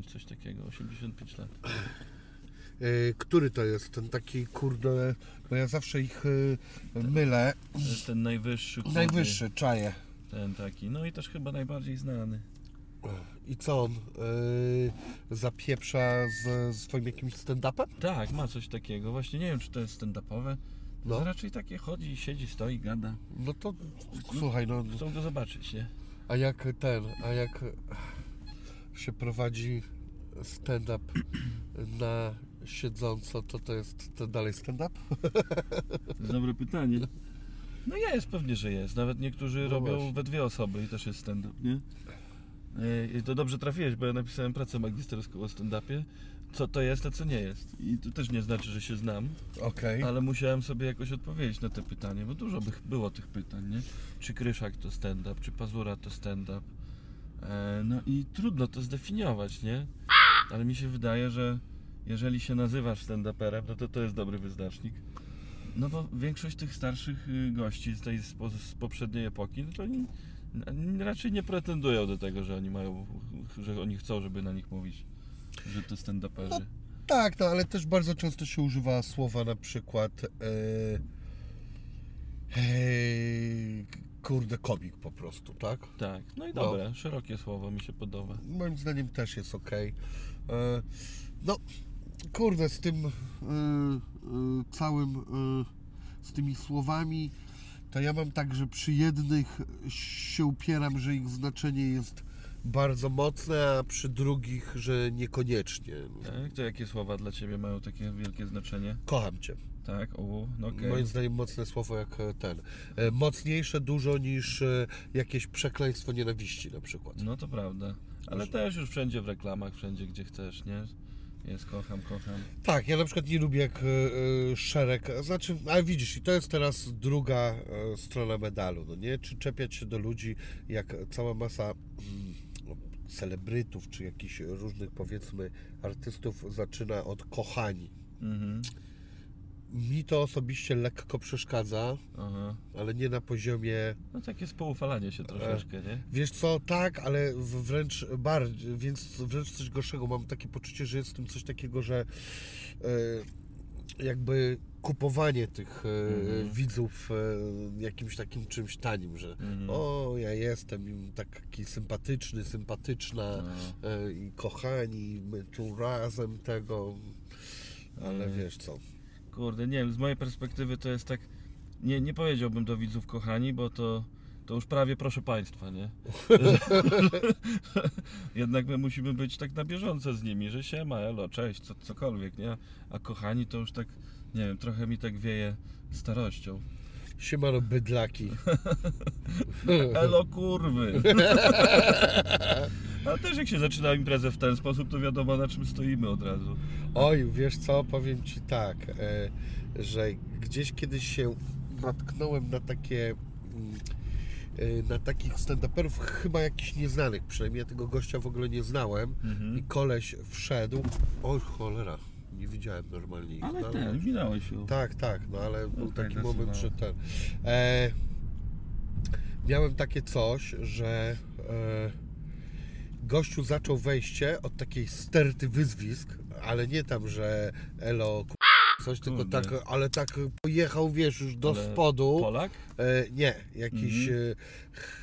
coś takiego, 85 lat. E, który to jest? Ten taki, kurde, bo ja zawsze ich e, mylę. To jest ten najwyższy. chłopie. Najwyższy, czaję. Ten taki, no i też chyba najbardziej znany. I co on? E, zapieprza z, z swoim jakimś stand-upem? Tak, ma coś takiego. Właśnie nie wiem, czy to jest stand-upowe. No. No. Raczej takie chodzi, siedzi, stoi, gada. No to słuchaj, no Chcą go zobaczyć, nie? a jak ten, a jak się prowadzi stand-up na siedząco, to to jest to dalej stand-up? To jest dobre pytanie. No jest, pewnie, że jest. Nawet niektórzy No robią właśnie. we dwie osoby i też jest stand-up, nie? E, I to dobrze trafiłeś, bo ja napisałem pracę magisterską o stand-upie. Co to jest, a co nie jest. I to też nie znaczy, że się znam, Okej. ale musiałem sobie jakoś odpowiedzieć na te pytanie, bo dużo by było tych pytań, nie? Czy Kryszak to stand-up, czy Pazura to stand-up. E, no i trudno to zdefiniować, nie? Ale mi się wydaje, że jeżeli się nazywasz stand-uperem, no to to jest dobry wyznacznik. No bo większość tych starszych y, gości z tej z, po- z poprzedniej epoki, no to oni raczej nie pretendują do tego, że oni mają, że oni chcą, żeby na nich mówić, że to stand-uperzy. Tak, no ale też bardzo często się używa słowa na przykład e, e, kurde komik po prostu, tak? Tak, no i No. dobre, szerokie słowo mi się podoba. Moim zdaniem też jest ok. E, no, kurde, z tym e, e, całym, z tymi słowami, to ja mam tak, że przy jednych się upieram, że ich znaczenie jest bardzo mocne, a przy drugich, że niekoniecznie. Tak? To jakie słowa dla Ciebie mają takie wielkie znaczenie? Kocham Cię. Tak, o, no okej. Moim zdaniem mocne słowo jak e, ten. E, Mocniejsze dużo niż e, jakieś przekleństwo nienawiści na przykład. No to prawda. Ale też już wszędzie w reklamach, wszędzie gdzie chcesz, nie? Jest kocham, kocham. Tak, ja na przykład nie lubię jak e, szereg, znaczy, ale widzisz, i to jest teraz druga e, strona medalu, no nie? Czy czepiać się do ludzi, jak cała masa mm, celebrytów, czy jakichś różnych, powiedzmy, artystów zaczyna od kochani. Mhm. Mi to osobiście lekko przeszkadza, Aha. ale nie na poziomie No takie spoufalanie się troszeczkę, nie? Wiesz co, tak, ale wręcz bardziej, więc wręcz coś gorszego. Mam takie poczucie, że jest w tym coś takiego, że e, jakby kupowanie tych e, Mhm. widzów e, jakimś takim czymś tanim, że Mhm. o, ja jestem im taki sympatyczny, sympatyczna No. e, i kochani, my tu razem tego, ale Mhm. wiesz co. Kurde, nie wiem, z mojej perspektywy to jest tak. Nie, nie powiedziałbym do widzów kochani, bo to, to już prawie proszę Państwa, nie? Jednak my musimy być tak na bieżąco z nimi, że siema, elo, cześć, co, cokolwiek, nie? A kochani to już tak, nie wiem, trochę mi tak wieje starością. Siemano bydlaki. Elo kurwy! Ale też jak się zaczyna imprezę w ten sposób, to wiadomo na czym stoimy od razu. Oj, wiesz co, powiem Ci tak, e, że gdzieś kiedyś się natknąłem na takie mm, e, na takich stand-uperów, chyba jakichś nieznanych, przynajmniej ja tego gościa w ogóle nie znałem Mhm. i koleś wszedł, oj cholera, nie widziałem normalnie ich, Ale no, ten, minąłeś się. tak, tak, no ale był Okej, taki moment, że nazywało. ten. E, miałem takie coś, że e, gościu zaczął wejście od takiej sterty wyzwisk, ale nie tam, że elo coś, tylko Kurde. tak, ale tak pojechał, wiesz, już do Ale spodu. Polak? E, nie, jakiś Mhm. e,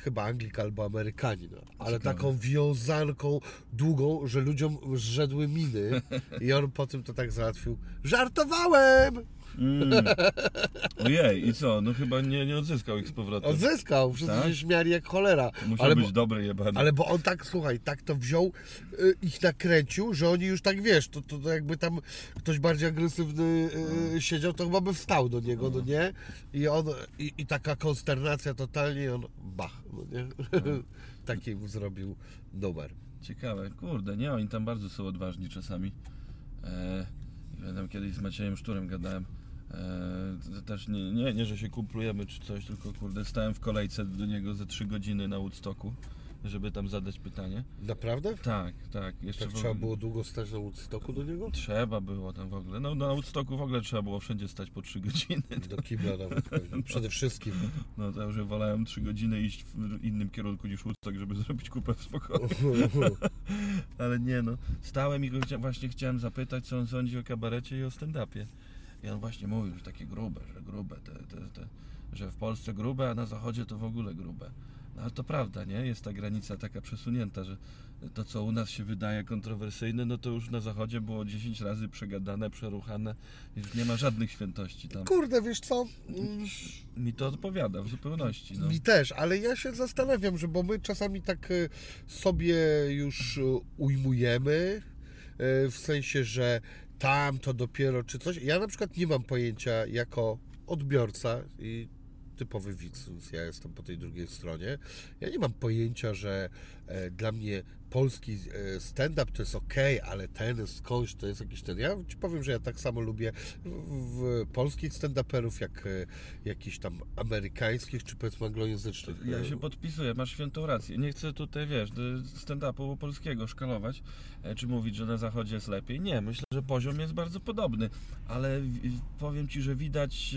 chyba Anglik albo Amerykanin, ale Ciekawe. taką wiązanką długą, że ludziom zrzedły miny i on po tym to tak załatwił. Żartowałem! Mm. Ojej, i co? No chyba nie, nie odzyskał ich z powrotem. Odzyskał, wszyscy Tak? się śmiali jak cholera. Musiał Ale być bo, dobry jebany. ale bo on tak, słuchaj, tak to wziął, y, ich nakręcił, że oni już tak, wiesz, to, to, to jakby tam ktoś bardziej agresywny y, siedział, to chyba by wstał do niego, no nie? I on, i, i taka konsternacja totalnie, i on bach, no nie? Taki mu zrobił numer. Ciekawe, kurde, nie, oni tam bardzo są odważni czasami. E, pamiętam kiedyś z Maciejem Szturem gadałem. E, też nie, nie, nie, że się kumplujemy czy coś, tylko kurde, stałem w kolejce do niego ze 3 godziny na Woodstocku żeby tam zadać pytanie. Naprawdę? Tak, tak. Jeszcze Tak w- trzeba było długo stać na Woodstocku do niego? Trzeba było tam w ogóle. No na Woodstocku w ogóle trzeba było wszędzie stać po 3 godziny. Do kibla nawet pewnie. Przede wszystkim. No to już wolałem 3 godziny iść w innym kierunku niż Woodstock, żeby zrobić kupę w spokoju. Ale nie no, stałem i go właśnie chciałem zapytać, co on sądzi o kabarecie i o stand-upie. I on właśnie mówił, że takie grube, że grube, te, te, te, że w Polsce grube, a na zachodzie to w ogóle grube. No ale to prawda, nie? Jest ta granica taka przesunięta, że to, co u nas się wydaje kontrowersyjne, no to już na zachodzie było 10 razy przegadane, przeruchane. Już nie ma żadnych świętości tam. Kurde, wiesz co? Mm, Mi to odpowiada w zupełności. No. Mi też, ale ja się zastanawiam, że bo my czasami tak e, sobie już e, ujmujemy, e, w sensie, że tam to dopiero czy coś. Ja na przykład nie mam pojęcia jako odbiorca i typowy widz, ja jestem po tej drugiej stronie. Ja nie mam pojęcia, że e, dla mnie polski e, stand-up to jest ok, ale ten skądś to jest jakiś ten. Ja ci powiem, że ja tak samo lubię w, polskich stand-uperów, jak e, jakichś tam amerykańskich, czy powiedzmy anglojęzycznych. Ja się podpisuję, masz świętą rację. Nie chcę tutaj, wiesz, stand-upu polskiego szkalować, e, czy mówić, że na zachodzie jest lepiej. Nie, myślę, że poziom jest bardzo podobny, ale powiem Ci, że widać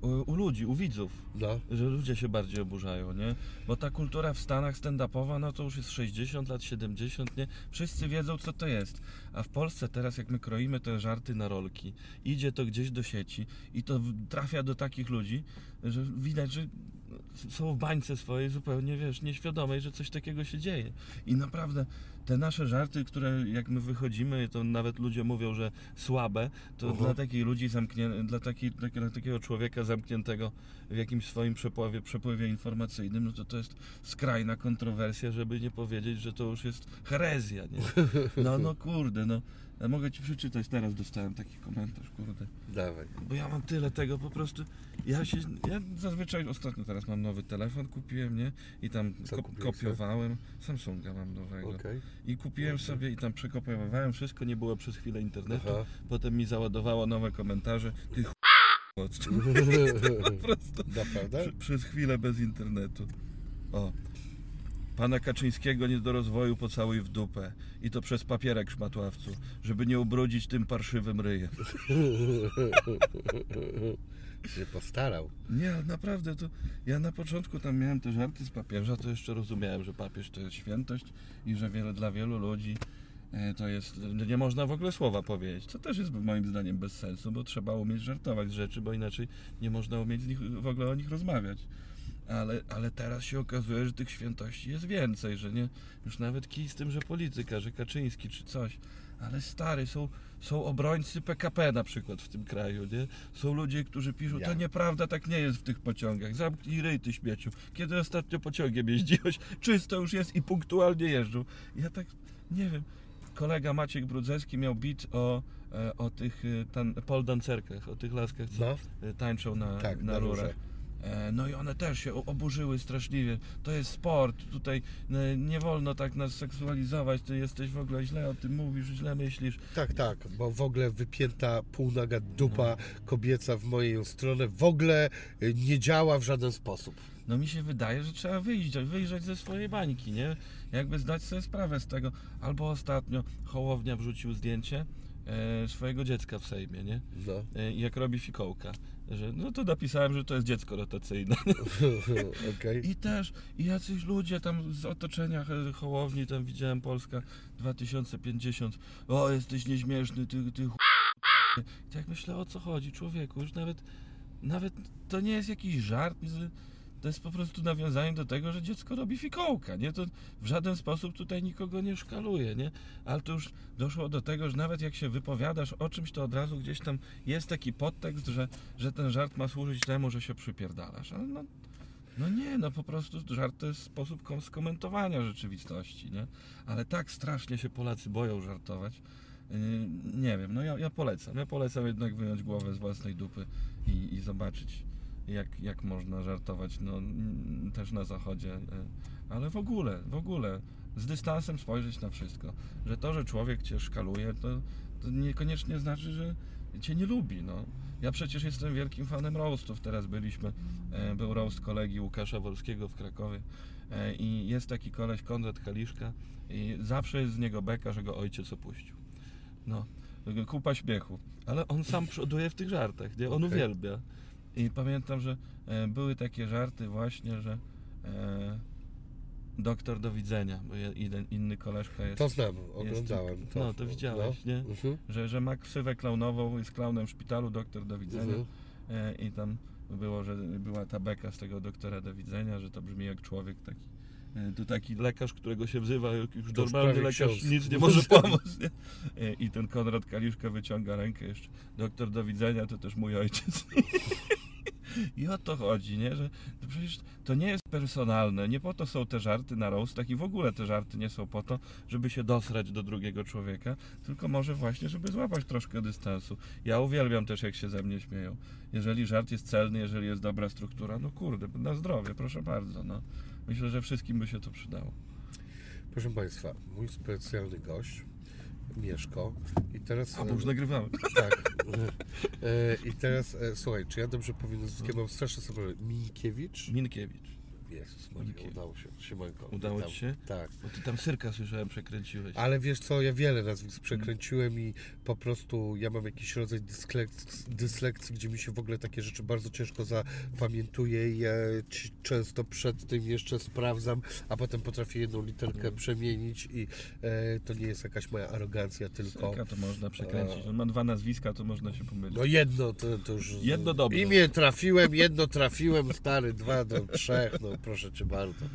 u, u ludzi, u widzów, No. że ludzie się bardziej oburzają, nie? Bo ta kultura w Stanach stand-upowa, no to już jest 60 lat, 70, nie? Wszyscy wiedzą, co to jest. A w Polsce teraz, jak my kroimy te żarty na rolki, idzie to gdzieś do sieci i to trafia do takich ludzi, że widać, że są w bańce swojej zupełnie, wiesz, nieświadomej, że coś takiego się dzieje. I naprawdę te nasze żarty, które jak my wychodzimy, to nawet ludzie mówią, że słabe, to Mhm. dla takich ludzi zamknię, dla, taki, tak- dla takiego człowieka zamkniętego w jakimś swoim przepływie, przepływie informacyjnym, no to to jest skrajna kontrowersja, żeby nie powiedzieć, że to już jest herezja, nie? No, no kurde, no. Ja mogę Ci przeczytać, teraz dostałem taki komentarz, kurde. Dawaj. Bo ja mam tyle tego po prostu. Ja się. Ja zazwyczaj ostatnio teraz mam nowy telefon, kupiłem, nie? I tam ko- sobie? kopiowałem. Samsunga mam nowego. Okej. I kupiłem Dobrze. sobie i tam przekopiowałem wszystko, nie było przez chwilę internetu. Aha. Potem mi załadowało nowe komentarze. Ty ch... po prostu. Naprawdę? Przy, przez chwilę bez internetu. O. Pana Kaczyńskiego nie do rozwoju pocałuj w dupę. I to przez papierek szmatławcu, żeby nie ubrudzić tym parszywym ryjem. się postarał. Nie, ale naprawdę to. Ja na początku tam miałem te żarty z papieża, to jeszcze rozumiałem, że papież to jest świętość i że wiele, dla wielu ludzi e, to jest. Nie można w ogóle słowa powiedzieć. Co też jest moim zdaniem bez sensu, bo trzeba umieć żartować z rzeczy, bo inaczej nie można umieć z nich, w ogóle o nich rozmawiać. Ale, ale teraz się okazuje, że tych świętości jest więcej, że nie. Już nawet kij z tym, że polityka, że Kaczyński czy coś. Ale stary, są, są obrońcy PKP na przykład w tym kraju, nie? Są ludzie, którzy piszą, Ja. to nieprawda, tak nie jest w tych pociągach. Zamknij ryj, ty śmieciu. Kiedy ostatnio pociągiem jeździłeś? Czysto już jest i punktualnie jeżdżą. Ja tak, nie wiem. Kolega Maciek Brudzewski miał bit o, e, o tych e, tan, pole dancerkach, o tych laskach, co No. tańczą na, Tak, na na rurach. rurze. E, No i one też się oburzyły straszliwie. To jest sport, tutaj e, nie wolno tak nas seksualizować, ty jesteś w ogóle źle o tym mówisz, źle myślisz. Tak, tak, bo w ogóle wypięta półnaga dupa kobieca w moją stronę w ogóle y, nie działa w żaden sposób. No mi się wydaje, że trzeba wyjść, wyjrzeć ze swojej bańki, nie? Jakby zdać sobie sprawę z tego. Albo ostatnio Hołownia wrzucił zdjęcie e, swojego dziecka w Sejmie, nie? No. E, jak robi fikołka. Że, no to napisałem, że to jest dziecko rotacyjne. Okej. I też, i jacyś ludzie tam z otoczenia Hołowni, tam widziałem Polska 2050, o jesteś nieśmieszny, ty, ty ch... I tak myślę, o co chodzi, człowieku, już nawet, nawet to nie jest jakiś żart, to jest po prostu nawiązanie do tego, że dziecko robi fikołka, nie? To w żaden sposób tutaj nikogo nie szkaluje, nie? Ale to już doszło do tego, że nawet jak się wypowiadasz o czymś, to od razu gdzieś tam jest taki podtekst, że, że ten żart ma służyć temu, że się przypierdalasz, ale no no nie, no po prostu żart to jest sposób kom- skomentowania rzeczywistości, nie? Ale tak strasznie się Polacy boją żartować. Yy, nie wiem, no ja, ja polecam. Ja polecam jednak wyjąć głowę z własnej dupy i, i zobaczyć, jak, jak można żartować, no też na zachodzie. yy. Ale w ogóle, w ogóle, z dystansem spojrzeć na wszystko. Że to, że człowiek cię szkaluje, to, to niekoniecznie znaczy, że cię nie lubi, no. Ja przecież jestem wielkim fanem roastów. Teraz byliśmy, e, był roast kolegi Łukasza Wolskiego w Krakowie E, I jest taki koleś, Konrad Kaliszka i zawsze jest z niego beka, że go ojciec opuścił. No, kupa śmiechu. Ale on sam przoduje w tych żartach, nie? On Okej. uwielbia. I pamiętam, że e, były takie żarty właśnie, że e, doktor do widzenia, bo je- jeden, inny koleżka jest, To znam, oglądałem to. No, to widziałeś, nie? Mhm. że, że ma ksywę klaunową, jest klaunem w szpitalu, doktor do widzenia. E, I tam było, że była ta beka z tego doktora do widzenia, że to brzmi jak człowiek taki. To taki lekarz, którego się wzywa, już To normalny lekarz ksiądz. nic nie może pomóc. Nie? I ten Konrad Kaliszka wyciąga rękę jeszcze. Doktor do widzenia to też mój ojciec. I o to chodzi, nie? Że to przecież to nie jest personalne. Nie po to są te żarty na roastach i w ogóle te żarty nie są po to, żeby się dosrać do drugiego człowieka, tylko może właśnie, żeby złapać troszkę dystansu. Ja uwielbiam też, jak się ze mnie śmieją. Jeżeli żart jest celny, jeżeli jest dobra struktura, no kurde, na zdrowie, proszę bardzo. No. Myślę, że wszystkim by się to przydało. Proszę Państwa, mój specjalny gość, Mieszko. I teraz... A bo już nagrywamy. Tak. E, I teraz, e, słuchaj, czy ja dobrze powiem? Mam strasznie sobie Minkiewicz? Minkiewicz. Jezus Maria, udało się. Siemanko. Udało witam. ci się? Tak. Bo ty tam syrka słyszałem, przekręciłeś. Ale wiesz co, ja wiele nazwisk przekręciłem i po prostu ja mam jakiś rodzaj dyslekcji, dyslekcji, gdzie mi się w ogóle takie rzeczy bardzo ciężko zapamiętuje i ja często przed tym jeszcze sprawdzam, a potem potrafię jedną literkę Mhm. przemienić i e, to nie jest jakaś moja arogancja, tylko Syrka to można przekręcić. On ma dwa nazwiska, to można się pomylić. no jedno to, to już... Jedno dobrze. Imię trafiłem, jedno trafiłem, stary, dwa do trzech, no proszę Cię bardzo.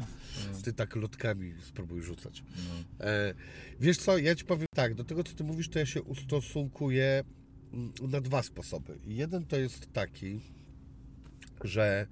Ty tak lotkami spróbuj rzucać. No. E, wiesz co, ja ci powiem tak, do tego co ty mówisz, to ja się ustosunkuję mm, na dwa sposoby. Jeden to jest taki, że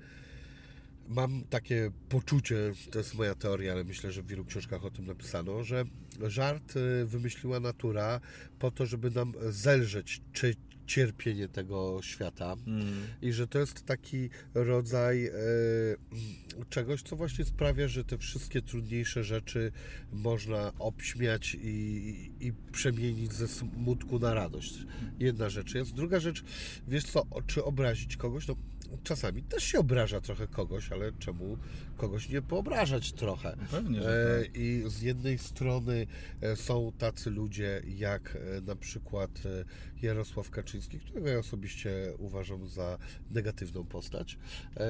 mam takie poczucie, to jest moja teoria, ale myślę, że w wielu książkach o tym napisano, że żart y, wymyśliła natura po to, żeby nam zelżeć czy cierpienie tego świata Mm. i że to jest taki rodzaj e, mm, czegoś, co właśnie sprawia, że te wszystkie trudniejsze rzeczy można obśmiać i, i, przemienić ze smutku na radość. Jedna rzecz jest. Druga rzecz, wiesz co, czy obrazić kogoś? No, czasami też się obraża trochę kogoś, ale czemu kogoś nie poobrażać trochę? No Pewnie, E, że tak. I z jednej strony e, są tacy ludzie jak e, na przykład e, Jarosław Kaczyński, którego ja osobiście uważam za negatywną postać. E,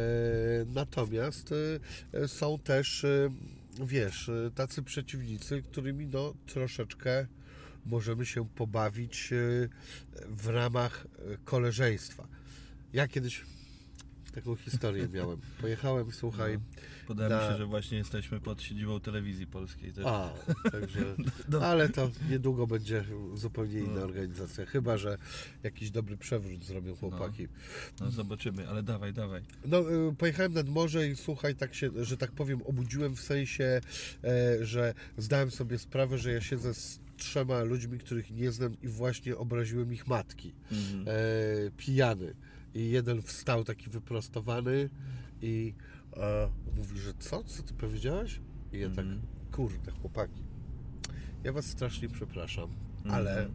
Natomiast e, e, są też, e, wiesz, e, tacy przeciwnicy, którymi no troszeczkę możemy się pobawić e, w ramach e, koleżeństwa. Ja kiedyś taką historię miałem. Pojechałem, słuchaj, Podałem na- się, że właśnie jesteśmy pod siedzibą telewizji polskiej. Też. A, także. No. Ale to niedługo będzie zupełnie inna No. organizacja. Chyba, że jakiś dobry przewrót zrobią chłopaki. No zobaczymy, ale dawaj, dawaj. No, y, pojechałem nad morze i słuchaj, tak się, że tak powiem, obudziłem w sensie, e, że zdałem sobie sprawę, że ja siedzę z trzema ludźmi, których nie znam i właśnie obraziłem ich matki. Mhm. E, pijany. I jeden wstał taki wyprostowany i e, mówi, że co? Co ty powiedziałeś? I ja tak, Mhm. kurde, chłopaki, ja was strasznie przepraszam, Mhm. ale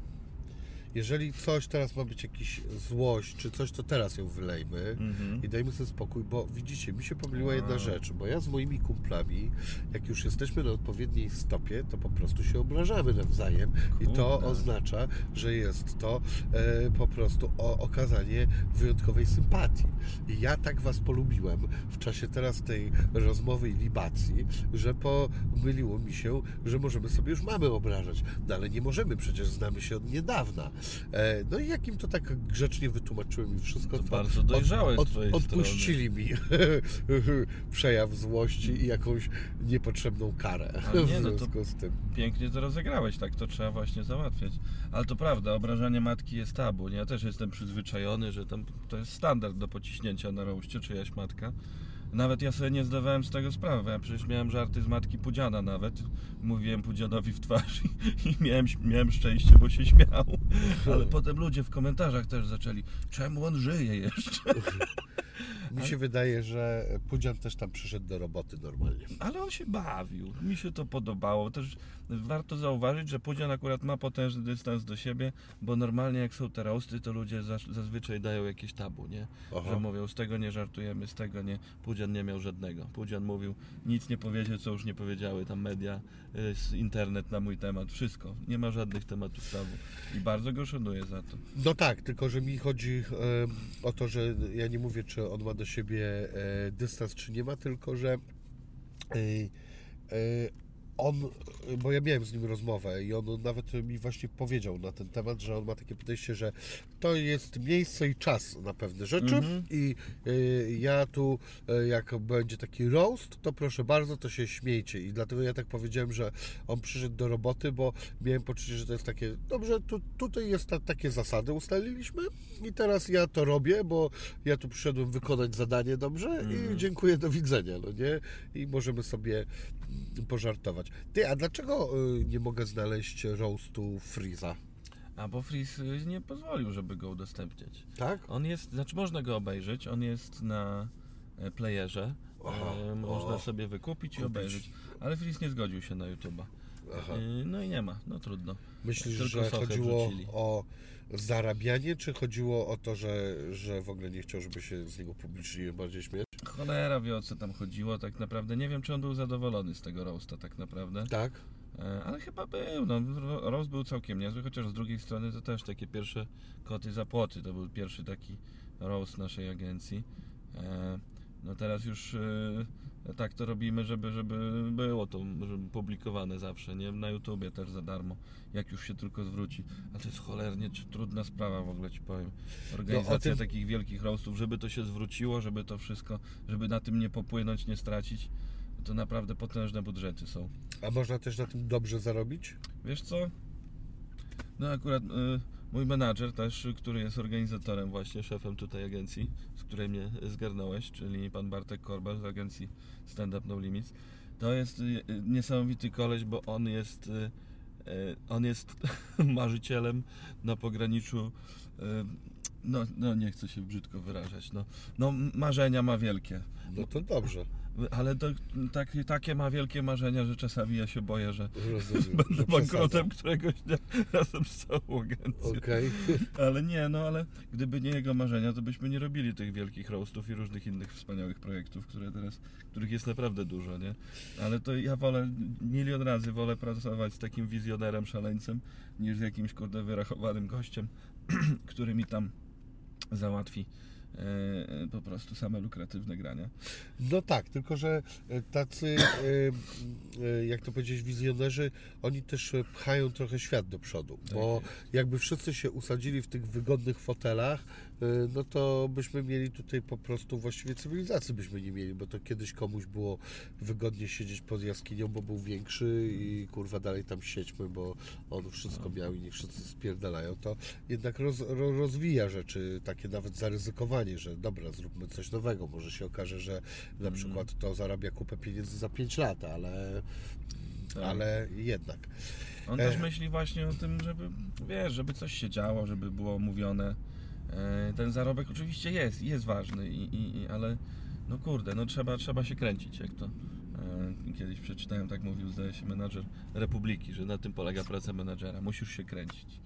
jeżeli coś teraz ma być jakiś złość, czy coś, to teraz ją wylejmy Mhm. i dajmy sobie spokój, bo widzicie, mi się pomyliła jedna rzecz, bo ja z moimi kumplami, jak już jesteśmy na odpowiedniej stopie, to po prostu się obrażamy nawzajem i to Kurde. oznacza, że jest to e, po prostu o, okazanie wyjątkowej sympatii. I ja tak was polubiłem w czasie teraz tej rozmowy i libacji, że pomyliło mi się, że możemy sobie już mamy obrażać, no ale nie możemy, przecież znamy się od niedawna. E, no i jakim to tak grzecznie wytłumaczyłem i wszystko, To to, bardzo dojrzałe z twojej odpuścili mi przejaw złości i jakąś niepotrzebną karę nie, w no związku z tym. Pięknie to rozegrałeś, tak to trzeba właśnie załatwiać. Ale to prawda, obrażanie matki jest tabu. Nie? Ja też jestem przyzwyczajony, że tam to jest standard do pociśnięcia na roście czyjaś matka. Nawet ja sobie nie zdawałem z tego sprawy. Ja przecież miałem żarty z matki Pudziana nawet. Mówiłem Pudzianowi w twarz i, i miałem, miałem szczęście, bo się śmiał. Ale potem ludzie w komentarzach też zaczęli, czemu on żyje jeszcze? Mi się wydaje, że Pudzian też tam przyszedł do roboty normalnie. Ale on się bawił, mi się to podobało. Też warto zauważyć, że Pudzian akurat ma potężny dystans do siebie, bo normalnie jak są te roasty, to ludzie zaz- zazwyczaj dają jakieś tabu, nie? Aha. Że mówią, z tego nie żartujemy, z tego nie. Pudzian nie miał żadnego. Pudzian mówił, nic nie powiedzie, co już nie powiedziały tam media, y, internet na mój temat, wszystko. Nie ma żadnych tematów tabu. I bardzo go szanuję za to. No tak, tylko że mi chodzi em, o to, że ja nie mówię, czy on ma do siebie e, dystans, czy nie ma, tylko że on, bo ja miałem z nim rozmowę i on nawet mi właśnie powiedział na ten temat, że on ma takie podejście, że to jest miejsce i czas na pewne rzeczy Mhm. i e, ja tu, e, jak będzie taki roast, to proszę bardzo, to się śmiejcie i dlatego ja tak powiedziałem, że on przyszedł do roboty, bo miałem poczucie, że to jest takie, dobrze, tu, tutaj jest ta, takie zasady ustaliliśmy i teraz ja to robię, bo ja tu przyszedłem wykonać zadanie dobrze i dziękuję, do widzenia, no nie? I możemy sobie mm, Ty, a dlaczego y, nie mogę znaleźć roastu Freeza? A bo Freeze y, nie pozwolił, żeby go udostępniać. Tak? On jest, znaczy można go obejrzeć, on jest na e, playerze. Aha, e, można o. sobie wykupić i Kupić. obejrzeć. Ale Freeze nie zgodził się na YouTube'a. Aha. E, No i nie ma, no trudno. Myślisz, Tylko że chodziło wrzucili. o zarabianie, czy chodziło o to, że, że w ogóle nie chciał, żeby się z niego publicznie bardziej śmiać? Cholera wie o co tam chodziło tak naprawdę. Nie wiem czy on był zadowolony z tego roasta tak naprawdę. Tak? E, Ale chyba był, no ro- roast był całkiem niezły, chociaż z drugiej strony to też takie pierwsze koty za płoty. To był pierwszy taki roast naszej agencji. No teraz już e, tak to robimy, żeby, żeby było to żeby publikowane zawsze, nie? Na YouTubie też za darmo, jak już się tylko zwróci. A to jest cholernie trudna sprawa w ogóle ci powiem. Organizacja tym- takich wielkich roastów, żeby to się zwróciło, żeby to wszystko, żeby na tym nie popłynąć, nie stracić, to naprawdę potężne budżety są. A można też na tym dobrze zarobić? Wiesz co? No akurat y, mój menadżer też, który jest organizatorem właśnie, szefem tutaj agencji, z której mnie zgarnąłeś, czyli pan Bartek Korbel z agencji Stand Up No Limits. To jest y, y, niesamowity koleś, bo on jest y, on jest marzycielem na pograniczu no, no nie chcę się brzydko wyrażać, no, no marzenia ma wielkie. No to dobrze. Ale to, tak, takie ma wielkie marzenia, że czasami ja się boję, że Rozumiem. będę że bankrutem któregoś dnia razem z całą agencją. Okej. Ale nie, no ale gdyby nie jego marzenia, to byśmy nie robili tych wielkich roastów i różnych innych wspaniałych projektów, które teraz, których jest naprawdę dużo, nie? Ale to ja wolę, milion razy wolę pracować z takim wizjonerem, szaleńcem, niż z jakimś kurde wyrachowanym gościem, który mi tam załatwi po prostu same lukratywne grania. No tak, tylko że e, tacy, e, e, jak to powiedzieć, wizjonerzy, oni też e, pchają trochę świat do przodu, bo jakby wszyscy się usadzili w tych wygodnych fotelach, e, no to byśmy mieli tutaj po prostu właściwie cywilizacji byśmy nie mieli, bo to kiedyś komuś było wygodnie siedzieć pod jaskinią, bo był większy i kurwa dalej tam siedźmy, bo on wszystko miał i niech wszyscy spierdalają, to jednak roz, ro, rozwija rzeczy, takie nawet zaryzykowanie, że dobra, zróbmy coś nowego, może się okaże, że na przykład to zarabia kupę pieniędzy za 5 lat, ale, Tak. ale jednak. On E. też myśli właśnie o tym, żeby, wiesz, żeby coś się działo, żeby było mówione. E, Ten zarobek oczywiście jest, jest ważny, i, i, i, ale no kurde, no trzeba, trzeba się kręcić, jak to e, kiedyś przeczytałem, tak mówił, zdaje się, menadżer Republiki, że na tym polega praca menadżera, musisz się kręcić.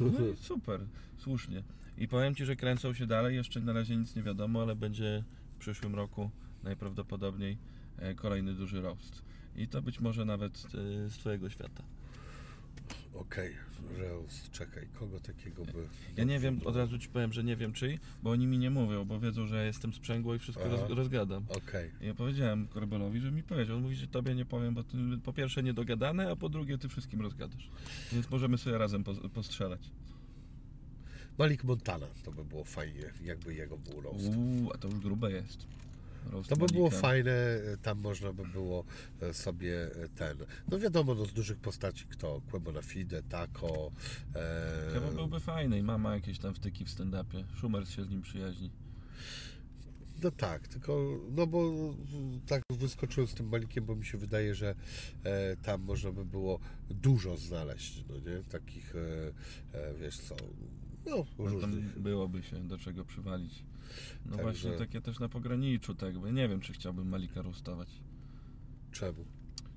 No i super, słusznie. I powiem Ci, że kręcą się dalej, jeszcze na razie nic nie wiadomo, ale będzie w przyszłym roku najprawdopodobniej e, kolejny duży roast. I to być może nawet z Twojego świata. Okej, Reus, czekaj, kogo takiego by... Ja nie wiem, od razu ci powiem, że nie wiem czyj, bo oni mi nie mówią, bo wiedzą, że ja jestem sprzęgło i wszystko roz, rozgadam. Okej, I ja powiedziałem Korbelowi, że mi powiedział. On mówi, że tobie nie powiem, bo ty po pierwsze niedogadane, a po drugie ty wszystkim rozgadasz. Więc możemy sobie razem po- postrzelać. Malik Montana, to by było fajnie, jakby jego był roast. Uuu, a to już grube jest. To by było fajne, tam można by było e, sobie e, ten, no wiadomo, no z dużych postaci kto, Quebo Fide, Taco, e, byłby fajny i mama jakieś tam wtyki w stand-upie. Schumers się z nim przyjaźni. no tak, tylko, no bo tak wyskoczyłem z tym Malikiem, bo mi się wydaje, że e, tam można by było dużo znaleźć, no nie, takich, e, e, wiesz co, No, No, różnych. byłoby się do czego przywalić. No Także- właśnie takie też na pograniczu, tak, bo nie wiem, czy chciałbym Malika roastować. Czemu?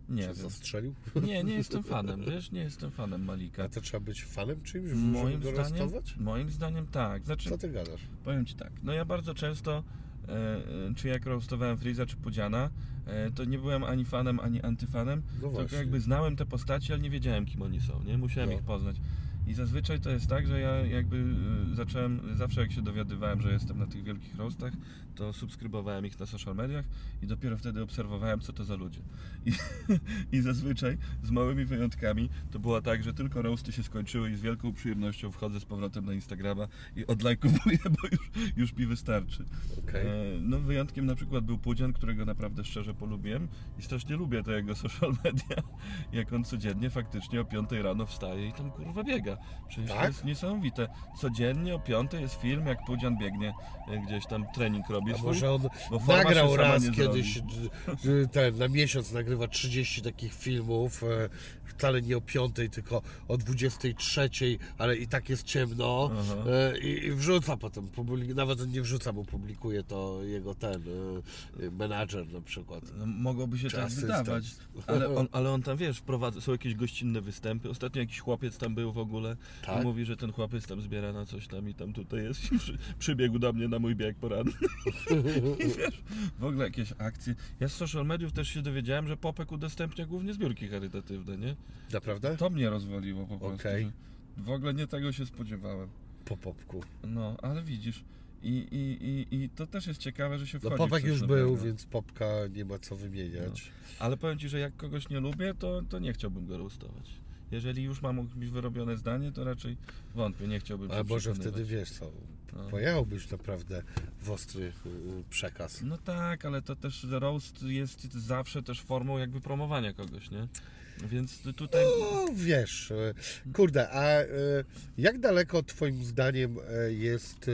Nie wiem. zastrzelił? Nie, nie jestem fanem, wiesz, nie jestem fanem Malika. A to trzeba być fanem czymś, żeby Moim go zdaniem, aresztować? moim zdaniem tak. Znaczy, Co ty gadasz? powiem Ci tak, no ja bardzo często, e, e, czy jak roastowałem Freeza, czy Pudziana, e, to nie byłem ani fanem, ani antyfanem, No tylko właśnie. jakby znałem te postaci, ale nie wiedziałem, kim oni są, nie? Musiałem No. ich poznać. I zazwyczaj to jest tak, że ja jakby e, zacząłem, zawsze jak się dowiadywałem, że jestem na tych wielkich roastach, to subskrybowałem ich na social mediach i dopiero wtedy obserwowałem, co to za ludzie. I, i zazwyczaj, z małymi wyjątkami, to było tak, że tylko roasty się skończyły i z wielką przyjemnością wchodzę z powrotem na Instagrama i odlajkowuję, bo już, już mi wystarczy. Okej. E, No wyjątkiem na przykład był Pudzian, którego naprawdę szczerze polubiłem i strasznie lubię te jego social media, jak on codziennie faktycznie o 5 rano wstaje i tam kurwa biega. Przecież to Tak? jest niesamowite. Codziennie o 5 jest film, jak Pudzian biegnie, e, gdzieś tam trening robi A swój. może on nagrał raz kiedyś, że- że ten, na miesiąc nagrywa 30 takich filmów, e, wcale nie o 5, tylko o 23, ale i tak jest ciemno e, i, wrzuca potem, publik, nawet nie wrzuca, bo publikuje to jego ten e, menadżer na przykład. No, mogłoby się Czy tak asystent. wydawać, ale on, ale on tam, wiesz, wprowadza, są jakieś gościnne występy. Ostatnio jakiś chłopiec tam był w ogóle Tak? i mówi, że ten chłopiec tam zbiera na coś tam i tam tutaj jest przy, przybiegł do mnie na mój bieg poranny. I wiesz, w ogóle jakieś akcje. Ja z social mediów też się dowiedziałem, że Popek udostępnia głównie zbiórki charytatywne, nie? Naprawdę? To mnie rozwaliło po prostu. Że W ogóle nie tego się spodziewałem. Po popku. No, ale widzisz. I, i, i, I to też jest ciekawe, że się No wchodzi w popek już był, więc popka nie ma co wymieniać. Ale powiem Ci, że jak kogoś nie lubię, to, to nie chciałbym go roastować. Jeżeli już mam jakieś wyrobione zdanie, to raczej wątpię, nie chciałbym Ale może wtedy wiesz co, No. pojechałbyś naprawdę w ostry przekaz. No tak, ale to też roast jest zawsze też formą jakby promowania kogoś, nie? Więc tutaj... No wiesz, e, kurde, a e, jak daleko twoim zdaniem e, jest,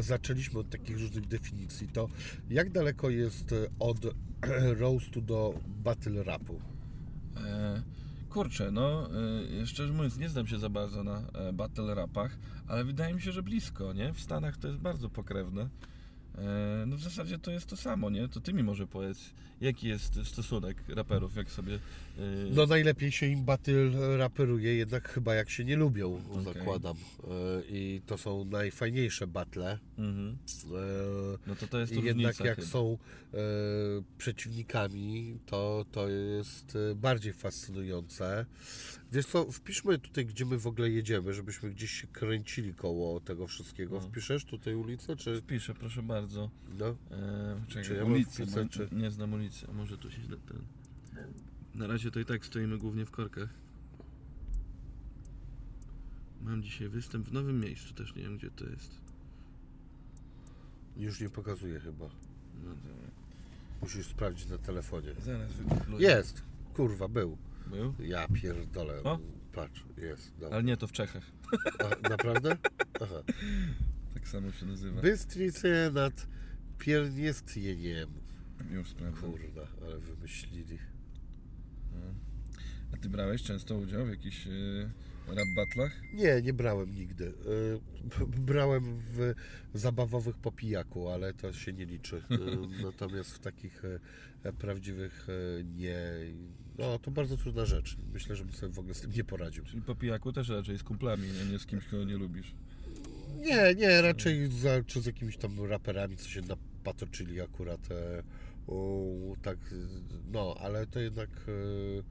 zaczęliśmy od takich różnych definicji, to jak daleko jest od roastu do battle rapu? Kurczę, no szczerze mówiąc nie znam się za bardzo na battle rapach, ale wydaje mi się, że blisko, nie? W Stanach to jest bardzo pokrewne. E, no w zasadzie to jest to samo, nie? To ty mi może powiedz, jaki jest stosunek raperów, jak sobie... No najlepiej się im battle raperuje, jednak chyba jak się nie lubią, Okej. zakładam. E, I to są najfajniejsze battle. mhm. E, No to to jest I jednak jak chyba. są e, przeciwnikami, to, to jest bardziej fascynujące. Wiesz co, wpiszmy tutaj, gdzie my w ogóle jedziemy, żebyśmy gdzieś się kręcili koło tego wszystkiego. No. Wpiszesz tutaj ulicę, czy... Wpiszę, proszę bardzo. No, E, czekaj, Czy ja ulicę, bo czy- nie znam ulicy. A może tu się źle ten... Na razie to i tak stoimy głównie w korkach. Mam dzisiaj występ w nowym miejscu, też nie wiem gdzie to jest. już nie pokazuje chyba. No dobra. Musisz sprawdzić na telefonie. Zaraz wygoogluję. Jest! Kurwa, był. Był? Ja pierdolę. O. Patrz, jest. No. Ale nie, to w Czechach. A, naprawdę? Aha. Tak samo się nazywa. Bystrice nad Pierniestjeniem. Już sprawdzam. Kurna, ale wymyślili. A ty brałeś często udział w jakichś e, rap battlach? Nie, nie brałem nigdy. B- Brałem w zabawowych popijaku, ale to się nie liczy. Y, Natomiast w takich e, prawdziwych e, nie. No, to bardzo trudna rzecz. Myślę, że bym sobie w ogóle z tym nie poradził. Czyli po pijaku też raczej z kumplami, a nie z kimś, kogo nie lubisz. Nie, nie, raczej za, czy z jakimiś tam raperami, co się napatoczyli akurat. E, tak, no, ale to jednak e,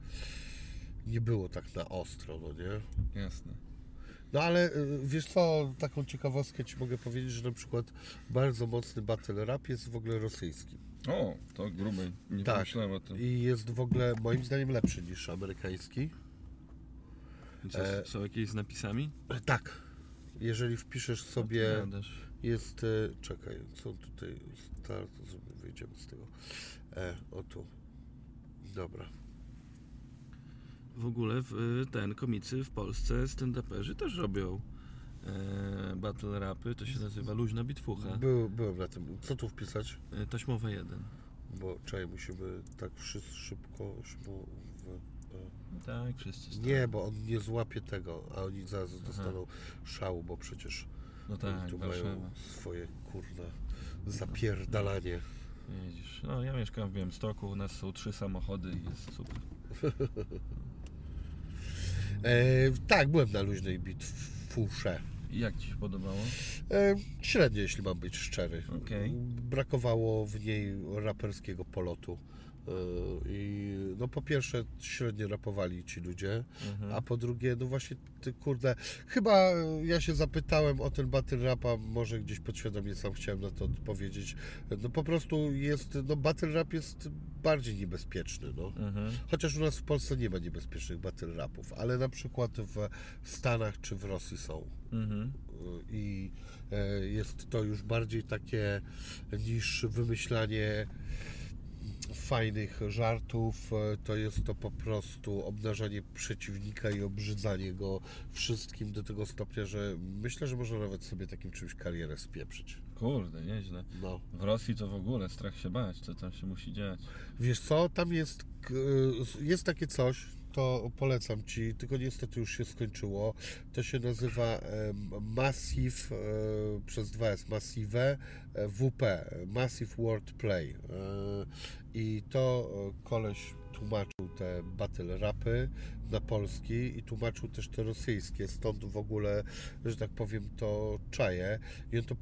nie było tak na ostro, no nie? Jasne. No ale y, wiesz co, taką ciekawostkę Ci mogę powiedzieć, że na przykład bardzo mocny battle rap jest w ogóle rosyjski. O, to grube. Nie Tak. pomyślałem o tym. I jest w ogóle moim zdaniem lepszy niż amerykański. Co, e- są jakieś z napisami? Tak. Jeżeli wpiszesz sobie, jest, e, czekaj, co tutaj, start, wyjdziemy z tego. E, o tu. Dobra. W ogóle w, y, ten komicy w Polsce stand-uperzy też robią e, battle rapy, to się nazywa Luźna Bitfucha. Był, byłem na tym. Co tu wpisać? E, taśmowa 1. Bo czekaj, musimy tak wszyscy szybko, szybko w, Tak, wszyscy. Nie, bo on nie złapie tego, a oni zaraz dostaną szału, bo przecież No tak, tu Warszawa. mają swoje kurna zapierdalanie. Widzisz, no ja mieszkam w Białymstoku, u nas są trzy samochody i jest super. E, tak, byłem na luźnej bitwusze. I jak Ci się podobało? E, średnio, jeśli mam być szczery. Okej. Brakowało w niej raperskiego polotu. E, I no po pierwsze średnio rapowali ci ludzie, Mhm. a po drugie, no właśnie ty kurde, chyba e, ja się zapytałem o ten battle rapa, może gdzieś podświadomie sam chciałem na to odpowiedzieć. No po prostu jest, no battle rap jest bardziej niebezpieczny, no. Mhm. Chociaż u nas w Polsce nie ma niebezpiecznych battle rapów, ale na przykład w Stanach czy w Rosji są Mhm. i e, jest to już bardziej takie niż wymyślanie fajnych żartów, e, to jest to po prostu obnażanie przeciwnika i obrzydzanie go wszystkim do tego stopnia, że myślę, że można nawet sobie takim czymś karierę spieprzyć. Kurde, nieźle. No. W Rosji to w ogóle strach się bać, co tam się musi dziać. Wiesz co, tam jest, k- jest takie coś, to polecam Ci, tylko niestety już się skończyło. To się nazywa Massive, e, przez 2S, Massive e, WP, Massive Wordplay. E, I to koleś tłumaczył te battle rapy na polski i tłumaczył też te rosyjskie, stąd w ogóle, że tak powiem, to czaje. I on to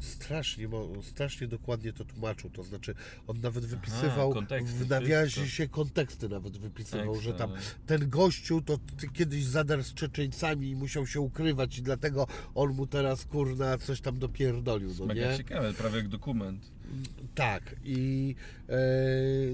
strasznie, strasznie dokładnie to tłumaczył, to znaczy on nawet wypisywał konteksty, w wszystko. się konteksty nawet wypisywał, Ekstra, że tam no. ten gościu to kiedyś zadarł z Czeczeńcami i musiał się ukrywać i dlatego on mu teraz kurna coś tam dopierdolił, no Mega nie? ciekawe, prawie jak dokument. Tak i e,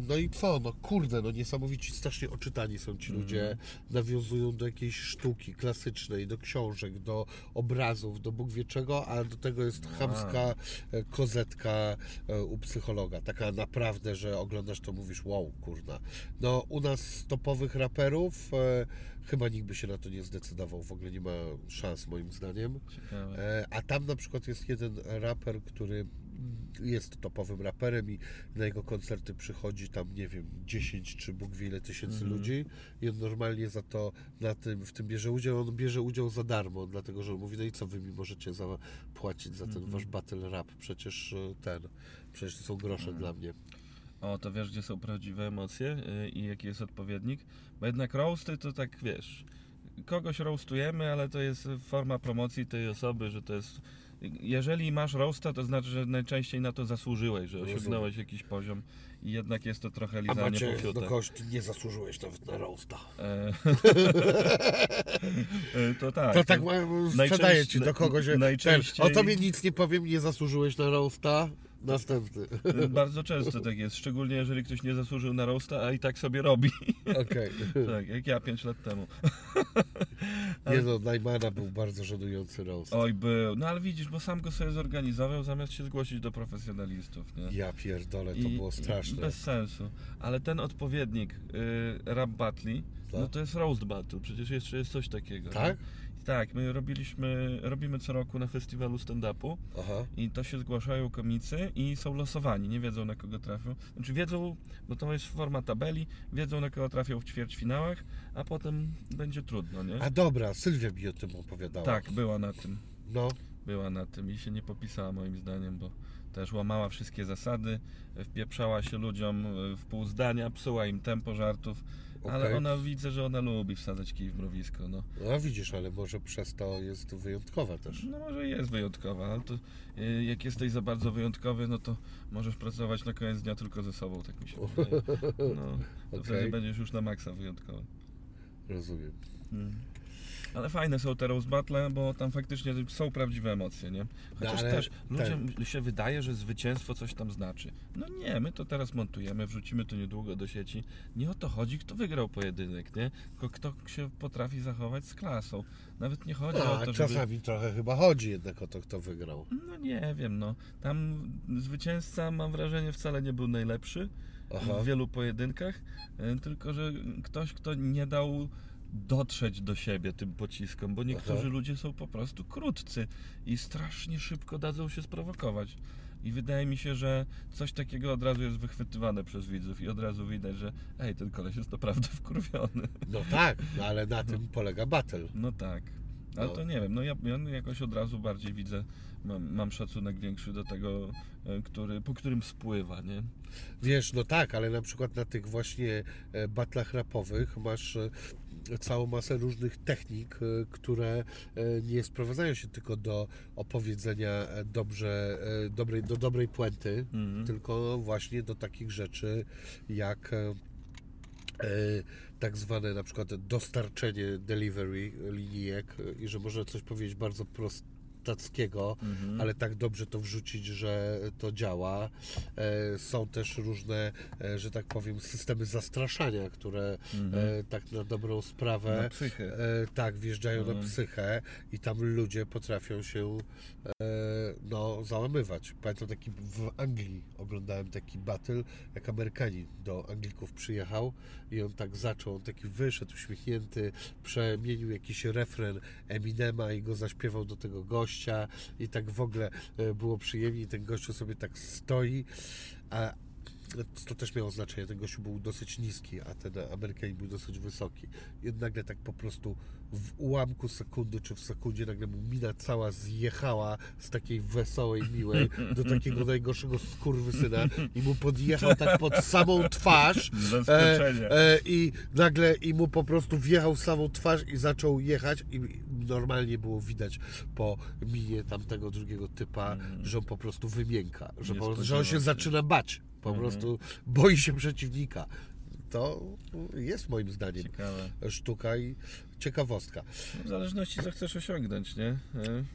no i co, no kurde, no niesamowici, strasznie oczytani są ci ludzie, nawiązują do jakiejś sztuki klasycznej, do książek, do obrazów, do Bóg wie czego, a do tego jest chamska e, kozetka e, u psychologa, taka naprawdę, że oglądasz to mówisz, wow, kurna. No u nas topowych raperów e, chyba nikt by się na to nie zdecydował, w ogóle nie ma szans moim zdaniem. E, A tam na przykład jest jeden raper, który mm, jest topowym raperem i na jego koncerty przychodzi tam, nie wiem, 10 czy Bóg wie ile tysięcy ludzi i on normalnie za to na tym, w tym bierze udział, on bierze udział za darmo, dlatego że on mówi, no i co wy mi możecie zapłacić za ten wasz battle rap, przecież e, ten, przecież to są grosze dla mnie. O, to wiesz, gdzie są prawdziwe emocje y, i jaki jest odpowiednik? Bo jednak roasty to tak, wiesz, kogoś roastujemy, ale to jest forma promocji tej osoby, że to jest... Jeżeli masz roasta, to znaczy, że najczęściej na to zasłużyłeś, że osiągnąłeś jakiś poziom i jednak jest to trochę A lizanie macie, po no fiutach. kość, nie zasłużyłeś nawet na roasta. E, e, to tak. To tak ma- sprzedaję ci do kogoś, że ten, najczęściej- o tobie nic nie powiem, nie zasłużyłeś na roasta, następny. Bardzo często tak jest, szczególnie jeżeli ktoś nie zasłużył na roasta, a i tak sobie robi. Okej. tak, jak ja 5 lat temu. Nie no, Najmana był bardzo żenujący roast. Oj, był. No ale widzisz, bo sam go sobie zorganizował, zamiast się zgłosić do profesjonalistów, nie? Ja pierdolę, to I- było straszne. Bez sensu. Ale ten odpowiednik y, rap battle, no to jest roast battle, przecież jeszcze jest coś takiego. Tak? Nie? Tak, my robiliśmy, robimy co roku na festiwalu stand-upu Aha. i to się zgłaszają komicy i są losowani, nie wiedzą na kogo trafią. Znaczy wiedzą, bo to jest forma tabeli, wiedzą na kogo trafią w ćwierćfinałach, a potem będzie trudno, nie? A dobra, Sylwia mi o tym opowiadała. Tak, była na tym. No, była na tym i się nie popisała moim zdaniem, bo też łamała wszystkie zasady, wpieprzała się ludziom w pół zdania, psuła im tempo żartów, ale Okej. ona widzę, że ona lubi wsadzać kij w mrowisko, no. no widzisz, ale może przez to jest wyjątkowa też. No może jest wyjątkowa, ale to y, jak jesteś za bardzo wyjątkowy, no to możesz pracować na koniec dnia tylko ze sobą, tak mi się wydaje. No, to Okej. wtedy będziesz już na maksa wyjątkowy. Rozumiem. Mm. Ale fajne są te roast battle, bo tam faktycznie są prawdziwe emocje, nie? Chociaż ale też ten- ludziom się wydaje, że zwycięstwo coś tam znaczy. No nie, my to teraz montujemy, wrzucimy to niedługo do sieci. Nie o to chodzi, kto wygrał pojedynek, nie? Tylko kto się potrafi zachować z klasą. Nawet nie chodzi No, o a to, żeby... czasami trochę chyba chodzi jednak o to, kto wygrał. No nie wiem, no. Tam zwycięzca, mam wrażenie, wcale nie był najlepszy Aha. w wielu pojedynkach, y, tylko że ktoś, kto nie dał dotrzeć do siebie tym pociskom, bo niektórzy Aha. ludzie są po prostu krótcy i strasznie szybko dadzą się sprowokować. I wydaje mi się, że coś takiego od razu jest wychwytywane przez widzów i od razu widać, że ej, ten koleś jest naprawdę wkurwiony. No tak, no ale na tym polega battle. No tak. Ale No. to nie wiem, no ja, ja jakoś od razu bardziej widzę, mam, mam szacunek większy do tego, e, który, po którym spływa, nie? Wiesz, no tak, ale na przykład na tych właśnie e, batlach rapowych masz e, całą masę różnych technik, e, które e, nie sprowadzają się tylko do opowiedzenia e, dobrze, dobrej, do dobrej puenty, Mhm. tylko właśnie do takich rzeczy jak tak zwane na przykład dostarczenie delivery linijek i że można coś powiedzieć bardzo prostackiego, Mhm. ale tak dobrze to wrzucić, że to działa. E, Są też różne, e, że tak powiem, systemy zastraszania, które Mhm. e, tak na dobrą sprawę Na psychę. tak wjeżdżają na Mhm. psychę i tam ludzie potrafią się no, załamywać. Pamiętam taki w Anglii oglądałem taki battle, jak Amerykanin do Anglików przyjechał i on tak zaczął, on taki wyszedł uśmiechnięty, przemienił jakiś refren Eminema i go zaśpiewał do tego gościa. I tak w ogóle e, było przyjemnie i ten gościu sobie tak stoi, a to też miało znaczenie, ten gościu był dosyć niski, a ten Amerykanin był dosyć wysoki. I nagle tak po prostu w ułamku sekundy czy w sekundzie nagle mu mina cała zjechała z takiej wesołej, miłej do takiego najgorszego skurwysyna i mu podjechał tak pod samą twarz Zaskoczenie. e, i nagle i mu po prostu wjechał w samą twarz i zaczął jechać i normalnie było widać po minie tamtego drugiego typa, że on po prostu wymięka, że, po, że on się. zaczyna bać, po Mhm. prostu boi się przeciwnika. To jest moim zdaniem Ciekawe. sztuka i ciekawostka. W zależności co chcesz osiągnąć, nie? E,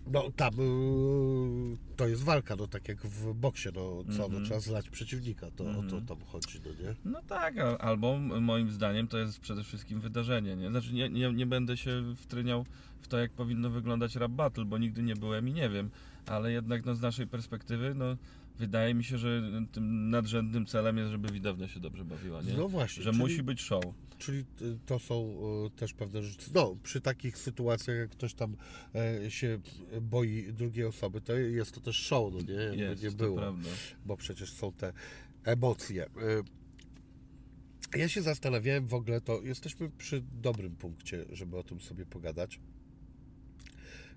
No tam y, to jest walka, no tak jak w boksie, no co, no, Mhm. trzeba zlać przeciwnika, to o to Mhm. tam chodzi, no nie? No tak, albo moim zdaniem to jest przede wszystkim wydarzenie, nie? Znaczy nie, nie, nie będę się wtryniał w to, jak powinno wyglądać rap battle, bo nigdy nie byłem i nie wiem, ale jednak no, z naszej perspektywy, no wydaje mi się, że tym nadrzędnym celem jest, żeby widownia się dobrze bawiła, nie? No właśnie, że czyli- musi być show. Czyli y, to są y, też pewne rzeczy. No, przy takich sytuacjach, jak ktoś tam e, się boi drugiej osoby, to jest to też show, no nie? Jakby Jest, nie było, prawda. bo przecież są te emocje. Y, Ja się zastanawiałem w ogóle, to jesteśmy przy dobrym punkcie, żeby o tym sobie pogadać.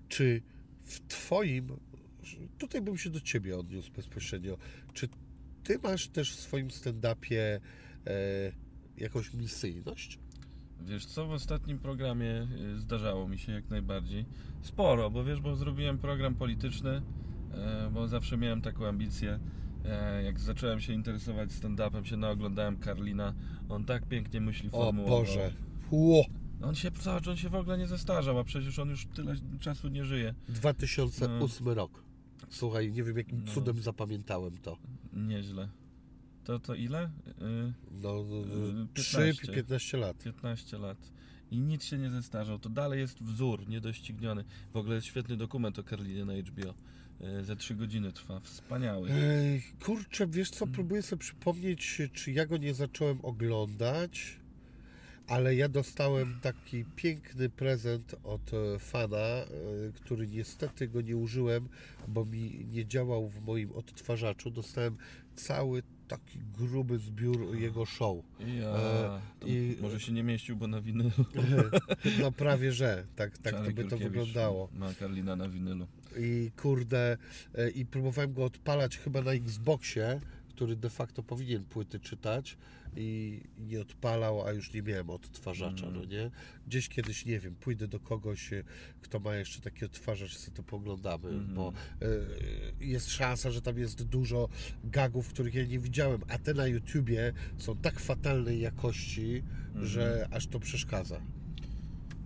Czy w Twoim, tutaj bym się do Ciebie odniósł bezpośrednio, czy Ty masz też w swoim stand-upie e, jakąś misyjność? Wiesz co, w ostatnim programie y, zdarzało mi się jak najbardziej. Sporo, bo wiesz, bo zrobiłem program polityczny, e, bo zawsze miałem taką ambicję. E, Jak zacząłem się interesować stand-upem, się naoglądałem Karlina. On tak pięknie myśli O formułowo. Boże. Ło! On się, zobacz, on się w ogóle nie zestarzał, a przecież on już tyle czasu nie żyje. 2008 rok. Słuchaj, nie wiem jakim No. cudem zapamiętałem to. Nieźle. To, to ile? Y, No, Yy, 3-15 15. lat. 15 lat. I nic się nie zestarzał. To dalej jest wzór niedościgniony. W ogóle jest świetny dokument o Karlinie na HBO. E, Ze 3 godziny trwa. Wspaniały. Ej, kurczę, wiesz co, Mm. próbuję sobie przypomnieć, czy ja go nie zacząłem oglądać, ale ja dostałem taki piękny prezent od e, fana, e, który niestety go nie użyłem, bo mi nie działał w moim odtwarzaczu. Dostałem cały taki gruby zbiór jego show. Ja, E, i- Może się nie mieścił, bo na winylu. No prawie, że tak, tak to by to wyglądało. Ma Karlina na winylu. I kurde, i próbowałem go odpalać chyba na Xboxie, który de facto powinien płyty czytać i nie odpalał, a już nie miałem odtwarzacza, Mm. no nie? Gdzieś kiedyś, nie wiem, pójdę do kogoś, e, kto ma jeszcze taki odtwarzacz, sobie to poglądamy, Mhm. bo e, jest szansa, że tam jest dużo gagów, których ja nie widziałem, a te na YouTubie są tak fatalnej jakości, Mhm. że aż to przeszkadza.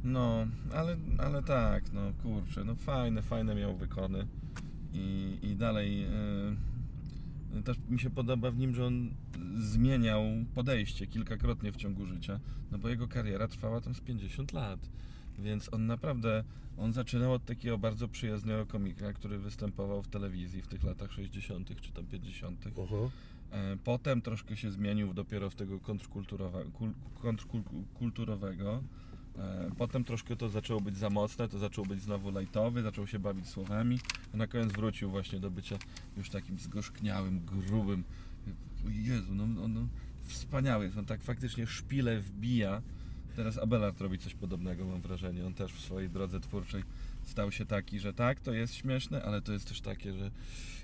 No, ale, ale tak, no kurczę, no fajne, fajne miał wykony. I, i dalej e, też mi się podoba w nim, że on zmieniał podejście kilkakrotnie w ciągu życia, no bo jego kariera trwała tam z 50 lat. Więc on naprawdę, on zaczynał od takiego bardzo przyjaznego komika, który występował w telewizji w tych latach 60. czy tam 50. Oho. E, Potem troszkę się zmienił dopiero w tego kontrkulturowa, kul, kontrkulturowego. E, Potem troszkę to zaczęło być za mocne, to zaczął być znowu lajtowy, zaczął się bawić słowami, a na koniec wrócił właśnie do bycia już takim zgorzkniałym, grubym. Jezu, no, on, no, wspaniały jest, on tak faktycznie szpile wbija. Teraz Abelard robi coś podobnego, mam wrażenie. On też w swojej drodze twórczej stał się taki, że tak, to jest śmieszne, ale to jest też takie, że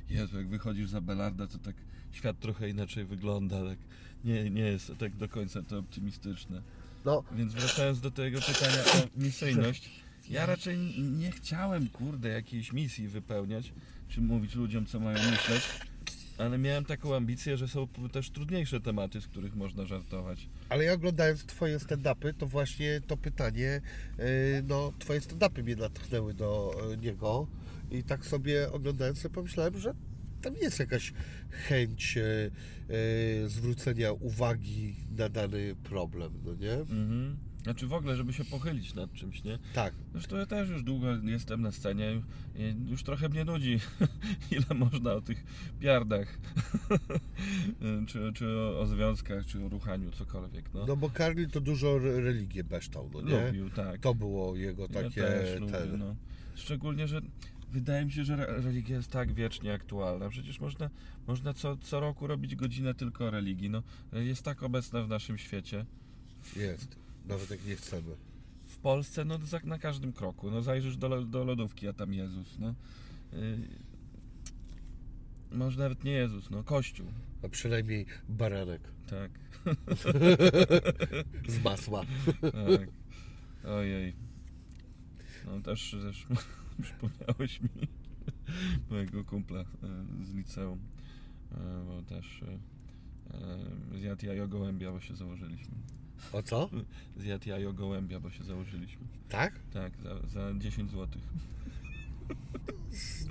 Jezu, jak wychodzisz za Belarda, to tak świat trochę inaczej wygląda, tak nie, nie jest tak do końca to optymistyczne. No, Więc wracając do tego pytania o misyjność, ja raczej nie chciałem, kurde, jakiejś misji wypełniać, czy mówić ludziom, co mają myśleć, ale miałem taką ambicję, że są też trudniejsze tematy, z których można żartować. ale ja oglądając Twoje stand-upy, to właśnie to pytanie, yy, no Twoje stand-upy mnie natchnęły do e, niego i tak sobie oglądając sobie pomyślałem, że tam jest jakaś chęć e, e, zwrócenia uwagi na dany problem, no nie? Mhm. Znaczy w ogóle, żeby się pochylić nad czymś, nie? Tak. Zresztą ja też już długo jestem na scenie i już trochę mnie nudzi, ile można o tych piardach, czy, czy o, o związkach, czy o ruchaniu, cokolwiek, no. No bo Karli to dużo re- religię beształ, no nie? Lubił, tak. To było jego takie... ja też lubię, ten... no. Szczególnie, że wydaje mi się, że re- religia jest tak wiecznie aktualna. Przecież można, można co, co roku robić godzinę tylko o religii. No, jest tak obecna w naszym świecie. Jest, nawet jak nie chcemy. W Polsce, no za- na każdym kroku. No zajrzysz do, do lodówki, a tam Jezus, no. Yy, może nawet nie Jezus, no Kościół, A przynajmniej baranek tak. z masła. tak. Ojej. No też, też przypomniałeś mi mojego kumpla e, z liceum, e, bo też e, zjadł jajo gołębia, bo się założyliśmy. O co? Zjadł jajo gołębia, bo się założyliśmy. Tak? Tak, za, za 10 zł.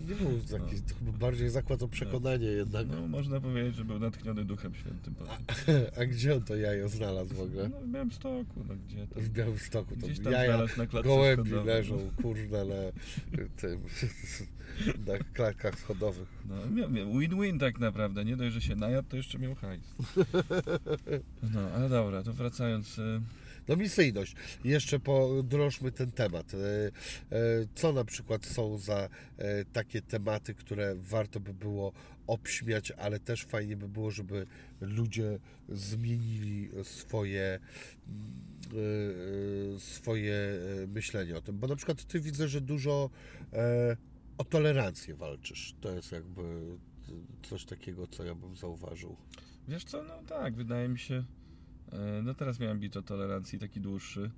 Nie był taki, to chyba bardziej zakład o przekonanie jednak. No, można powiedzieć, że był natchniony Duchem Świętym. potem. A gdzie on to jajo znalazł w ogóle? No, w Białymstoku, no gdzie tam. W Białymstoku to Gdzieś tam jaja znalazł na klatce gołębi schodowej. leżą, kurde, ale tym, na klatkach schodowych. No, win-win tak naprawdę. Nie dość, że się najadł, to jeszcze miał hajs. No, ale dobra, to wracając. e, No misyjność. Jeszcze podrożmy ten temat. E, e, Co na przykład są za e, takie tematy, które warto by było obśmiać, ale też fajnie by było, żeby ludzie zmienili swoje mm, swoje myślenie o tym. Bo na przykład ty widzę, że dużo o tolerancję walczysz. To jest jakby coś takiego, co ja bym zauważył. Wiesz co, no tak, wydaje mi się. E, No teraz miałem bit o tolerancji taki dłuższy.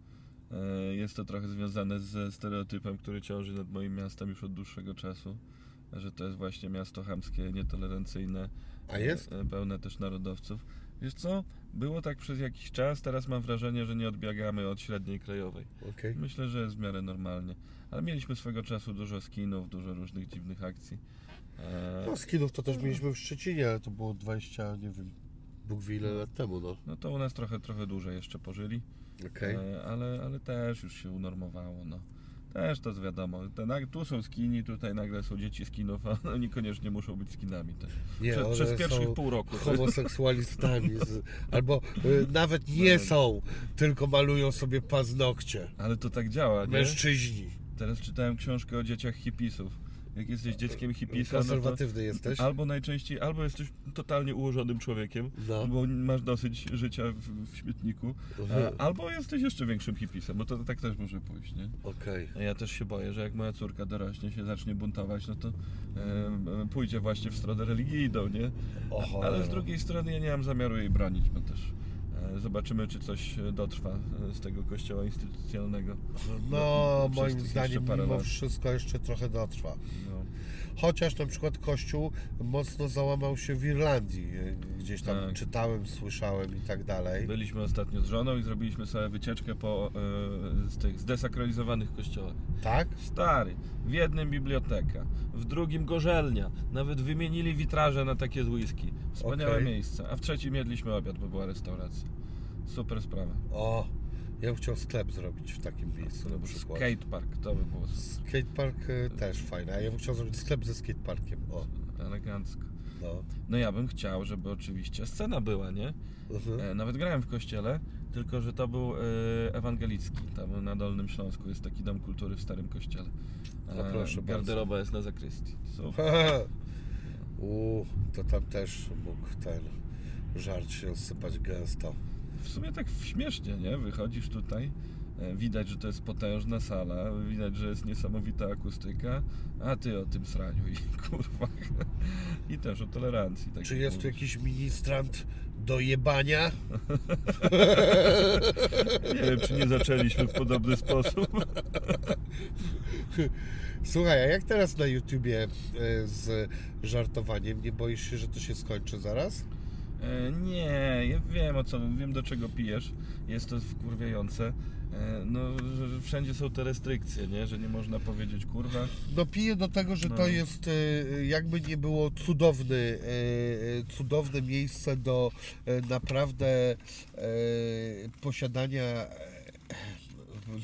E, Jest to trochę związane ze stereotypem, który ciąży nad moim miastem już od dłuższego czasu. Że to jest właśnie miasto chamskie, nietolerancyjne. A jest? e, Pełne też narodowców. Wiesz co, było tak przez jakiś czas, teraz mam wrażenie, że nie odbiegamy od średniej krajowej. Okej. Myślę, że jest w miarę normalnie. Ale mieliśmy swego czasu dużo skinów, dużo różnych dziwnych akcji. No, skinów to też mieliśmy w Szczecinie, ale to było 20, nie wiem, Bóg wie ile lat temu, no. No to u nas trochę, trochę dłużej jeszcze pożyli, Okej. e, ale, ale też już się unormowało. No. Też to jest wiadomo. Te, tu są skini, tutaj nagle są dzieci skinów, a oni niekoniecznie muszą być skinami też. Nie, Prze, przez pierwszych pół roku. homoseksualistami, z, albo y, nawet nie Tak. są, tylko malują sobie paznokcie. Ale to tak działa, nie? Mężczyźni. Teraz czytałem książkę o dzieciach hipisów. Jak jesteś dzieckiem hipisa, no Konserwatywny jesteś? albo najczęściej, albo jesteś totalnie ułożonym człowiekiem, No. bo masz dosyć życia w, w śmietniku, Mhm. a, albo jesteś jeszcze większym hipisem, bo to tak też może pójść, nie? Okej. A Ja też się boję, że jak moja córka dorośnie, się zacznie buntować, no to e, e, pójdzie właśnie w stronę religijną, nie? O Ale z drugiej strony ja nie mam zamiaru jej bronić, bo też e, zobaczymy, czy coś e, dotrwa e, z tego kościoła instytucjonalnego. No, moim zdaniem mimo lat. wszystko jeszcze trochę dotrwa. No. Chociaż na przykład Kościół mocno załamał się w Irlandii. Gdzieś tam Tak. czytałem, słyszałem i tak dalej. Byliśmy ostatnio z żoną i zrobiliśmy sobie wycieczkę po e, z tych zdesakralizowanych kościołach. Tak? Stary, w jednym biblioteka, w drugim gorzelnia, nawet wymienili witraże na takie z whisky. Wspaniałe Okej. miejsce. A w trzecim jedliśmy obiad, bo była restauracja. Super sprawa. O, ja bym chciał sklep zrobić w takim miejscu na przykład. Skatepark, to by było. Skatepark e, też fajny, a ja bym chciał zrobić sklep ze skateparkiem. O, elegancko. no. No ja bym chciał, żeby oczywiście scena była, nie? Mhm. E, Nawet grałem w kościele, tylko że to był e, ewangelicki. Tam na Dolnym Śląsku jest taki dom kultury w Starym Kościele. O, proszę bardzo. Garderoba jest na zakrystii. U, to tam też mógł ten żart się sypać gęsto. W sumie tak śmiesznie, nie? Wychodzisz tutaj, e, widać, że to jest potężna sala, widać, że jest niesamowita akustyka, a ty o tym sraniu i kurwa. I też o tolerancji. tak Czy jest tu jakiś ministrant do jebania? Nie wiem, czy nie zaczęliśmy w podobny sposób. Słuchaj, a jak teraz na YouTubie e, z żartowaniem? Nie boisz się, że to się skończy zaraz? E, Nie, ja wiem o co, wiem do czego pijesz. Jest to wkurwiające. E, No, że że wszędzie są te restrykcje, nie? Że nie można powiedzieć kurwa. No piję do tego, że No. to jest e, jakby nie było cudowny, cudowne miejsce do naprawdę posiadania,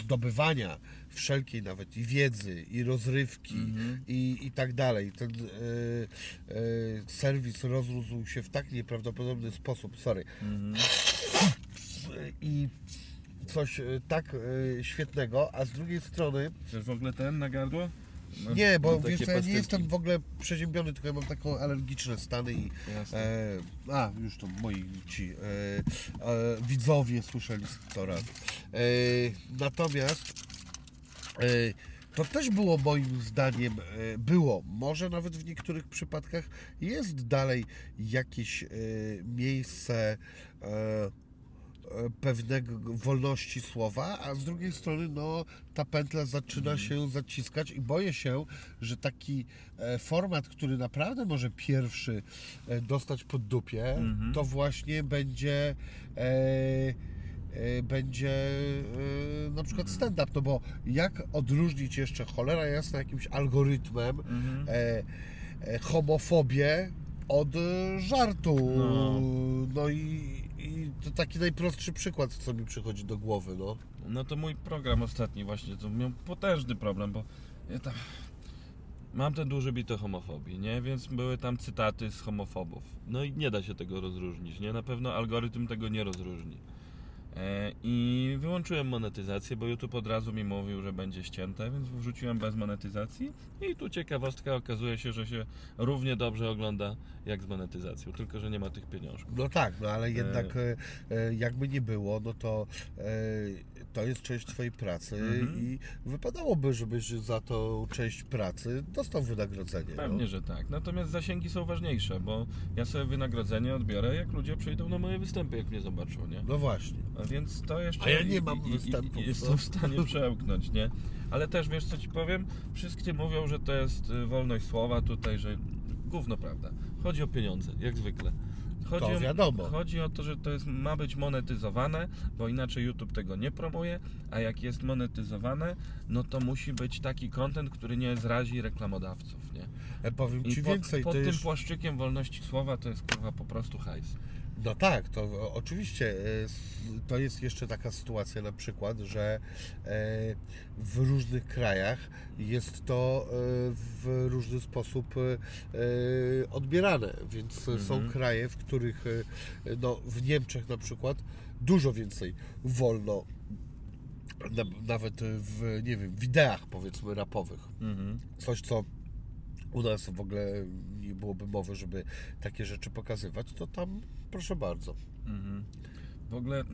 zdobywania wszelkiej nawet i wiedzy, i rozrywki, Mhm. i, i tak dalej. Ten e, e, serwis rozrósł się w tak nieprawdopodobny sposób, sorry, Mhm. i coś e, tak e, świetnego, a z drugiej strony Chcesz w ogóle ten na gardło? Mam- Nie, bo takie wiesz ja nie jestem w ogóle przeziębiony, tylko ja mam taką alergiczne stany i e, a, już to moi ci e, e, widzowie słyszeli to raz. E, natomiast to też było moim zdaniem, e, było, może nawet w niektórych przypadkach jest dalej jakieś e, miejsce e, e, pewnego wolności słowa, a z drugiej strony no, ta pętla zaczyna się zaciskać i boję się, że taki e, format, który naprawdę może pierwszy e, dostać pod dupie, Mhm. to właśnie będzie e, e, będzie e, na przykład stand-up, no bo jak odróżnić jeszcze cholera jasna jakimś algorytmem Mhm. e, e, homofobię od e, żartu. No. No, i, i to taki najprostszy przykład, co mi przychodzi do głowy, no. No to mój program ostatni właśnie, to miał potężny problem, bo ja tam... Mam ten duży bit o homofobii, nie? Więc były tam cytaty z homofobów. No i nie da się tego rozróżnić, nie? Na pewno algorytm tego nie rozróżni. E, I wyłączyłem monetyzację, bo YouTube od razu mi mówił, że będzie ścięte, więc wrzuciłem bez monetyzacji. I tu ciekawostka, okazuje się, że się równie dobrze ogląda jak z monetyzacją, tylko że nie ma tych pieniążków. No tak, no ale jednak e, e, jakby nie było, no to e, to jest część Twojej pracy Mhm. i wypadałoby, żebyś za tą część pracy dostał wynagrodzenie. Pewnie, no. że tak. Natomiast zasięgi są ważniejsze, bo ja sobie wynagrodzenie odbiorę, jak ludzie przyjdą na moje występy, jak mnie zobaczą, nie? No właśnie. A Więc to jeszcze... A ja nie mam i- występów, I, jestem no. w stanie przełknąć, nie? Ale też, wiesz co Ci powiem? Wszyscy mówią, że to jest y, wolność słowa tutaj, że gówno prawda. Chodzi o pieniądze, jak zwykle. Chodzi To o, wiadomo. Chodzi o to, że to jest, ma być monetyzowane, bo inaczej YouTube tego nie promuje, a jak jest monetyzowane, no to musi być taki content, który nie zrazi reklamodawców, nie? E, powiem I Ci pod, więcej, pod tym jest... płaszczykiem wolności słowa to jest kurwa po prostu hajs. No tak, to oczywiście e, to jest jeszcze taka sytuacja na przykład, że e, w różnych krajach jest to e, w różny sposób odbierane, więc są Mhm. kraje, w których no, w Niemczech na przykład dużo więcej wolno na, nawet w, nie wiem, wideach powiedzmy rapowych. Mhm. Coś, co u nas w ogóle nie byłoby mowy, żeby takie rzeczy pokazywać, to tam proszę bardzo. Mhm. W ogóle y,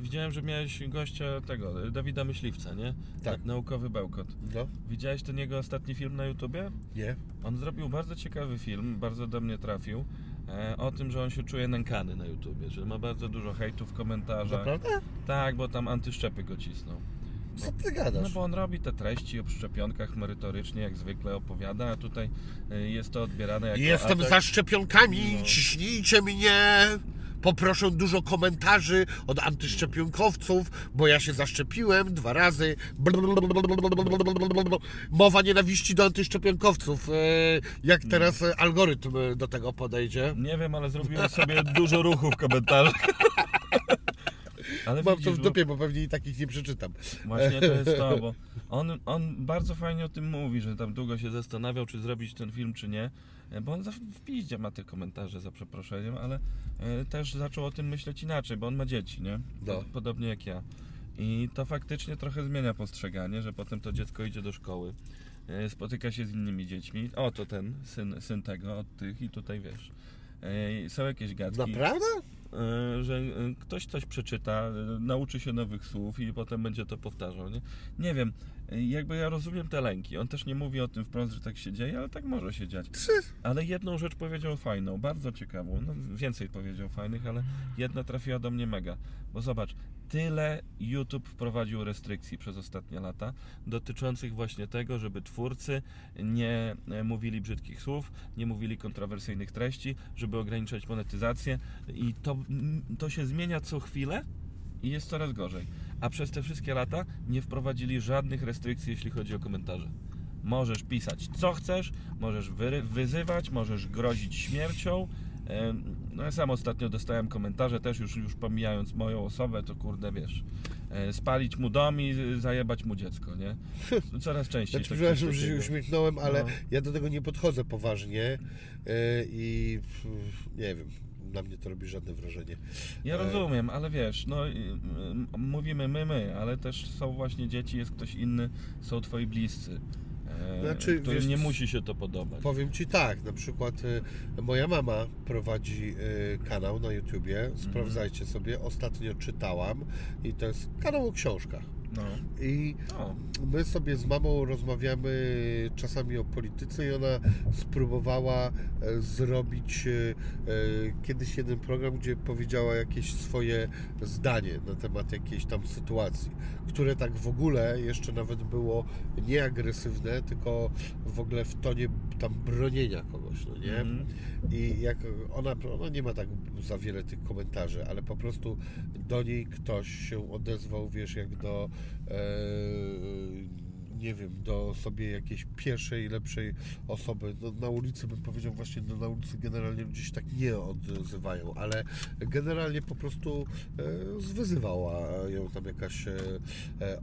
widziałem, że miałeś gościa tego, Dawida Myśliwca, nie? Tak. Na, naukowy bełkot. No, Widziałeś ten jego ostatni film na YouTubie? nie? On zrobił bardzo ciekawy film, bardzo do mnie trafił. E, o tym, że on się czuje nękany na YouTubie, że ma bardzo dużo hejtu w komentarzach. Naprawdę? Tak, bo tam antyszczepy go cisną. Co ty No gadasz? bo on robi te treści o szczepionkach merytorycznie, jak zwykle opowiada, a tutaj y, jest to odbierane jako Jestem atak. za szczepionkami, No. ciśnijcie mnie! Poproszę dużo komentarzy od antyszczepionkowców, bo ja się zaszczepiłem dwa razy. Mowa nienawiści do antyszczepionkowców. E, Jak teraz e, algorytm do tego podejdzie? Nie wiem, ale zrobiłem sobie dużo ruchu w komentarzach. Ale Mam widzisz, to w bo- dupie, bo pewnie i takich nie przeczytam. Właśnie to jest to, bo on, on bardzo fajnie o tym mówi, że tam długo się zastanawiał, czy zrobić ten film, czy nie, e, bo on zawsze w piździe ma te komentarze, za przeproszeniem, ale e, też zaczął o tym myśleć inaczej, bo on ma dzieci, nie? No. Podobnie jak ja. I to faktycznie trochę zmienia postrzeganie, że potem to dziecko idzie do szkoły, e, spotyka się z innymi dziećmi. O, to ten syn, syn tego, od tych i tutaj wiesz. Są jakieś gadki. Naprawdę? E, że e, ktoś coś przeczyta, e, nauczy się nowych słów i potem będzie to powtarzał. Nie, nie wiem, jakby ja rozumiem te lęki. On też nie mówi o tym wprost, że tak się dzieje, ale tak może się dziać. Ale jedną rzecz powiedział fajną, bardzo ciekawą. No, więcej powiedział fajnych, ale jedna trafiła do mnie mega. Bo zobacz, tyle YouTube wprowadził restrykcji przez ostatnie lata dotyczących właśnie tego, żeby twórcy nie mówili brzydkich słów, nie mówili kontrowersyjnych treści, żeby ograniczać monetyzację i to, to się zmienia co chwilę i jest coraz gorzej. A przez te wszystkie lata nie wprowadzili żadnych restrykcji, jeśli chodzi o komentarze. Możesz pisać co chcesz, możesz wyzywać, możesz grozić śmiercią. No ja sam ostatnio dostałem komentarze, też już, już pomijając moją osobę, to kurde wiesz, e, spalić mu dom i zajebać mu dziecko, nie? Coraz częściej. Znaczy, przepraszam, że się uśmiechnąłem, ale No. ja do tego nie podchodzę poważnie yy, i nie wiem, na mnie to robi żadne wrażenie. Ja E, rozumiem, ale wiesz, no mówimy my, my, ale też są właśnie dzieci, jest ktoś inny, są twoi bliscy, e, Znaczy, którym wiesz, nie musi się to podobać. Powiem Ci tak, na przykład y, moja mama prowadzi y, kanał na YouTubie, Mhm. sprawdzajcie sobie, ostatnio czytałam i to jest kanał o książkach. No. I O, my sobie z mamą rozmawiamy czasami o polityce i ona spróbowała e, zrobić e, e, kiedyś jeden program, gdzie powiedziała jakieś swoje zdanie na temat jakiejś tam sytuacji, które tak w ogóle jeszcze nawet było nie agresywne, tylko w ogóle w tonie tam bronienia kogoś, no nie? mhm. I jak ona, ona nie ma tak za wiele tych komentarzy, ale po prostu do niej ktoś się odezwał, wiesz, jak do e, nie wiem, do sobie jakiejś pierwszej, lepszej osoby. No, na ulicy bym powiedział właśnie, no, na ulicy generalnie ludzie się tak nie odzywają, ale generalnie po prostu e, zwyzywała ją tam jakaś e,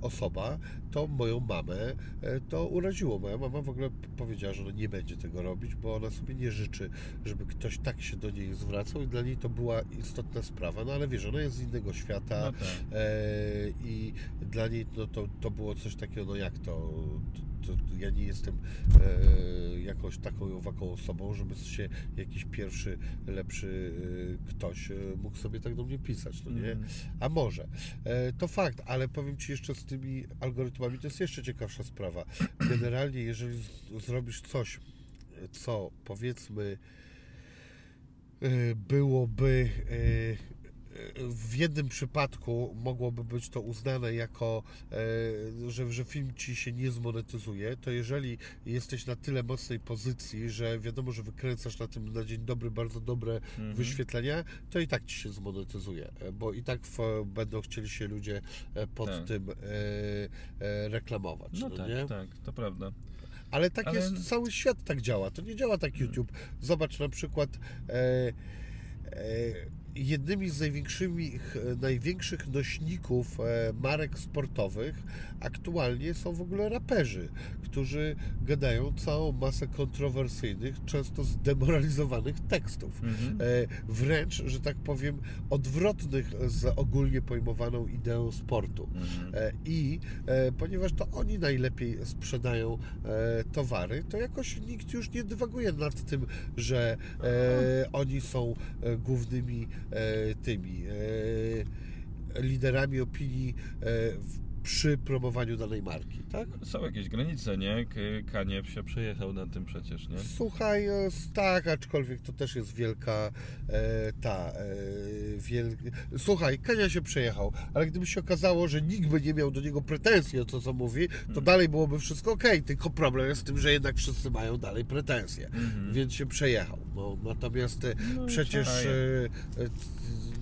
osoba, to moją mamę e, to uraziło. Moja mama w ogóle powiedziała, że ona nie będzie tego robić, bo ona sobie nie życzy, żeby ktoś tak się do niej zwracał i dla niej to była istotna sprawa. No ale wiesz, ona jest z innego świata No tak. e, i dla niej no, to, to było coś takiego, no jak to, to, to ja nie jestem e, jakąś taką owaką osobą, żeby się jakiś pierwszy, lepszy e, ktoś e, mógł sobie tak do mnie pisać, no nie? Mhm. A może. E, to fakt, ale powiem Ci jeszcze z tymi algorytmami, to jest jeszcze ciekawsza sprawa. Generalnie, jeżeli z, zrobisz coś, co powiedzmy e, byłoby e, w jednym przypadku mogłoby być to uznane jako, e, że, że film ci się nie zmonetyzuje, to jeżeli jesteś na tyle mocnej pozycji, że wiadomo, że wykręcasz na tym na dzień dobry bardzo dobre Mhm. wyświetlenia, to i tak ci się zmonetyzuje, e, bo i tak w, będą chcieli się ludzie e, pod Tak. tym e, e, reklamować. No no tak, nie? tak, to prawda. Ale tak Ale- jest, cały świat tak działa. To nie działa tak YouTube. Zobacz na przykład e, jednymi z największymi, największych nośników e, marek sportowych aktualnie są w ogóle raperzy, którzy gadają całą masę kontrowersyjnych, często zdemoralizowanych tekstów. Mhm. E, wręcz, że tak powiem, odwrotnych z ogólnie pojmowaną ideą sportu. Mhm. E, I ponieważ to oni najlepiej sprzedają towary, to jakoś nikt już nie dywaguje nad tym, że oni są głównymi tymi e, liderami opinii e, w, przy promowaniu danej marki, tak? Są jakieś granice, nie? K- Kanie się przejechał na tym przecież, nie? Słuchaj, e, tak, aczkolwiek to też jest wielka e, ta e, wiel... Słuchaj, Kania się przejechał, ale gdyby się okazało, że nikt by nie miał do niego pretensji o to, co mówi, to dalej byłoby wszystko ok. Tylko problem jest z tym, że jednak wszyscy mają dalej pretensje, Mhm. więc się przejechał. No, natomiast e, No przecież e, e,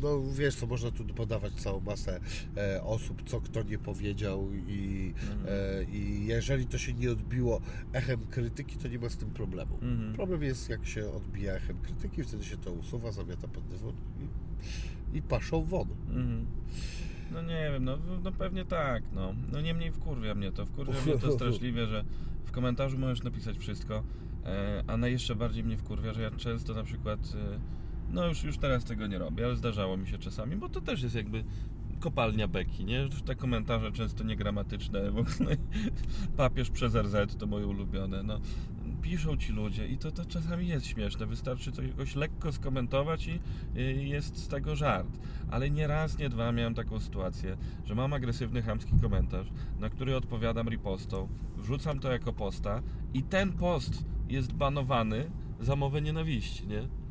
no wiesz co, można tu podawać całą masę e, osób, co kto nie powiedział i, Mhm. e, i jeżeli to się nie odbiło echem krytyki, to nie ma z tym problemu. Mhm. Problem jest, jak się odbija echem krytyki, wtedy się to usuwa, zamiata pod dywan i, i paszą won. Mhm. No nie wiem, no, no pewnie tak, no. No niemniej wkurwia mnie to, wkurwia mnie to straszliwie, że w komentarzu możesz napisać wszystko, e, a na jeszcze bardziej mnie wkurwia, że ja często na przykład, e, no już, już teraz tego nie robię, ale zdarzało mi się czasami, bo to też jest jakby kopalnia beki, nie? Te komentarze często niegramatyczne, w ogóle papież przez RZ to moje ulubione, no. Piszą ci ludzie i to, to czasami jest śmieszne, wystarczy coś jakoś lekko skomentować i i jest z tego żart. Ale nie raz, nie dwa miałem taką sytuację, że mam agresywny, chamski komentarz, na który odpowiadam ripostą, wrzucam to jako posta i ten post jest banowany za mowę nienawiści, nie?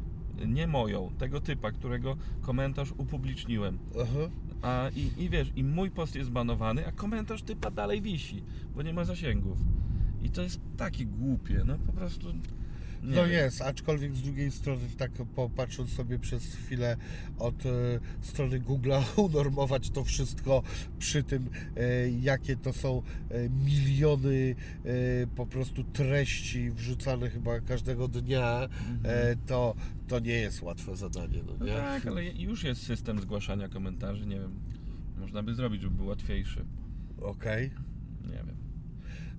Nie moją, tego typa, którego komentarz upubliczniłem. Aha. A i, i wiesz, i mój post jest banowany, a komentarz typa dalej wisi, bo nie ma zasięgów. I to jest takie głupie, no po prostu. Nie no wiem. jest, aczkolwiek z drugiej strony, tak popatrząc sobie przez chwilę od e, strony Google'a, unormować to wszystko przy tym, e, jakie to są e, miliony po prostu treści wrzucane chyba każdego dnia, e, to, to nie jest łatwe zadanie, no No nie? tak, ale już jest system zgłaszania komentarzy, nie wiem. Można by zrobić, żeby był łatwiejszy. Okej. Nie wiem.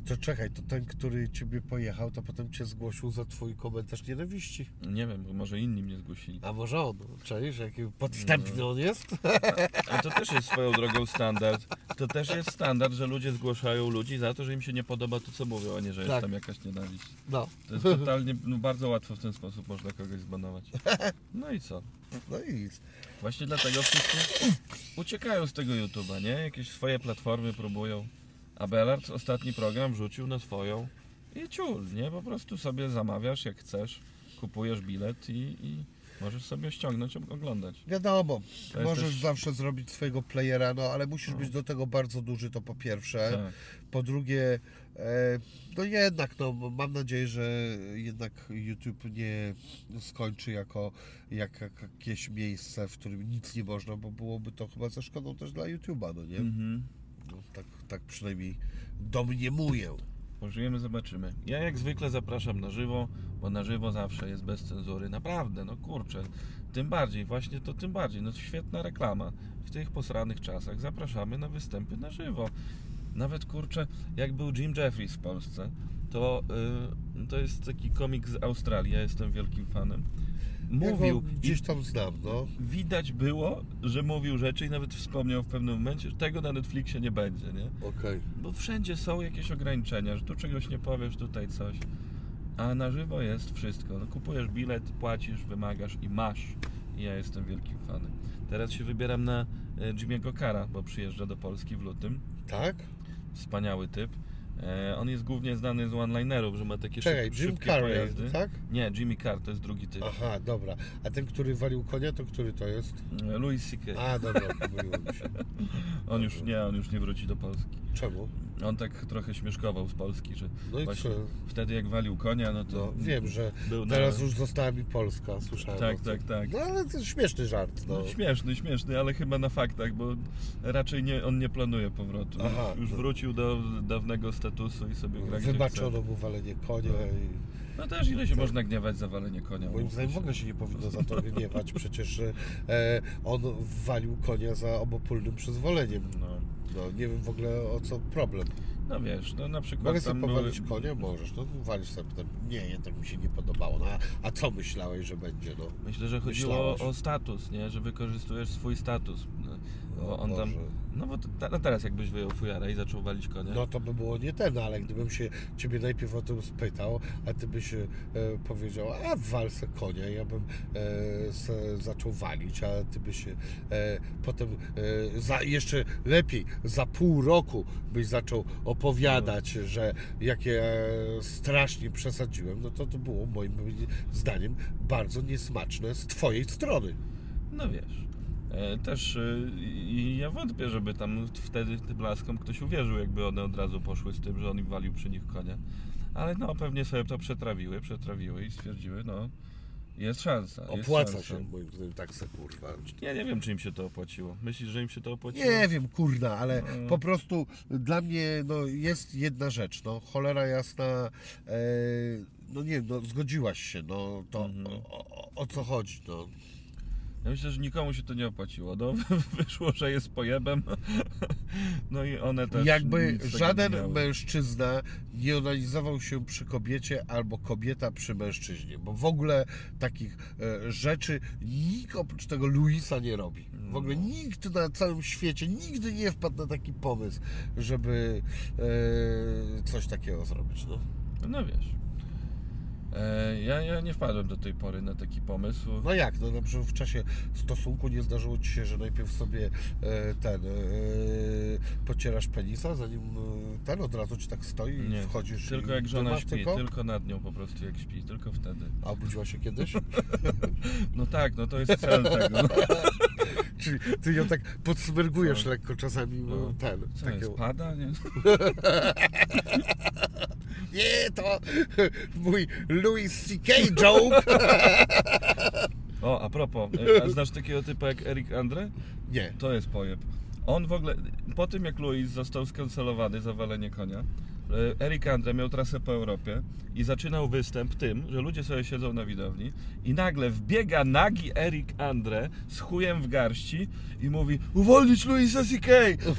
To czekaj, to ten, który ciebie pojechał, to potem cię zgłosił za twój komentarz nienawiści. Nie wiem, bo może inni mnie zgłosili. A może on, czaisz, jaki podstępny on jest? Ale to też jest swoją drogą standard. To też jest standard, że ludzie zgłaszają ludzi za to, że im się nie podoba to, co mówią, a nie, że jest Tak. tam jakaś nienawiść. No, To jest totalnie, no bardzo łatwo w ten sposób można kogoś zbanować. No i co? no i nic. Właśnie dlatego wszyscy uciekają z tego YouTube'a, nie? Jakieś swoje platformy próbują. A ostatni program wrzucił na swoją i ciul, nie? Po prostu sobie zamawiasz jak chcesz, kupujesz bilet i, i możesz sobie ściągnąć, oglądać. Wiadomo, To możesz też- zawsze zrobić swojego playera, no ale musisz być do tego bardzo duży, to po pierwsze. Tak. Po drugie, e, no jednak, no mam nadzieję, że jednak YouTube nie skończy jako jak, jak jakieś miejsce, w którym nic nie można, bo byłoby to chyba ze szkodą też dla YouTube'a, no nie? Mhm. No, tak, tak przynajmniej domniemuję. Pożyjemy, zobaczymy. Ja jak zwykle zapraszam na żywo, bo na żywo zawsze jest bez cenzury. Naprawdę, no kurczę. Tym bardziej, właśnie to tym bardziej. No świetna reklama. W tych posranych czasach zapraszamy na występy na żywo. Nawet kurczę, jak był Jim Jeffries w Polsce, to, y, to jest taki komik z Australii, ja jestem wielkim fanem. Mówił, Ja gdzieś tam znam, no. widać było, że mówił rzeczy i nawet wspomniał w pewnym momencie, że tego na Netflixie nie będzie, nie? Okej. Bo wszędzie są jakieś ograniczenia, że tu czegoś nie powiesz, tutaj coś. A na żywo jest wszystko. No, kupujesz bilet, płacisz, wymagasz i masz. I ja jestem wielkim fanem. Teraz się wybieram na e, Jimmy'ego Cara, bo przyjeżdża do Polski w lutym. Tak? Wspaniały typ. E, on jest głównie znany z one-linerów, że ma takie Czekaj, szyb, Jim szybkie Carrey, pojazdy. tak? Nie, Jimmy Carr to jest drugi typ. Aha, dobra. A ten, który walił konia, to który to jest? E, Louis C.K. A, dobra, pomyliło mi się. On już nie, on już nie wróci do Polski. Czemu? On tak trochę śmieszkował z Polski, że No i właśnie co? wtedy jak walił konia, no to No, wiem, że był na- teraz już została mi Polska, słyszałem. Tak, o tym. tak, tak. No ale to śmieszny żart, no. No, śmieszny, śmieszny, ale chyba na faktach, bo raczej nie, on nie planuje powrotu. Aha, Już no. wrócił do dawnego statusu i sobie gra gdzie Wybaczono chce. mu walenie konia i No też ile się można gniewać za walenie konia. moim mówmy zdaniem w ogóle się nie powinno za to gniewać, przecież e, on walił konia za obopólnym przyzwoleniem. No, No nie wiem w ogóle o co problem. no wiesz, no na przykład Mogę tam sobie były- powalić konia? Możesz, no walisz sobie potem. Nie, jednak mi się nie podobało. No, a, a co myślałeś, że będzie, no? Myślę, że chodziło Myślałeś. o status, nie? Że wykorzystujesz swój status. No, Bo O on tam. No bo no teraz jakbyś wyjął fujarę i zaczął walić konia. No to by było nie ten, ale gdybym się ciebie najpierw o tym spytał, a ty byś e, powiedział, a wal se konia, ja bym e, se zaczął walić, a ty byś e, potem e, za, jeszcze lepiej, za pół roku byś zaczął opowiadać, że jakie strasznie przesadziłem, no to to było moim zdaniem bardzo niesmaczne z twojej strony. No wiesz. E, Też y, i ja wątpię, żeby tam wtedy tym blaskom ktoś uwierzył, jakby one od razu poszły z tym, że on im walił przy nich konia. Ale no pewnie sobie to przetrawiły, przetrawiły i stwierdziły, no jest szansa. jest Opłaca szansa. się, moim zdaniem, tak se kurwa. Ja nie wiem, czy im się to opłaciło. Myślisz, że im się to opłaciło? Nie wiem, kurna, ale No. po prostu dla mnie no, jest jedna rzecz, no cholera jasna, e, no nie wiem, no zgodziłaś się, no to Mhm. o, o, o co chodzi, no. Ja myślę, że nikomu się to nie opłaciło. No, wyszło, że jest pojebem. No i one też. Jakby żaden mężczyzna nie onanizował się przy kobiecie albo kobieta przy mężczyźnie, bo w ogóle takich e, rzeczy nikt oprócz tego Luisa nie robi. W ogóle No. nikt na całym świecie nigdy nie wpadł na taki pomysł, żeby e, coś takiego zrobić. No. No wiesz. E, ja, ja nie wpadłem do tej pory na taki pomysł. no jak, no na przykład w czasie stosunku nie zdarzyło Ci się, że najpierw sobie e, ten e, pocierasz penisa, zanim ten od razu Ci tak stoi i Nie, wchodzisz tylko i jak żona śpi, tylko? tylko nad nią po prostu jak śpi, tylko wtedy. A obudziła się kiedyś? No tak, no to jest cel tego. No. Czyli ty ją tak podsmergujesz lekko czasami, No. no. ten. Co taką- jest, pada, nie? Nie, to mój Louis C.K. joke. O, a propos, e, a znasz takiego typa jak Eric Andre? Nie. To jest pojeb. On w ogóle, po tym jak Louis został skancelowany za walenie konia, Eric Andre miał trasę po Europie i zaczynał występ tym, że ludzie sobie siedzą na widowni i nagle wbiega nagi Eric Andre z chujem w garści i mówi uwolnić Louisa C.K.,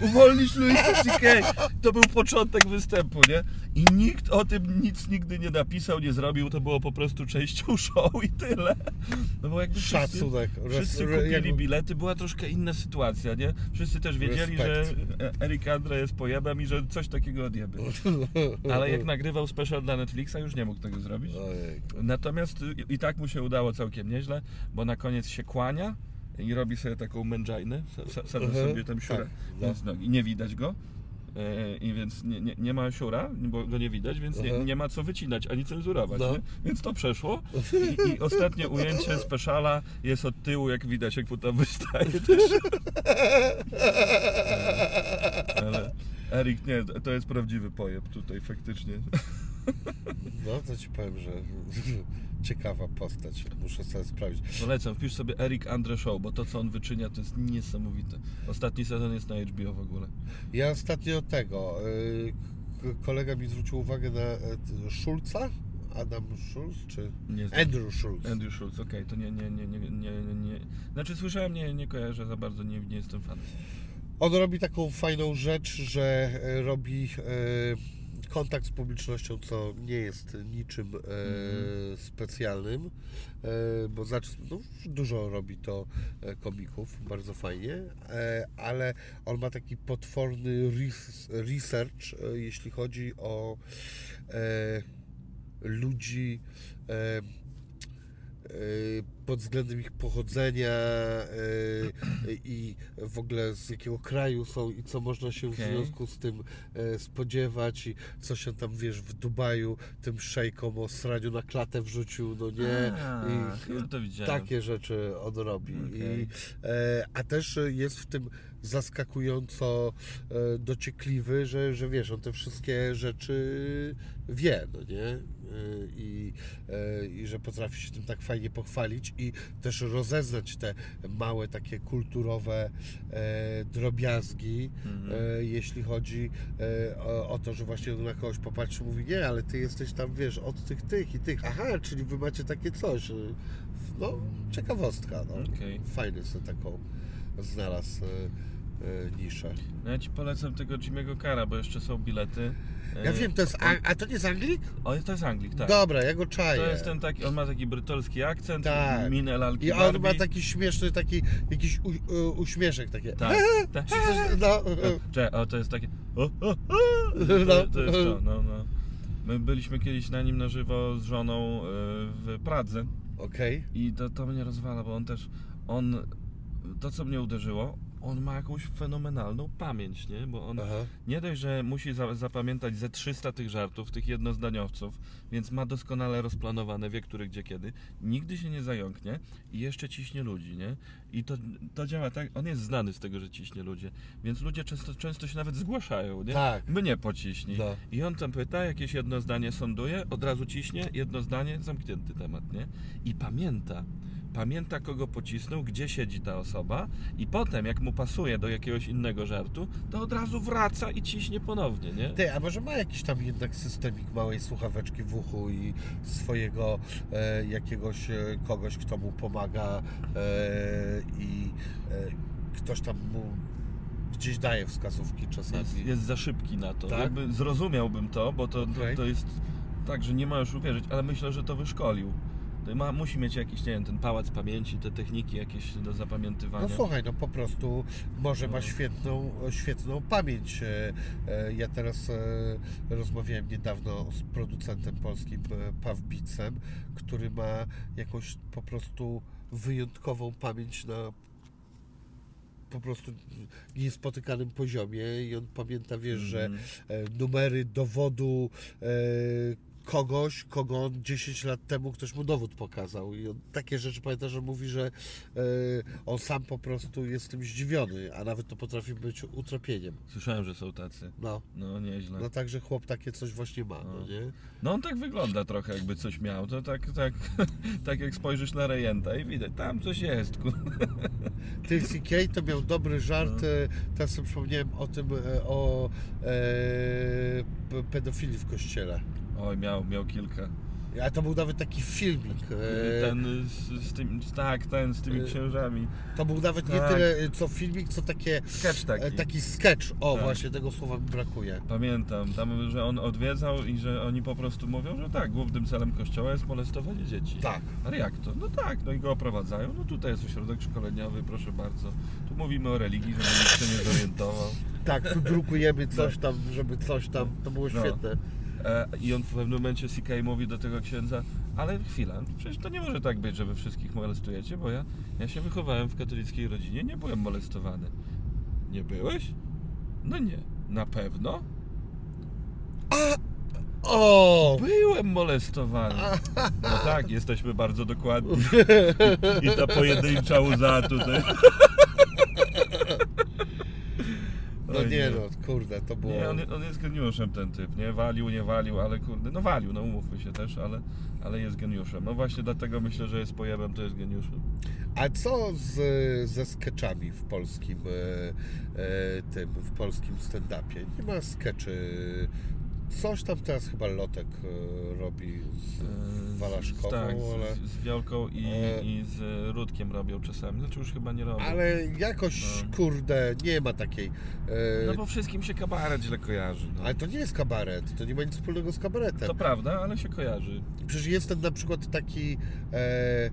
uwolnić Louisa C.K. To był początek występu, nie? I nikt o tym nic nigdy nie napisał, nie zrobił, to było po prostu częścią show i tyle. No bo jakby wszyscy- Szacunek. Wszyscy kupili bilety, była troszkę inna sytuacja, nie? Wszyscy też wiedzieli, Respekt. że Eric Andre jest pojebem i że coś takiego odjeby. Ale jak nagrywał special dla Netflixa, już nie mógł tego zrobić. Natomiast i- i tak mu się udało całkiem nieźle, bo na koniec się kłania i robi sobie taką mędżajnę, sadza Mhm, sobie tam siurę tak, no. nogi. Nie widać go. E, I więc nie, nie, nie ma siura, bo go nie widać, więc nie, Mhm. nie ma co wycinać ani cenzurować. No. Więc to przeszło. I, I ostatnie ujęcie speciala jest od tyłu, jak widać, jak mu tam wystaje też. Ale Erik, nie, to jest prawdziwy pojeb tutaj faktycznie. No to ci powiem, że ciekawa postać. Muszę sobie sprawdzić. Polecam, wpisz sobie Erik Andre Show, bo to co on wyczynia to jest niesamowite. Ostatni sezon jest na HBO w ogóle. Ja ostatnio tego. y, Kolega mi zwrócił uwagę na e, Schulza. Adam Schulz, czy Nie. Andrew Schulz. Andrew Schultz, okej, to nie, nie, nie, nie, nie, nie, Znaczy słyszałem, nie, nie kojarzę za bardzo, nie, nie jestem fanem. On robi taką fajną rzecz, że e, robi e, kontakt z publicznością, co nie jest niczym e, Mhm. specjalnym, bo zacz, no, dużo robi to komików, bardzo fajnie, ale on ma taki potworny res, research, jeśli chodzi o ludzi pod względem ich pochodzenia e, i w ogóle z jakiego kraju są i co można się w Okej. związku z tym e, spodziewać i co się tam, wiesz, w Dubaju tym szejkom o sraniu na klatę wrzucił, no nie? A, I, takie rzeczy on robi. Okej. I, e, a też jest w tym zaskakująco e, dociekliwy, że, że wiesz, on te wszystkie rzeczy wie, no nie? E, I, e, I że potrafi się tym tak fajnie pochwalić i też rozeznać te małe takie kulturowe drobiazgi, Mhm. jeśli chodzi o, o to, że właśnie na kogoś popatrzy, mówi nie, ale ty jesteś tam, wiesz, od tych, tych i tych. Aha, czyli wy macie takie coś. E, No, ciekawostka, no. Okej. Fajny sobie taką znalazł niszę. No ja ci polecam tego Jimmy'ego Cara, bo jeszcze są bilety. Ja E, wiem, to jest, a, a to nie jest Anglik? O, to jest Anglik, tak. Dobra, ja go czaję. To jest ten taki, on ma taki brytolski akcent, Tak. minę lalki I on Barbie. ma taki śmieszny, taki jakiś u, u, uśmieszek takie. Tak, tak. No, Czekaj, o to jest takie. O, o, o. No. To, to jest to, no, no. My byliśmy kiedyś na nim na żywo z żoną e, w Pradze okej. i to, to mnie rozwala, bo on też, on, to co mnie uderzyło, on ma jakąś fenomenalną pamięć, nie? Bo on Aha. nie dość, że musi za, zapamiętać ze 300 tych żartów, tych jednozdaniowców, więc ma doskonale rozplanowane, wie który, gdzie, kiedy. Nigdy się nie zająknie i jeszcze ciśnie ludzi, nie? I to, to działa tak, on jest znany z tego, że ciśnie ludzie, więc ludzie często, często się nawet zgłaszają, nie? Tak. Mnie pociśnij. No. I on tam pyta, jakieś jedno zdanie sąduje, od razu ciśnie, jedno zdanie, zamknięty temat, nie? I pamięta, pamięta kogo pocisnął, gdzie siedzi ta osoba i potem jak mu pasuje do jakiegoś innego żartu, to od razu wraca i ciśnie ponownie, nie? Ty, a może ma jakiś tam jednak systemik małej słuchaweczki w uchu i swojego e, jakiegoś e, kogoś, kto mu pomaga e, i e, ktoś tam mu gdzieś daje wskazówki czasami. Jest, jest za szybki na to. Tak? Jakby zrozumiałbym to, bo to, Okej. to, to jest tak, że nie ma już uwierzyć, ale myślę, że to wyszkolił. To Ma, musi mieć jakiś, nie wiem, ten pałac pamięci, te techniki jakieś do zapamiętywania. No słuchaj, no po prostu może ma No. świetną, świetną pamięć. E, e, Ja teraz e, rozmawiałem niedawno z producentem polskim Pawbicem, który ma jakąś po prostu wyjątkową pamięć na po prostu niespotykanym poziomie i on pamięta, wiesz, że Mhm. numery dowodu kogoś, kogo on 10 lat temu ktoś mu dowód pokazał. I on takie rzeczy pamięta, że mówi, że e, on sam po prostu jest tym zdziwiony, a nawet to potrafi być utrapieniem. Słyszałem, że są tacy. No, No nieźle. no także chłop takie coś właśnie ma, no No. nie? No on tak wygląda trochę, jakby coś miał. To tak, tak, tak jak spojrzysz na rejenta i widać, tam coś jest. kur- Ty CK to miał dobry żart, No. e, teraz sobie przypomniałem o tym, e, o e, pedofilii w kościele. Oj, miał, miał kilka. A to był nawet taki filmik. e, Ten z, z tym, tak, ten z tymi e, księżami. To był nawet nie Tak. tyle e, co filmik, co takie Sketch taki. taki, sketch. O, Tak. właśnie tego słowa mi brakuje. Pamiętam, tam, że on odwiedzał i że oni po prostu mówią, że tak, głównym celem kościoła jest molestowanie dzieci. Tak. Ale jak to? No tak, no i go oprowadzają. No tutaj jest ośrodek szkoleniowy, proszę bardzo. Tu mówimy o religii, żeby nikt się nie zorientował. Tak, tu drukujemy coś tam, żeby coś tam. To było No. świetne. E, I on w pewnym momencie CK mówi do tego księdza, ale chwila, przecież to nie może tak być, że wy wszystkich molestujecie, bo ja, ja się wychowałem w katolickiej rodzinie, nie byłem molestowany. Nie byłeś? No nie. Na pewno? O! Byłem molestowany. No tak, jesteśmy bardzo dokładni. I ta pojedyncza łza tutaj. No Oj, nie no, kurde, to było... Nie, on, on jest geniuszem ten typ, nie? Walił, nie walił, ale kurde, no walił, no umówmy się też, ale, ale jest geniuszem. No właśnie dlatego myślę, że jest pojebem, to jest geniuszem. A co z, ze sketchami w polskim e, e, tym, w polskim stand-upie? Nie ma skeczy. Coś tam teraz chyba Lotek e, robi z E, Walaszkową, tak, ale... z, z Wiolką i, E. i z Rudkiem robią czasami, znaczy już chyba nie robią. Ale jakoś, No. kurde, nie ma takiej... E, No bo wszystkim się kabaret źle kojarzy. No. Ale to nie jest kabaret, to nie ma nic wspólnego z kabaretem. To prawda, ale się kojarzy. Przecież jest ten na przykład taki... E,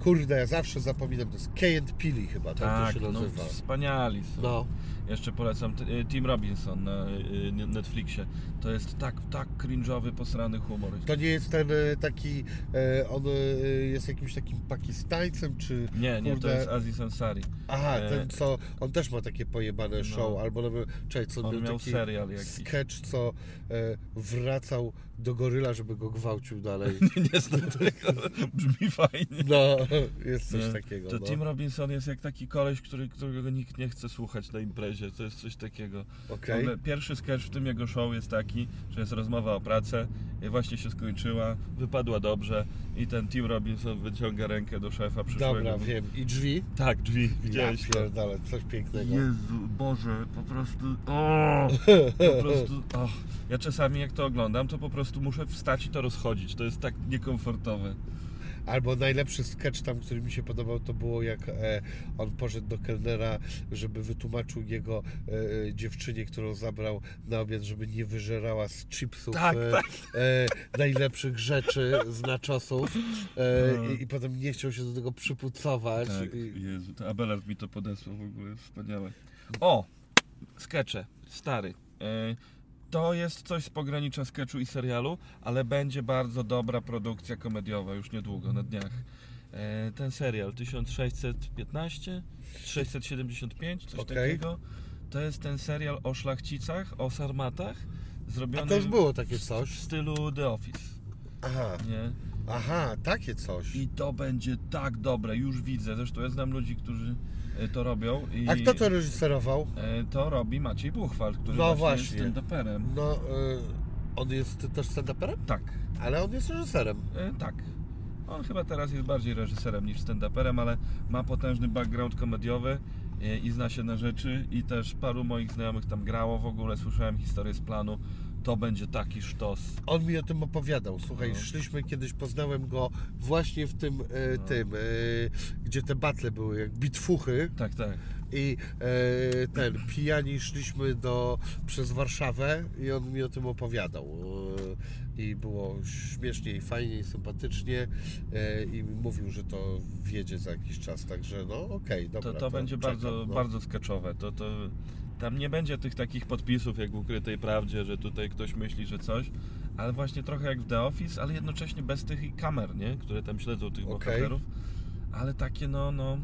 kurde, ja zawsze zapominam, to jest Kay and Pili chyba, tak, Tak, to się no nazywa. wspaniali są. No, Jeszcze polecam y, Tim Robinson na y, Netflixie. To jest tak, tak cringe'owy, posrany humor. to nie jest ten taki, on jest jakimś takim Pakistańcem, czy... Nie, nie, to jest Aziz Ansari. Aha, e, ten co, on też ma takie pojebane No. show, albo nawet, czekaj, co On miał miał taki serial jakiś. sketch, co e, wracał do goryla, żeby go gwałcił dalej. Nie znam tego, brzmi fajnie. No, jest coś Nie, takiego. To no. Tim Robinson jest jak taki koleś, który, którego nikt nie chce słuchać na imprezie. To jest coś takiego. Okej. One- Pierwszy sketch w tym jego show jest taki, że jest rozmowa o pracę i właśnie się skończyła, wypadła dobrze i ten Tim Robinson wyciąga rękę do szefa przyszłego. Dobra, wiem. I drzwi? Tak, drzwi, Ja widziałeś to. pierdolę, coś pięknego. Jezu, Boże, po prostu. O, po prostu. O. Ja czasami jak to oglądam, to po prostu muszę wstać i to rozchodzić. To jest tak niekomfortowe. Albo najlepszy sketch tam, który mi się podobał, to było jak e, on poszedł do kelnera, żeby wytłumaczył jego e, dziewczynie, którą zabrał na obiad, żeby nie wyżerała z chipsów Tak, e, tak. E, najlepszych rzeczy z naczosów e, No. i, i potem nie chciał się do tego przypucować. Tak, I, Jezu, to Abelard mi to podesłał w ogóle, wspaniałe. O, skecze, stary. To jest coś z pogranicza sketchu i serialu, ale będzie bardzo dobra produkcja komediowa już niedługo, na dniach. E, Ten serial 1615, 675, coś Okej. takiego. To jest ten serial o szlachcicach, o sarmatach, a zrobiony to już było takie w coś. stylu The Office, Aha, nie? aha, takie coś. I to będzie tak dobre, już widzę. Zresztą ja znam ludzi, którzy to robią. I A kto to reżyserował? e, To robi Maciej Buchwald, który No właśnie, jest stand-uperem. No, e, on jest też stand-uperem? Tak, Ale on jest reżyserem. tak. On chyba teraz jest bardziej reżyserem niż stand-uperem, ale ma potężny background komediowy i zna się na rzeczy i też paru moich znajomych tam grało w ogóle, słyszałem historię z planu. To będzie taki sztos. On mi o tym opowiadał. Słuchaj, No. szliśmy kiedyś, poznałem go właśnie w tym, e, No. tym e, gdzie te batle były, jak bitfuchy. Tak, tak. I e, ten, pijani szliśmy do, przez Warszawę i on mi o tym opowiadał. E, I było śmiesznie i fajnie i sympatycznie e, i mówił, że to wjedzie za jakiś czas, także no okej, dobra. To, to będzie czekam, bardzo, no. bardzo sketchowe. To, to, tam nie będzie tych takich podpisów jak w ukrytej prawdzie, że tutaj ktoś myśli, że coś, ale właśnie trochę jak w The Office, ale jednocześnie bez tych kamer, nie? które tam śledzą tych Okej. bohaterów. Ale takie no, no.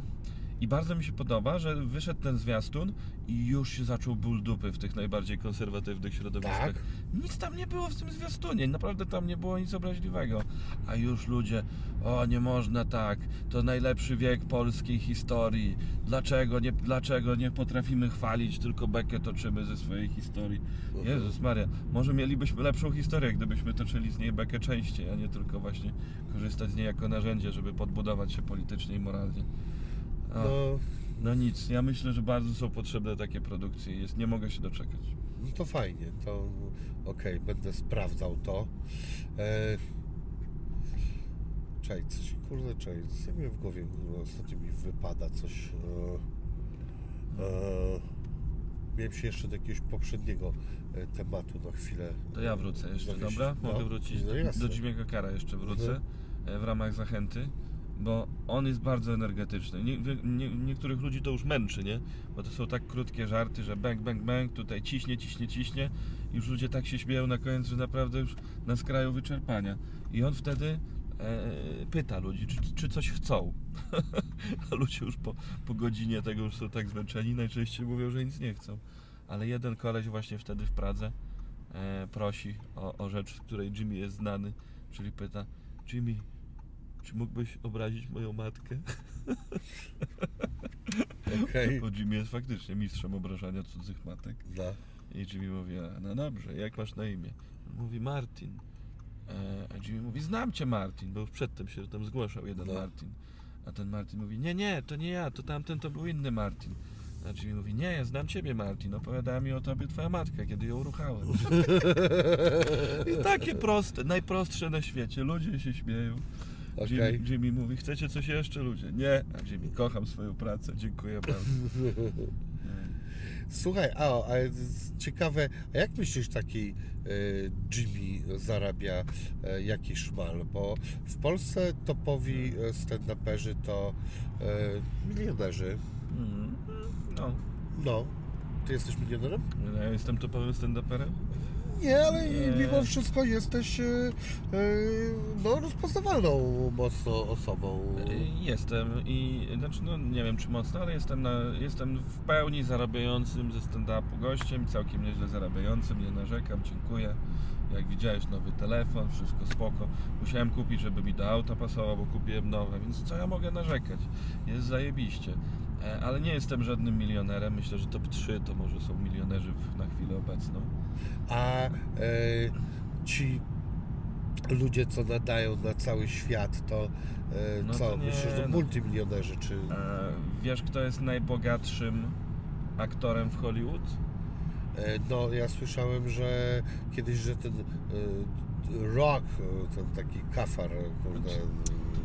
I bardzo mi się podoba, że wyszedł ten zwiastun i już się zaczął ból dupy w tych najbardziej konserwatywnych środowiskach. Tak? Nic tam nie było w tym zwiastunie, naprawdę tam nie było nic obraźliwego. A już ludzie, o nie można tak, to najlepszy wiek polskiej historii. Dlaczego nie, dlaczego nie potrafimy chwalić, tylko bekę toczymy ze swojej historii? Mhm. Jezus Maria, może mielibyśmy lepszą historię, gdybyśmy toczyli z niej bekę częściej, a nie tylko właśnie korzystać z niej jako narzędzie, żeby podbudować się politycznie i moralnie. No, no nic, ja myślę, że bardzo są potrzebne takie produkcje. Jest, nie mogę się doczekać. no to fajnie, to okej, będę sprawdzał to. E, czekaj, coś, kurde, czekaj, co mi w głowie kurde, ostatnio mi wypada coś. E, e, miałem się jeszcze do jakiegoś poprzedniego e, tematu na chwilę. To ja wrócę jeszcze, dobra? No, Mogę wrócić no do, do Jimmy'ego Kara jeszcze wrócę e, w ramach zachęty, bo on jest bardzo energetyczny. Nie, nie, niektórych ludzi to już męczy, nie? Bo to są tak krótkie żarty, że bang, bang, bang, tutaj ciśnie, ciśnie, ciśnie. I już ludzie tak się śmieją na koniec, że naprawdę już na skraju wyczerpania. I on wtedy e, pyta ludzi, czy, czy coś chcą. A ludzie już po, po godzinie tego już są tak zmęczeni, najczęściej mówią, że nic nie chcą. Ale jeden koleś właśnie wtedy w Pradze e, prosi o, o rzecz, z której Jimmy jest znany, czyli pyta Jimmy, czy mógłbyś obrazić moją matkę? Okej. Bo Jimmy jest faktycznie mistrzem obrażania cudzych matek. No. I Jimmy mówi, "A, no dobrze, jak masz na imię? Mówi Martin. E, a Jimmy mówi, znam cię Martin, bo już przedtem się tam zgłaszał jeden No. Martin. A ten Martin mówi, nie, nie, to nie ja, to tamten to był inny Martin. A Jimmy mówi, nie, ja znam ciebie Martin, opowiadała mi o tobie twoja matka, kiedy ją ruchałem. I takie proste, najprostsze na świecie, ludzie się śmieją. Okej. Jimmy, Jimmy mówi, chcecie coś jeszcze ludzie? Nie, a Jimmy, kocham swoją pracę, dziękuję bardzo. Słuchaj, a, a ciekawe, a jak myślisz taki e, Jimmy zarabia e, jakiś szmal? Bo w Polsce topowi e, stand-uperzy to e, milionerzy. Mm, No, No, ty jesteś milionerem? ja jestem topowym stand-uperem. Nie, ale Nie. mimo wszystko jesteś e, e, no, rozpoznawalną mocno osobą. Jestem i znaczy no nie wiem czy mocno, ale jestem, na, jestem w pełni zarabiającym ze stand-upu gościem, całkiem nieźle zarabiającym, nie narzekam, dziękuję. Jak widziałeś nowy telefon, wszystko spoko. Musiałem kupić, żeby mi do auta pasowało, bo kupiłem nowe, więc co ja mogę narzekać? Jest zajebiście. E, Ale nie jestem żadnym milionerem. Myślę, że top 3 to może są milionerzy na chwilę obecną. A e, ci ludzie, co nadają na cały świat, to e, No co? to nie, Myślisz, że no. multimilionerzy, czy... E, Wiesz, kto jest najbogatszym aktorem w Hollywood? E, No, ja słyszałem, że kiedyś, że ten e, Rock, ten taki kafar, kurde...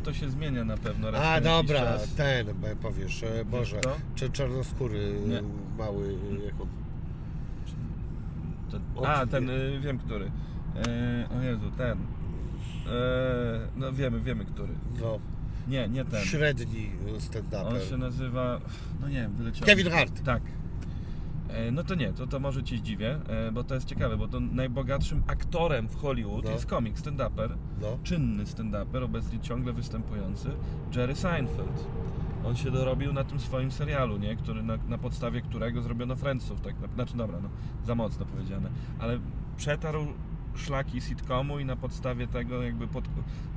To się zmienia na pewno raz A, dobra, ten, e, powiesz, e, Boże, kto? czy czarnoskóry, e, Nie. mały, e, jak on... A, ten, y, wiem który. E, o Jezu, ten. E, no wiemy, wiemy który. No, Nie, nie ten. średni e, On stand-uper. się nazywa, no nie wiem, wyleciał. Kevin Hart. Tak. E, no to nie, to, to może Ci zdziwię, e, bo to jest ciekawe, bo to najbogatszym aktorem w Hollywood No. jest komik, stand-uper, No, czynny stand-uper, obecnie ciągle występujący, Jerry Seinfeld. On się dorobił na tym swoim serialu, nie? Który, na, na podstawie którego zrobiono Friendsów, tak? na- Znaczy, dobra, no, za mocno powiedziane, ale przetarł szlaki sitcomu i na podstawie tego jakby pod,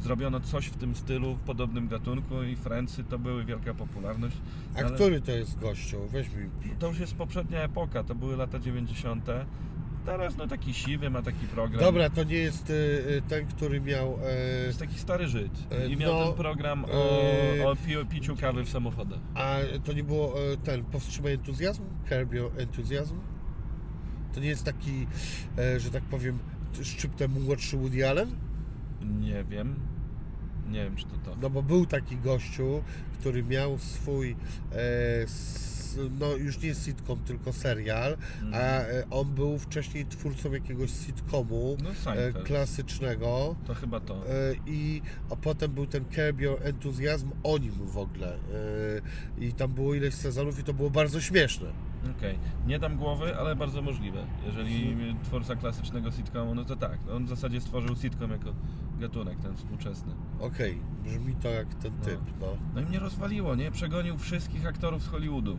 zrobiono coś w tym stylu, w podobnym gatunku i Friendsy to były wielka popularność. a ale- który to jest gościu? Weź mi... to już jest poprzednia epoka, to były lata 90. Teraz no taki siwy ma taki program. Dobra, to nie jest y, y, ten, który miał... To E, jest taki stary Żyd E, i miał no, ten program o, e, o pi, piciu kawy w samochodach. a to nie było ten, powstrzymaj entuzjazm? Curb enthusiasm? To nie jest taki, że tak powiem, szczyptem młodszy Woody Allen? Nie wiem. Nie wiem, czy to to. No bo był taki gościu, który miał swój, e, s, no już nie sitcom, tylko serial, a e, on był wcześniej twórcą jakiegoś sitcomu No e, klasycznego. To chyba to. E, I, a potem był ten Curb Your Enthusiasm o nim w ogóle. E, I tam było ileś sezonów i to było bardzo śmieszne. Okej. Nie dam głowy, ale bardzo możliwe. Jeżeli twórca klasycznego sitcomu, no to tak. On w zasadzie stworzył sitcom jako gatunek ten współczesny. Okej, brzmi to jak ten No. typ, no. No i mnie rozwaliło, nie? Przegonił wszystkich aktorów z Hollywoodu.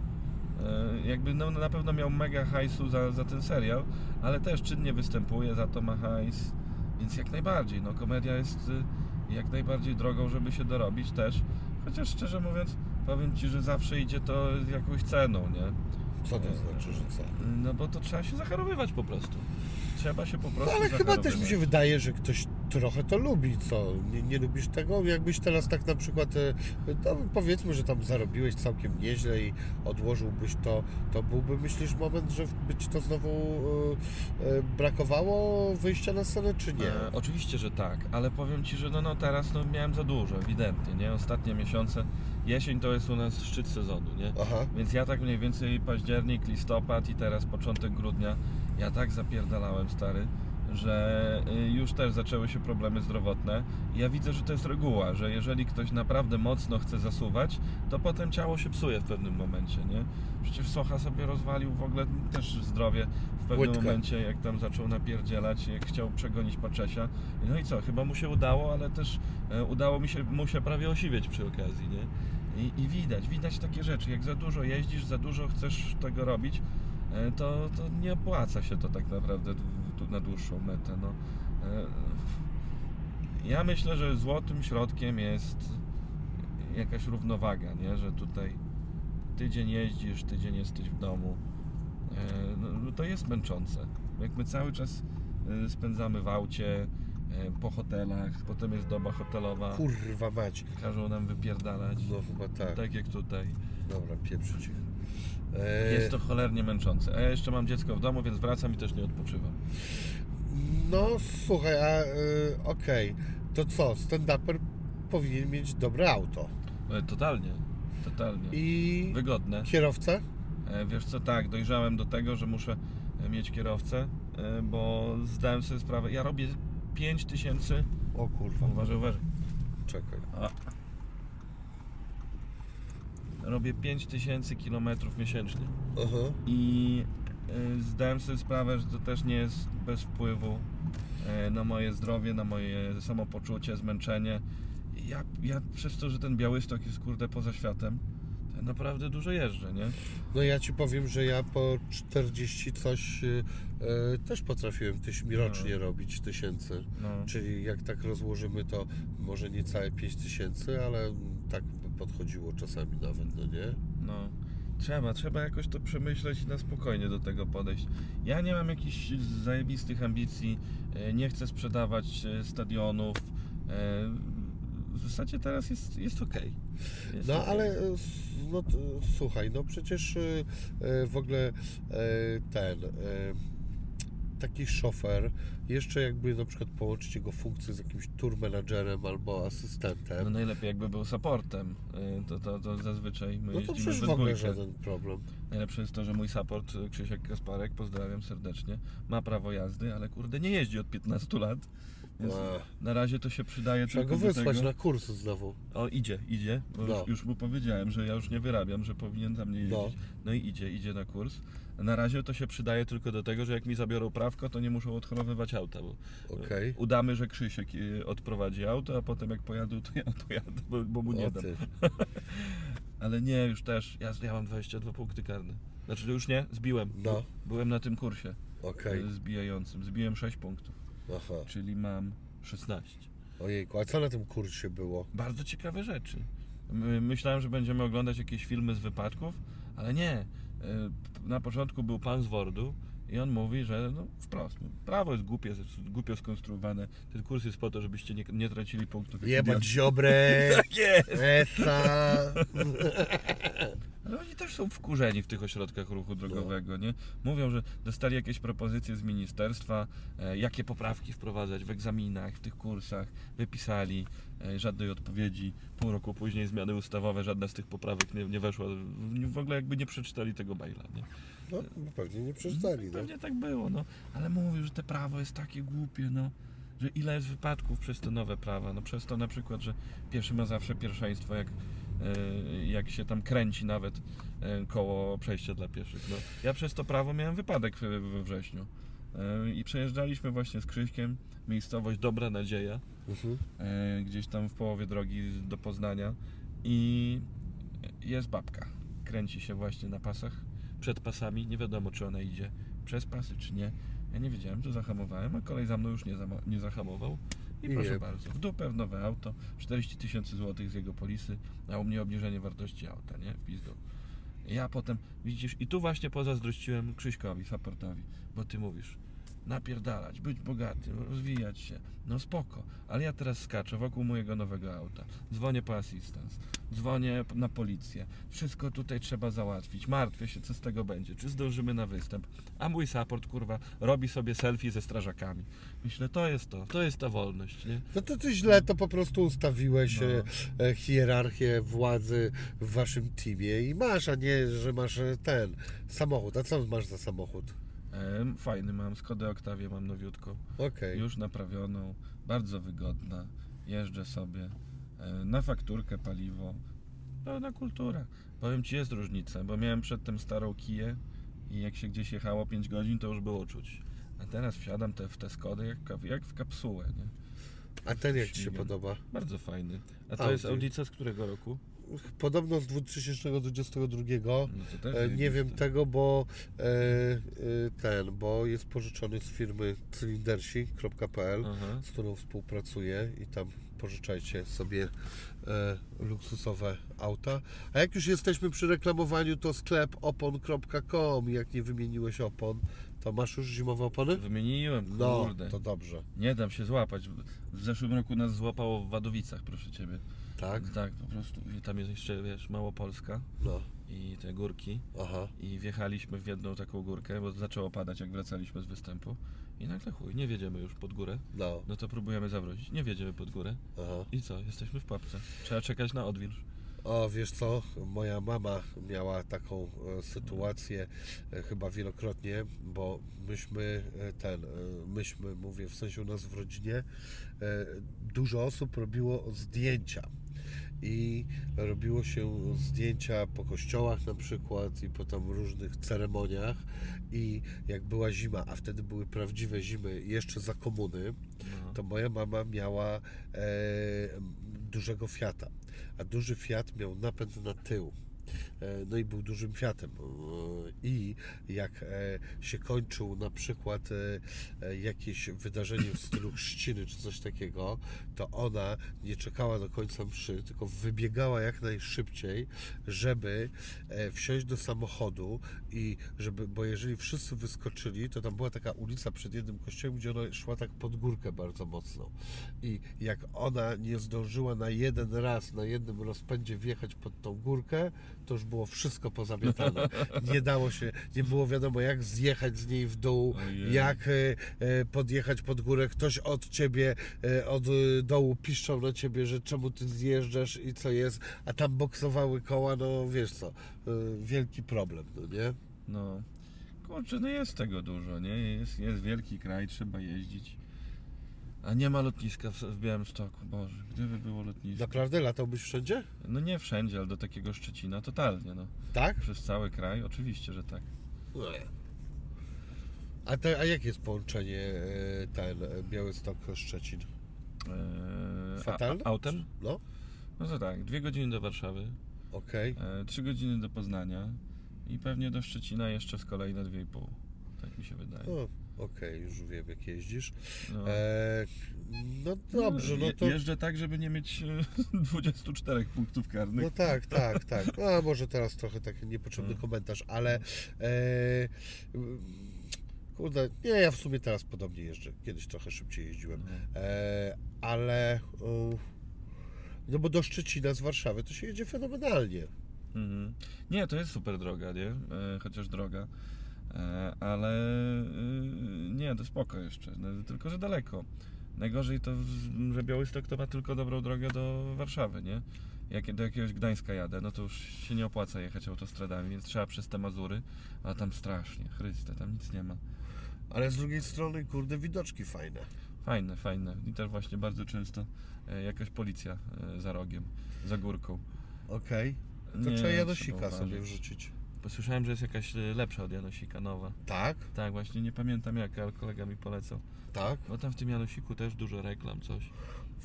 E, jakby no, na pewno miał mega hajsu za, za ten serial, ale też czynnie występuje, za to ma hajs. Więc jak najbardziej, no komedia jest y, jak najbardziej drogą, żeby się dorobić też. Chociaż szczerze mówiąc, powiem Ci, że zawsze idzie to z jakąś ceną, nie? Co to znaczy, że co? No bo to trzeba się zacharowywać po prostu. Trzeba się po prostu No ale chyba też mi się wydaje, że ktoś trochę to lubi, co? Nie, nie lubisz tego? Jakbyś teraz tak na przykład, no powiedzmy, że tam zarobiłeś całkiem nieźle i odłożyłbyś to, to byłby, myślisz, moment, że by ci to znowu e, e, brakowało wyjścia na scenę, czy nie? E, oczywiście, że tak, ale powiem Ci, że no, no teraz no, miałem za dużo, ewidentnie, nie? Ostatnie miesiące, jesień to jest u nas szczyt sezonu, nie? Aha. Więc ja tak mniej więcej październik, listopad i teraz początek grudnia, ja tak zapierdalałem, stary, że y, już też zaczęły się problemy zdrowotne. Ja widzę, że to jest reguła, że jeżeli ktoś naprawdę mocno chce zasuwać, to potem ciało się psuje w pewnym momencie, nie? Przecież Socha sobie rozwalił w ogóle też zdrowie w pewnym Łydkę. momencie, jak tam zaczął napierdzielać, jak chciał przegonić Paczesia. No i co, chyba mu się udało, ale też e, udało mi się, mu się prawie osiwieć przy okazji, nie? I, I widać, widać takie rzeczy. Jak za dużo jeździsz, za dużo chcesz tego robić, to, to nie opłaca się to tak naprawdę na dłuższą metę. No. E, Ja myślę, że złotym środkiem jest jakaś równowaga, nie? że tutaj tydzień jeździsz, tydzień jesteś w domu. E, No, no to jest męczące. Jak my cały czas e, spędzamy w aucie, e, po hotelach, potem jest doba hotelowa, Kurwa mać. każą nam wypierdalać. No chyba tak. Tak jak tutaj. Dobra, pieprzyć ich. E, Jest to cholernie męczące. A ja jeszcze mam dziecko w domu, więc wracam i też nie odpoczywam. No słuchaj, a y, okej, to co, stand-uper powinien mieć dobre auto. E, Totalnie. Totalnie. I Wygodne. kierowcę? E, Wiesz co, tak, dojrzałem do tego, że muszę e, mieć kierowcę, e, bo zdałem sobie sprawę. Ja robię 5000. O kurwa, Uważaj, uważaj. czekaj. A. Robię 5000 km miesięcznie. Aha. I y, zdałem sobie sprawę, że to też nie jest bez wpływu y, na moje zdrowie, na moje samopoczucie, zmęczenie. I Ja, ja przez to, że ten Białystok jest kurde poza światem, to ja naprawdę dużo jeżdżę, nie? No ja ci powiem, że ja po 40 coś y, y, też potrafiłem tyś mi rocznie No. robić tysięcy. No, Czyli jak tak rozłożymy to może nie całe 5 tysięcy, ale tak podchodziło czasami nawet, no nie? no. Trzeba, trzeba jakoś to przemyśleć i na spokojnie do tego podejść. Ja nie mam jakichś zajebistych ambicji, y, nie chcę sprzedawać y, stadionów. y, W zasadzie teraz jest, jest okej. Jest No okej. ale e, no, słuchaj, no przecież e, e, w ogóle e, ten e, taki szofer, jeszcze jakby na przykład połączyć jego funkcję z jakimś tour managerem albo No asystentem, najlepiej jakby był supportem, y, to, to, to zazwyczaj my no to przecież w ogóle żaden problem. Najlepsze jest to, że mój support, y, Krzysiek Kasparek, pozdrawiam serdecznie, ma prawo jazdy, ale kurde nie jeździ od 15 lat, więc na razie to się przydaje Trzeba tylko go wysłać na kurs znowu. O idzie, idzie, bo No. już, już mu powiedziałem, że ja już nie wyrabiam, że powinien za mnie jeździć. No. No. i idzie, idzie na kurs. Na razie to się przydaje tylko do tego, że jak mi zabiorą prawko, to nie muszą odchorowywać auta, bo Okej. udamy, że Krzysiek y, odprowadzi auto, a potem jak pojadą, to ja pojadę, bo, bo mu nie O dam. Ale nie, już też. Ja, ja mam 22 punkty karne. Znaczy już nie, zbiłem. No. Byłem na tym kursie Okej. y, zbijającym. Zbiłem 6 punktów, Aha. czyli mam 16. Ojejku, a co na tym kursie było? Bardzo ciekawe rzeczy. My- Myślałem, że będziemy oglądać jakieś filmy z wypadków, ale nie. Y, Na początku był pan z Wordu I on mówi, że no wprost, no, prawo jest głupie, głupio skonstruowane. Ten kurs jest po to, żebyście nie, nie tracili punktów. Jebać ziobrę, Tak jest! Ale oni też są wkurzeni w tych ośrodkach ruchu drogowego, nie? Mówią, że dostali jakieś propozycje z ministerstwa, e, jakie poprawki wprowadzać w egzaminach, w tych kursach, wypisali, e, żadnej odpowiedzi. Pół roku później zmiany ustawowe, żadna z tych poprawek nie, nie weszła. W- ogóle jakby nie przeczytali tego maila, nie? No, pewnie nie przeczytali, no. Pewnie tak było, no. Ale mówił, że te prawo jest takie głupie, no. Że ile jest wypadków przez te nowe prawa. No przez to na przykład, że pieszy ma zawsze pierwszeństwo, jak, e, jak się tam kręci nawet e, koło przejścia dla pieszych. No. Ja przez to prawo miałem wypadek we, wrześniu. E, I przejeżdżaliśmy właśnie z Krzyśkiem, miejscowość Dobra Nadzieja, Mhm. gdzieś tam w połowie drogi do Poznania i jest babka. Kręci się właśnie na pasach, przed pasami, nie wiadomo czy ona idzie przez pasy czy nie. Ja nie wiedziałem, to zahamowałem, a kolej za mną już nie, zama- nie zahamował. I I proszę bardzo, w dupę w nowe auto, 40 tysięcy złotych z jego polisy, a u mnie obniżenie wartości auta, nie? W pizdu. Ja potem, widzisz, i tu właśnie pozazdrościłem Krzyśkowi, supportowi, bo ty mówisz, napierdalać, być bogatym, rozwijać się, no spoko, ale ja teraz skaczę wokół mojego nowego auta, dzwonię po assistance, dzwonię na policję, wszystko tutaj trzeba załatwić, martwię się, co z tego będzie, czy zdążymy na występ, a mój support, kurwa, robi sobie selfie ze strażakami. Myślę, to jest to, to jest ta wolność, nie? No to ty źle to po prostu ustawiłeś No. e, e, hierarchię władzy w waszym teamie i masz, a nie, że masz e, ten samochód. A co masz za samochód? Fajny mam, Skodę Oktawię mam nowiutką. Okej. już naprawioną, bardzo wygodna. Jeżdżę sobie na fakturkę paliwo. Pełna kultura. Powiem Ci, jest różnica, bo miałem przedtem starą kiję i jak się gdzieś jechało 5 godzin, to już było czuć. A teraz wsiadam te, w te Skody jak, jak w kapsułę, nie? A ten jak ci się podoba? Bardzo fajny. A to Audi. jest Audica z którego roku? Podobno z 2022. No to też E, Nie wiem tego, bo e, e, ten, bo jest pożyczony z firmy cylindersi.pl, Aha. z którą współpracuję i tam pożyczajcie sobie e, luksusowe auta. A jak już jesteśmy przy reklamowaniu, to sklep opon.com. Jak nie wymieniłeś opon, to masz już zimowe opony? Wymieniłem, No, kurde. to dobrze. Nie dam się złapać. W zeszłym roku nas złapało w Wadowicach, proszę Ciebie. Tak? Tak, po prostu. I tam jest jeszcze, wiesz, Małopolska No, i te górki. aha. I wjechaliśmy w jedną taką górkę, bo zaczęło padać, jak wracaliśmy z występu. I nagle chuj, nie wiedziemy już pod górę. No, No to próbujemy zawrócić. Nie wiedziemy pod górę. aha. I co? Jesteśmy w papce. Trzeba czekać na odwilż. O, wiesz co, moja mama miała taką e, sytuację e, chyba wielokrotnie, bo myśmy e, ten, e, myśmy, mówię w sensie u nas w rodzinie, e, dużo osób robiło zdjęcia. I robiło się zdjęcia po kościołach na przykład i po tam różnych ceremoniach i jak była zima, a wtedy były prawdziwe zimy jeszcze za komuny, No. to moja mama miała e, dużego Fiata, a duży Fiat miał napęd na tył. E, No i był dużym Fiatem. E, I jak e, się kończył na przykład jakieś wydarzenie w stylu chrzciny czy coś takiego, to ona nie czekała do końca mszy, tylko wybiegała jak najszybciej, żeby wsiąść do samochodu i żeby, bo jeżeli wszyscy wyskoczyli, to tam była taka ulica przed jednym kościołem, gdzie ona szła tak pod górkę bardzo mocno. I jak ona nie zdążyła na jeden raz, na jednym rozpędzie wjechać pod tą górkę, to już było wszystko pozamiatane. Nie dało się, nie było wiadomo jak zjechać z niej w dół, Ojej. jak e, e, podjechać pod górę. Ktoś od ciebie, e, od dołu piszczał na ciebie, że czemu ty zjeżdżasz i co jest, a tam boksowały koła, no wiesz co, wielki problem, no nie? no. Kurczę, no jest tego dużo, nie? Jest, jest wielki kraj, trzeba jeździć. A nie ma lotniska w, w Białymstoku, Boże. Gdyby było lotnisko. Naprawdę latałbyś wszędzie? No nie wszędzie, ale do takiego Szczecina totalnie, no. Tak? Przez cały kraj, oczywiście, że tak. A, te, a jakie jest połączenie e, ten e, Białystok-Szczecin? Eee, Fatalne? A, autem? No, No to tak, dwie godziny do Warszawy, okej. e, trzy godziny do Poznania i pewnie do Szczecina jeszcze z kolei na dwie i pół. Tak mi się wydaje. O, Okej, już wiem jak jeździsz. No. E, no dobrze, no to... Jeżdżę tak, żeby nie mieć e, 24 punktów karnych. No tak, tak, tak. No, a może teraz trochę taki niepotrzebny No. komentarz, ale e, Kurde, nie, ja w sumie teraz podobnie jeżdżę. Kiedyś trochę szybciej jeździłem. E, ale... no bo do Szczecina z Warszawy to się jedzie fenomenalnie. Mhm. Nie, to jest super droga, nie? E, chociaż droga. E, ale e, nie, to spoko jeszcze. No, tylko, że daleko. Najgorzej to, że Białystok to ma tylko dobrą drogę do Warszawy, nie? Jak do jakiegoś Gdańska jadę, no to już się nie opłaca jechać autostradami, więc trzeba przez te Mazury, a tam strasznie, Chryste, tam nic nie ma. Ale z drugiej strony, kurde, widoczki fajne. Fajne, fajne. I też właśnie bardzo często e, jakaś policja e, za rogiem, za górką. Okej. To Nie, trzeba Janosika trzeba sobie wrzucić. Posłyszałem, że jest jakaś e, lepsza od Janosika, nowa. Tak, Tak, właśnie nie pamiętam jak, ale kolega mi polecał. tak. Bo tam w tym Janosiku też dużo reklam, coś.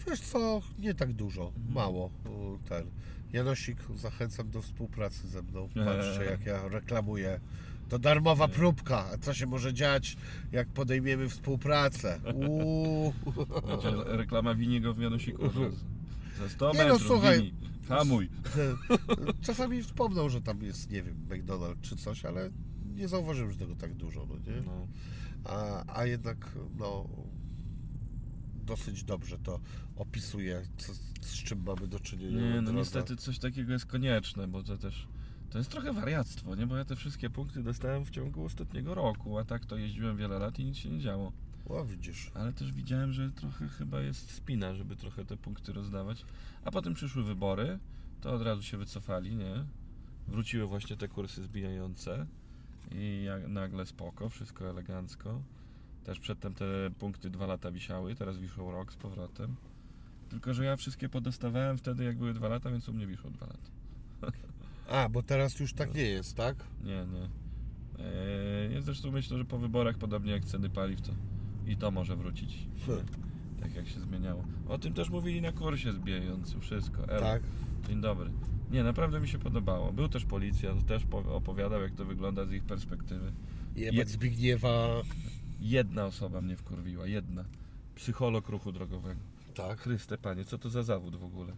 Wiesz co, nie tak dużo, Mhm. mało. Ten. Janosik, zachęcam do współpracy ze mną. Patrzcie, jak ja reklamuję. To darmowa próbka. Co się może dziać, jak podejmiemy współpracę? Uuu. Będzie reklama winiego w Janosiku. Za 100 Nie no, metrów słuchaj. wini. Hamuj. Czasami wspomną, że tam jest, nie wiem, McDonald's czy coś, ale nie zauważyłem, że tego tak dużo, no nie? No. A, a jednak, no, dosyć dobrze to opisuje, co, z czym mamy do czynienia. Nie, no drodze. niestety coś takiego jest konieczne, bo to też... To jest trochę wariactwo, nie? Bo ja te wszystkie punkty dostałem w ciągu ostatniego roku, a tak to jeździłem wiele lat i nic się nie działo. O, widzisz. Ale też widziałem, że trochę chyba jest spina, żeby trochę te punkty rozdawać. A potem przyszły wybory, to od razu się wycofali, nie? Wróciły właśnie te kursy zbijające i nagle spoko, wszystko elegancko. Też przedtem te punkty dwa lata wisiały, teraz wiszą rok z powrotem. Tylko, że ja wszystkie podostawałem wtedy, jak były dwa lata, więc u mnie wiszą dwa lata. A, bo teraz już tak nie jest, tak? Nie, nie. Eee, zresztą myślę, że po wyborach, podobnie jak ceny paliw, to i to może wrócić. Hmm. Tak jak się zmieniało. O tym też mówili na kursie zbijającym wszystko. Tak. Dzień dobry. Nie, naprawdę mi się podobało. Był też policjant, też po- opowiadał, jak to wygląda z ich perspektywy. Jebać Je- Zbigniewa. Jedna osoba mnie wkurwiła, jedna. Psycholog ruchu drogowego. Tak. Chryste panie, co to za zawód w ogóle?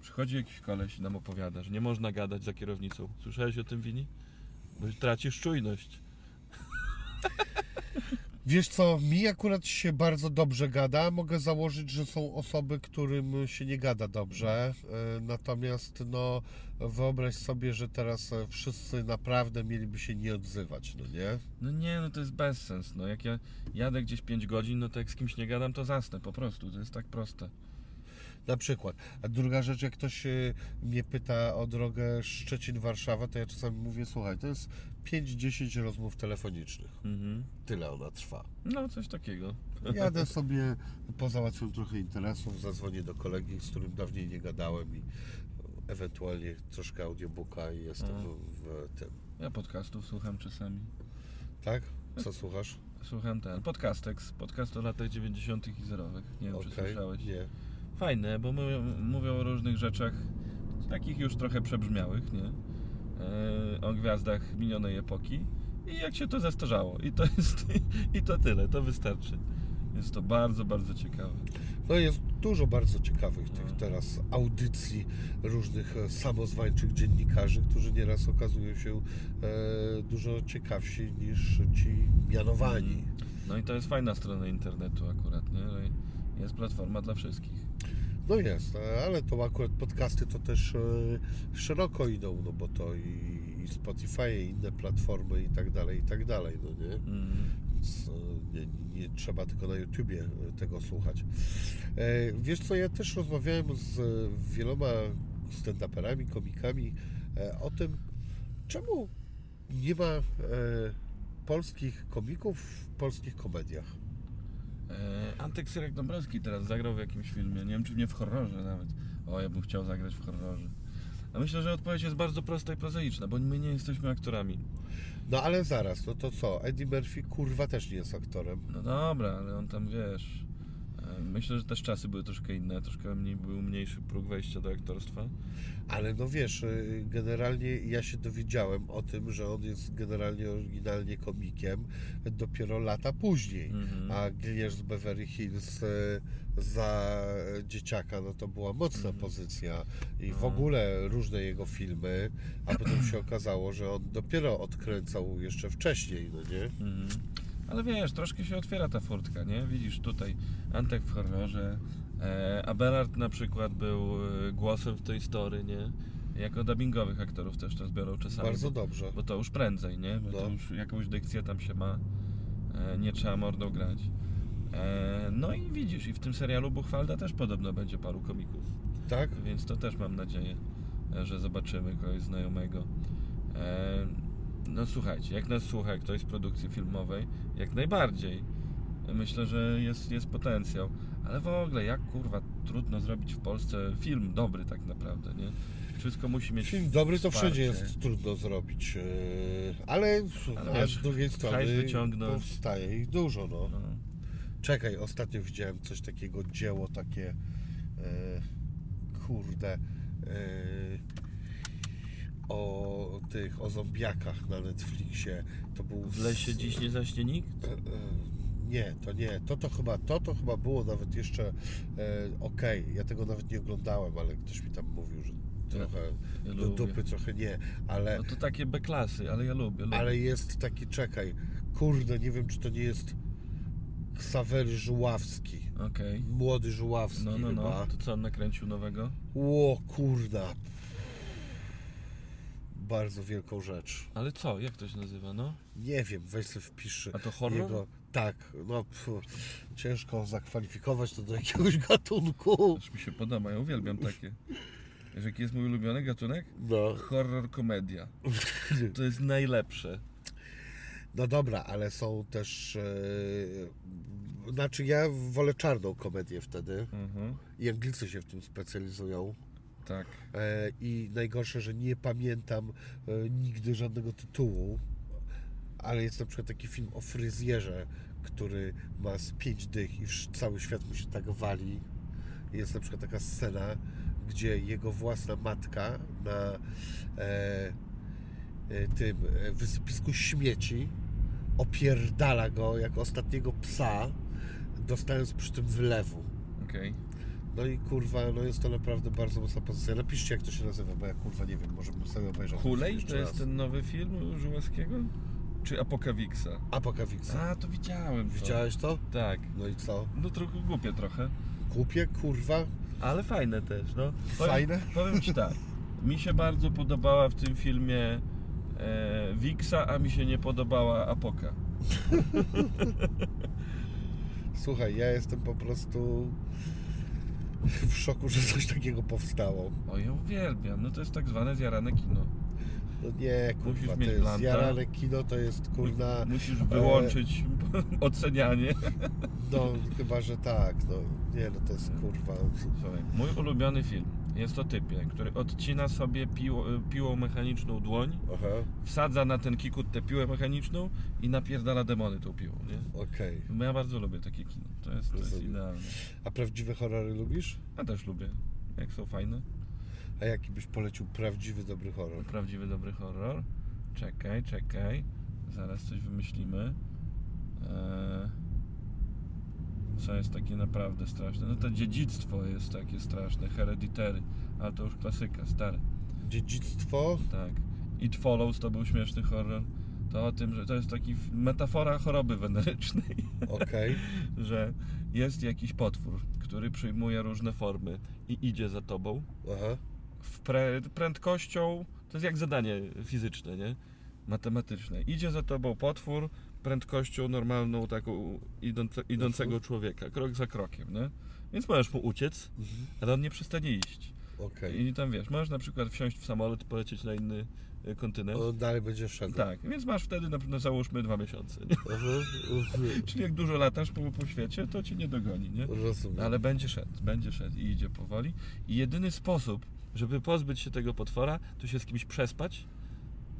Przychodzi jakiś koleś i nam opowiada, że nie można gadać za kierownicą. Słyszałeś o tym, Wini? Bo tracisz czujność. Wiesz co, mi akurat się bardzo dobrze gada. Mogę założyć, że są osoby, którym się nie gada dobrze. E, Natomiast no, wyobraź sobie, że teraz e, wszyscy naprawdę mieliby się nie odzywać, no nie? No nie, no to jest bezsens. No jak ja jadę gdzieś 5 godzin, no to jak z kimś nie gadam, to zasnę po prostu. To jest tak proste. Na przykład. A druga rzecz, jak ktoś e, mnie pyta o drogę Szczecin-Warszawa, to ja czasami mówię, słuchaj, to jest 5-10 rozmów telefonicznych. Mhm. Tyle ona trwa. No, coś takiego. Jadę sobie, pozałatwiam trochę interesów, zadzwonię do kolegi, z którym dawniej nie gadałem i ewentualnie troszkę audiobooka i jestem A. w tym. Ja podcastów słucham czasami. Tak? Co słuchasz? Słucham ten Podcastex, podcast o latach 90. i zerowych. Nie wiem, czy Okej, słyszałeś. Nie. Fajne, bo mówią, mówią o różnych rzeczach, takich już trochę przebrzmiałych, nie? E, o gwiazdach minionej epoki i jak się to zastarzało. I to jest, i to tyle, to wystarczy. Jest to bardzo, bardzo ciekawe. No jest dużo bardzo ciekawych tych No. teraz audycji różnych e, samozwańczych dziennikarzy, którzy nieraz okazują się e, dużo ciekawsi niż ci mianowani. No i to jest fajna strona internetu akurat, nie? Jest platforma dla wszystkich. No jest, ale to akurat podcasty to też e, szeroko idą, no bo to i, i Spotify, i inne platformy i tak dalej, i tak dalej, no nie? Mm. Więc nie, nie, nie trzeba tylko na YouTubie e, tego słuchać. E, Wiesz co, ja też rozmawiałem z wieloma stand-uperami, komikami o tym, czemu nie ma polskich komików w polskich komediach. E, Antek Syrek Dąbrowski teraz zagrał w jakimś filmie, nie wiem czy nie w horrorze nawet. O, ja bym chciał zagrać w horrorze. A myślę, że odpowiedź jest bardzo prosta i prozaiczna, bo my nie jesteśmy aktorami. No ale zaraz, no to co? Eddie Murphy kurwa też nie jest aktorem. No dobra, ale on tam wiesz. Myślę, że też czasy były troszkę inne, troszkę mniej, był mniejszy próg wejścia do aktorstwa. Ale no wiesz, y, generalnie ja się dowiedziałem o tym, że on jest generalnie oryginalnie komikiem dopiero lata później. Mhm. A Gliniarz z Beverly Hills y, za dzieciaka, no to była mocna pozycja i w No. ogóle różne jego filmy, a potem się okazało, że on dopiero odkręcał jeszcze wcześniej, no nie? Mhm. Ale wiesz, troszkę się otwiera ta furtka, nie? Widzisz tutaj Antek w horrorze, e, Abelard na przykład był e, głosem w tej story, nie? Jako dubbingowych aktorów też to zbiorą czasami. Bardzo dobrze. Bo to już prędzej, nie? Bo to No. już jakąś dykcję tam się ma, e, nie trzeba mordą grać. E, no i widzisz, i w tym serialu Buchwalda też podobno będzie paru komików. Tak? Więc to też mam nadzieję, e, że zobaczymy kogoś znajomego. E, No słuchajcie, jak nas słucha ktoś z produkcji filmowej, jak najbardziej. Myślę, że jest, jest potencjał. Ale w ogóle, jak kurwa trudno zrobić w Polsce film dobry tak naprawdę, nie? Wszystko musi mieć Film dobry to wsparcie. wszędzie jest trudno zrobić, yy, ale, Ale a wiesz, z drugiej hajs strony wyciągnąć. powstaje ich dużo, no. No. Czekaj, ostatnio widziałem coś takiego, dzieło takie, e, kurde, e, o tych, o zombiakach na Netflixie. To był... W lesie s- dziś nie zaśnie nikt? E, e, Nie, to nie. To to chyba, to to chyba było nawet jeszcze e, okej. Ja tego nawet nie oglądałem, ale ktoś mi tam mówił, że trochę Ja do lubię. dupy, trochę nie, ale, No to takie B-klasy, ale ja lubię, lubię. ale jest taki, czekaj, kurde, nie wiem czy to nie jest Ksawery Żuławski. Okej. Młody Żuławski No, no, chyba. no. To co on nakręcił nowego? Ło, kurda. Bardzo wielką rzecz. Ale co? Jak to się nazywa, no? Nie wiem, weź sobie wpisz. A to horror? Jego, tak, no pfu, ciężko zakwalifikować to do jakiegoś gatunku. Aż mi się podoba, ja uwielbiam takie. Wiesz, jaki jest mój ulubiony gatunek? No, Horror komedia. To jest najlepsze. no dobra, ale są też. E, znaczy, ja wolę czarną komedię wtedy. Mhm. I Anglicy się w tym specjalizują. Tak. E, I najgorsze, że nie pamiętam e, nigdy żadnego tytułu, ale jest na przykład taki film o fryzjerze, który ma z pięć dych i cały świat mu się tak wali. Jest na przykład taka scena, gdzie jego własna matka na e, e, tym wysypisku śmieci opierdala go jak ostatniego psa, dostając przy tym wylewu. Okej. No i kurwa, no jest to naprawdę bardzo mocna pozycja. Napiszcie jak to się nazywa, bo ja kurwa nie wiem, może bym sobie obejrzał. Hulej to jest raz. ten nowy film Żuławskiego? Czy Apokawiksa? Apokawixa. A, to widziałem. To. Widziałeś to? Tak. No i co? No trochę głupie trochę. Kupie, kurwa? Ale fajne też, no. Fajne? Powiem Ci tak. Mi się bardzo podobała w tym filmie e, Wiksa, a mi się nie podobała Apoka. Słuchaj, ja jestem po prostu w szoku, że coś takiego powstało. O, ja uwielbiam. No to jest tak zwane zjarane kino. No nie, kurwa, to mieć jest blanta. jarane kino, to jest kurna... Musisz wyłączyć ocenianie. No, chyba, że tak, no. Nie, no to jest kurwa... Słuchaj, mój ulubiony film jest o typie, który odcina sobie piło, piłą mechaniczną dłoń, Aha, wsadza na ten kikut tę piłę mechaniczną i napierdala demony tą piłą, nie? okej. No Ja bardzo lubię takie kino. To jest, to jest idealne. A prawdziwe horrory lubisz? Ja też lubię, jak są fajne. A jaki byś polecił prawdziwy, dobry horror? Prawdziwy, dobry horror. Czekaj, czekaj. Zaraz coś wymyślimy. Eee, co jest takie naprawdę straszne? No to dziedzictwo jest takie straszne, Hereditary. Ale to już klasyka, stare. Dziedzictwo? Tak. It Follows to był śmieszny horror. To o tym, że to jest taki metafora choroby wenerycznej, Okej. że jest jakiś potwór, który przyjmuje różne formy i idzie za tobą Aha. w pre, prędkością, to jest jak zadanie fizyczne, nie? Matematyczne. Idzie za tobą potwór prędkością normalną, taką idące, idącego człowieka, krok za krokiem, nie? Więc możesz mu uciec, Mhm. ale on nie przestanie iść. Okej. I tam wiesz, możesz na przykład wsiąść w samolot i polecieć na inny y, kontynent. On dalej będzie szedł. Tak, więc masz wtedy na przykład załóżmy dwa miesiące, nie? Aha. mhm. Czyli jak dużo latasz po, po świecie, to cię nie dogoni, nie? Rozumiem. Ale będzie szedł, będzie szedł i idzie powoli. I jedyny sposób, żeby pozbyć się tego potwora, to się z kimś przespać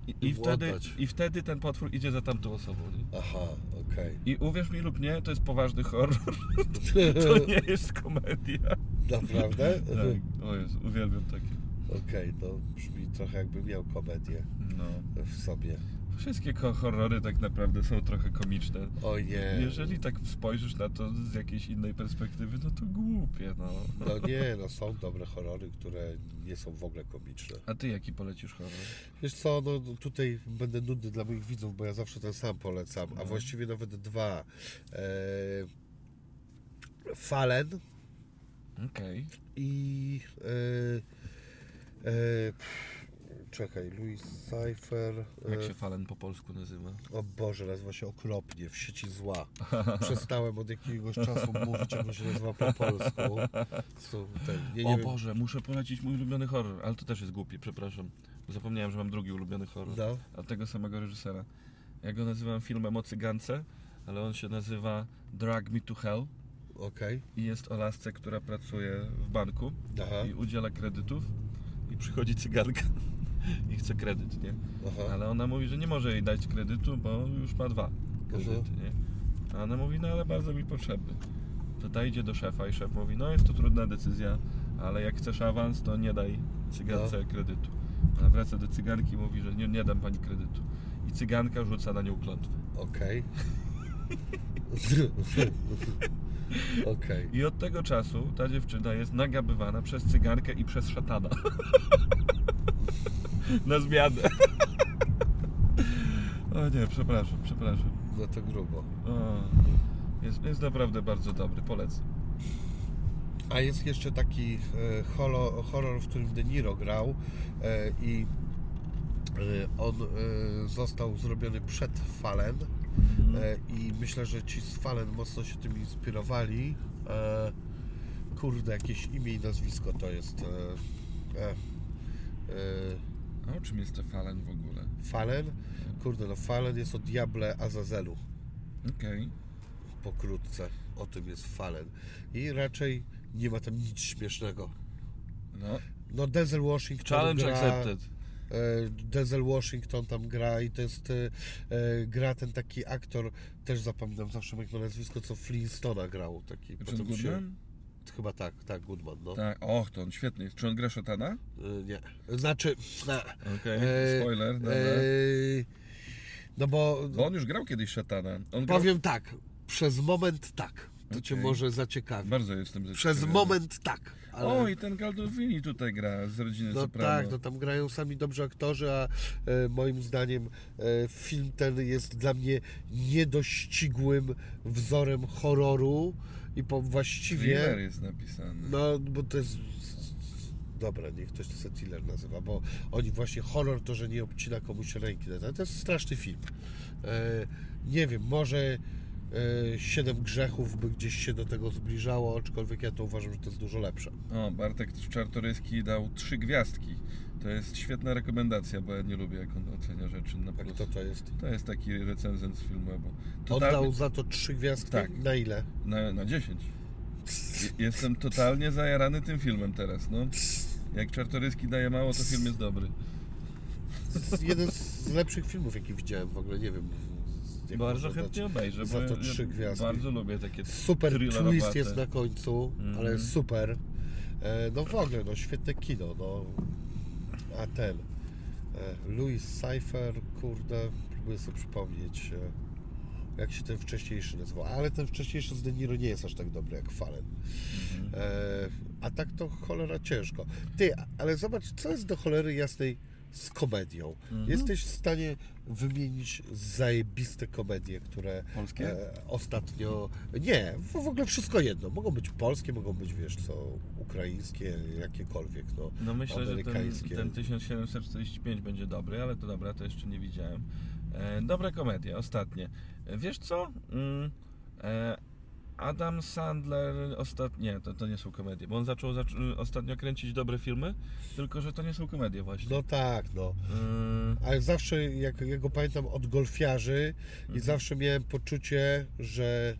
i, I wtedy, i wtedy ten potwór idzie za tamtą osobą. Nie? Aha, okej. I uwierz mi lub nie, to jest poważny horror, to nie jest komedia. Naprawdę? Tak, o Jezu, uwielbiam takie. Okej, no brzmi trochę jakby miał komedię No, w sobie. Wszystkie horrory tak naprawdę są trochę komiczne. Oj nie. Jeżeli tak spojrzysz na to z jakiejś innej perspektywy, no to głupie, no. No nie, no są dobre horrory, które nie są w ogóle komiczne. A ty jaki polecisz horror? Wiesz co, no no tutaj będę nudny dla moich widzów, bo ja zawsze ten sam polecam, a No. właściwie nawet dwa. E, Fallen Okej. i e, e, pff, czekaj, Louis Cypher. Jak e, się Fallen po polsku nazywa? O Boże, nazywa się okropnie, w sieci zła. Przestałem od jakiegoś czasu mówić, jak się nazywa po polsku. Są ten, nie, nie o wiem, Boże, muszę polecić mój ulubiony horror, ale to też jest głupi, przepraszam. Zapomniałem, że mam drugi ulubiony horror. No, A tego samego reżysera. Ja go nazywam filmem o cygance, ale on się nazywa Drag Me to Hell okej. i jest o lasce, która pracuje w banku Aha, i udziela kredytów i przychodzi cyganka i chce kredyt, nie? aha. Ale ona mówi, że nie może jej dać kredytu, bo już ma dwa kredyty, nie? A ona mówi, no ale bardzo mi potrzebny. To ta idzie do szefa i szef mówi, no jest to trudna decyzja, ale jak chcesz awans, to nie daj cygance kredytu. A wraca do cyganki i mówi, że nie, nie dam pani kredytu. I cyganka rzuca na nią klątwę. Okej. Okej. I od tego czasu ta dziewczyna jest nagabywana przez cygankę i przez szatana. na zmianę. o nie, przepraszam, przepraszam. No to grubo. O, jest, jest naprawdę bardzo dobry, polecam. A jest jeszcze taki e, holo, horror, w którym De Niro grał e, i e, on został zrobiony przed Fallen e, i myślę, że ci z Fallen mocno się tym inspirowali. E, kurde, jakieś imię i nazwisko to jest. E, A o czym jest te Fallen w ogóle? Fallen? Kurde, no Fallen jest o Diable Azazelu. Okej. pokrótce. O tym jest Fallen. I raczej nie ma tam nic śmiesznego. No, No Denzel Washington challenge gra, accepted. E, Denzel Washington tam gra i to jest e, e, gra ten taki aktor, też zapominam zawsze ma nazwisko, co Flintstona grał. Taki, John się-? Chyba tak, tak, Goodman, no. Tak, och, to on świetny. Czy on gra szatana? Nie. Znaczy, na, Okej, E, spoiler, dobra. e, no bo Bo on już grał kiedyś szatana. On grał... powiem tak, przez moment tak. To cię Okej. może zaciekawi. Bardzo jestem Przez zaciekawiony. moment tak. Ale... O, i ten Galdolfini tutaj gra z rodziny No Soprano. tak, no tam grają sami dobrzy aktorzy, a e, moim zdaniem e, film ten jest dla mnie niedościgłym wzorem horroru i po Thriller właściwie... jest napisany. No, bo to jest... Dobra, niech ktoś to sobie thriller nazywa, bo oni właśnie horror to, że nie obcina komuś ręki. To to jest straszny film. E, nie wiem, może Siedem Grzechów by gdzieś się do tego zbliżało, aczkolwiek ja to uważam, że to jest dużo lepsze. O, Bartek Czartoryski dał trzy gwiazdki. To jest świetna rekomendacja, bo ja nie lubię, jak on ocenia rzeczy na A plus. kto to jest? To jest taki recenzent z filmu. Oddał za to trzy gwiazdki? Tak. Na ile? Na, na 10. Je- Jestem totalnie zajarany tym filmem teraz, no. Jak Czartoryski daje mało, to film jest dobry. To jest jeden z lepszych filmów, jaki widziałem w ogóle, nie wiem. Jak Bardzo chętnie obejrzę, za to trzy ja gwiazdki. bardzo lubię takie Super twist jest na końcu, Mhm. ale super. E, no w ogóle, no świetne kino, no. A ten, e, Louis Cypher, kurde, próbuję sobie przypomnieć, e, jak się ten wcześniejszy nazywał. Ale ten wcześniejszy z De Niro nie jest aż tak dobry jak Fallen. Mhm. E, a tak to cholera ciężko. Ty, ale zobacz, co jest do cholery jasnej z komedią. Mhm. Jesteś w stanie wymienić zajebiste komedie, które Polskie? e, ostatnio... Nie, w, w ogóle wszystko jedno. Mogą być polskie, mogą być, wiesz co, ukraińskie, jakiekolwiek, no. No myślę, że ten, amerykańskie. ten 1745 będzie dobry, ale to dobra, to jeszcze nie widziałem. E, dobre komedie, ostatnie. E, wiesz co? Mm, e, Adam Sandler ostatnio, to, to nie są komedie, bo on zaczął, zaczął ostatnio kręcić dobre filmy, tylko że to nie są komedie właśnie. No tak, no. Mm, Ale zawsze, jak ja go pamiętam od golfiarzy Mhm. i zawsze miałem poczucie, że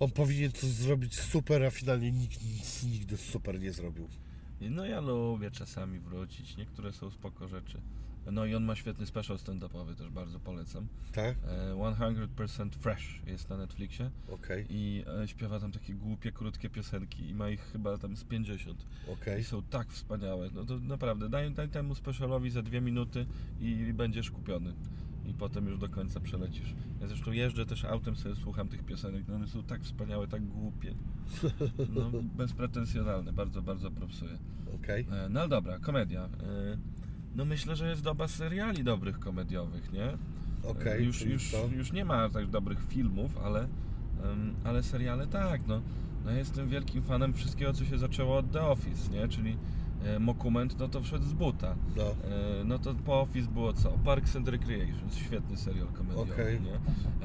on powinien coś zrobić super, a finalnie nikt nic nigdy super nie zrobił. no ja lubię czasami wrócić, niektóre są spoko rzeczy. No i on ma świetny special stand-upowy, też bardzo polecam. Tak? E, 100% Fresh jest na Netflixie Okej, i e, śpiewa tam takie głupie, krótkie piosenki i ma ich chyba tam z 50. okej. I są tak wspaniałe. No to naprawdę, daj, daj temu specialowi za dwie minuty i będziesz kupiony. I potem już do końca przelecisz. Ja zresztą jeżdżę też autem, sobie słucham tych piosenek. No one są tak wspaniałe, tak głupie. No, bezpretensjonalne. Bardzo, bardzo propsuję. okej. E, No ale dobra, komedia. No myślę, że jest doba seriali dobrych komediowych, nie? Okej, Już, czyli już, co? już nie ma tak dobrych filmów, ale, em, ale seriale tak, no. no. Jestem wielkim fanem wszystkiego, co się zaczęło od The Office, nie? Czyli e, Mokument, no to wszedł z buta. No, E, No to po Office było co? Parks and Recreation, świetny serial komediowy, Okej. nie?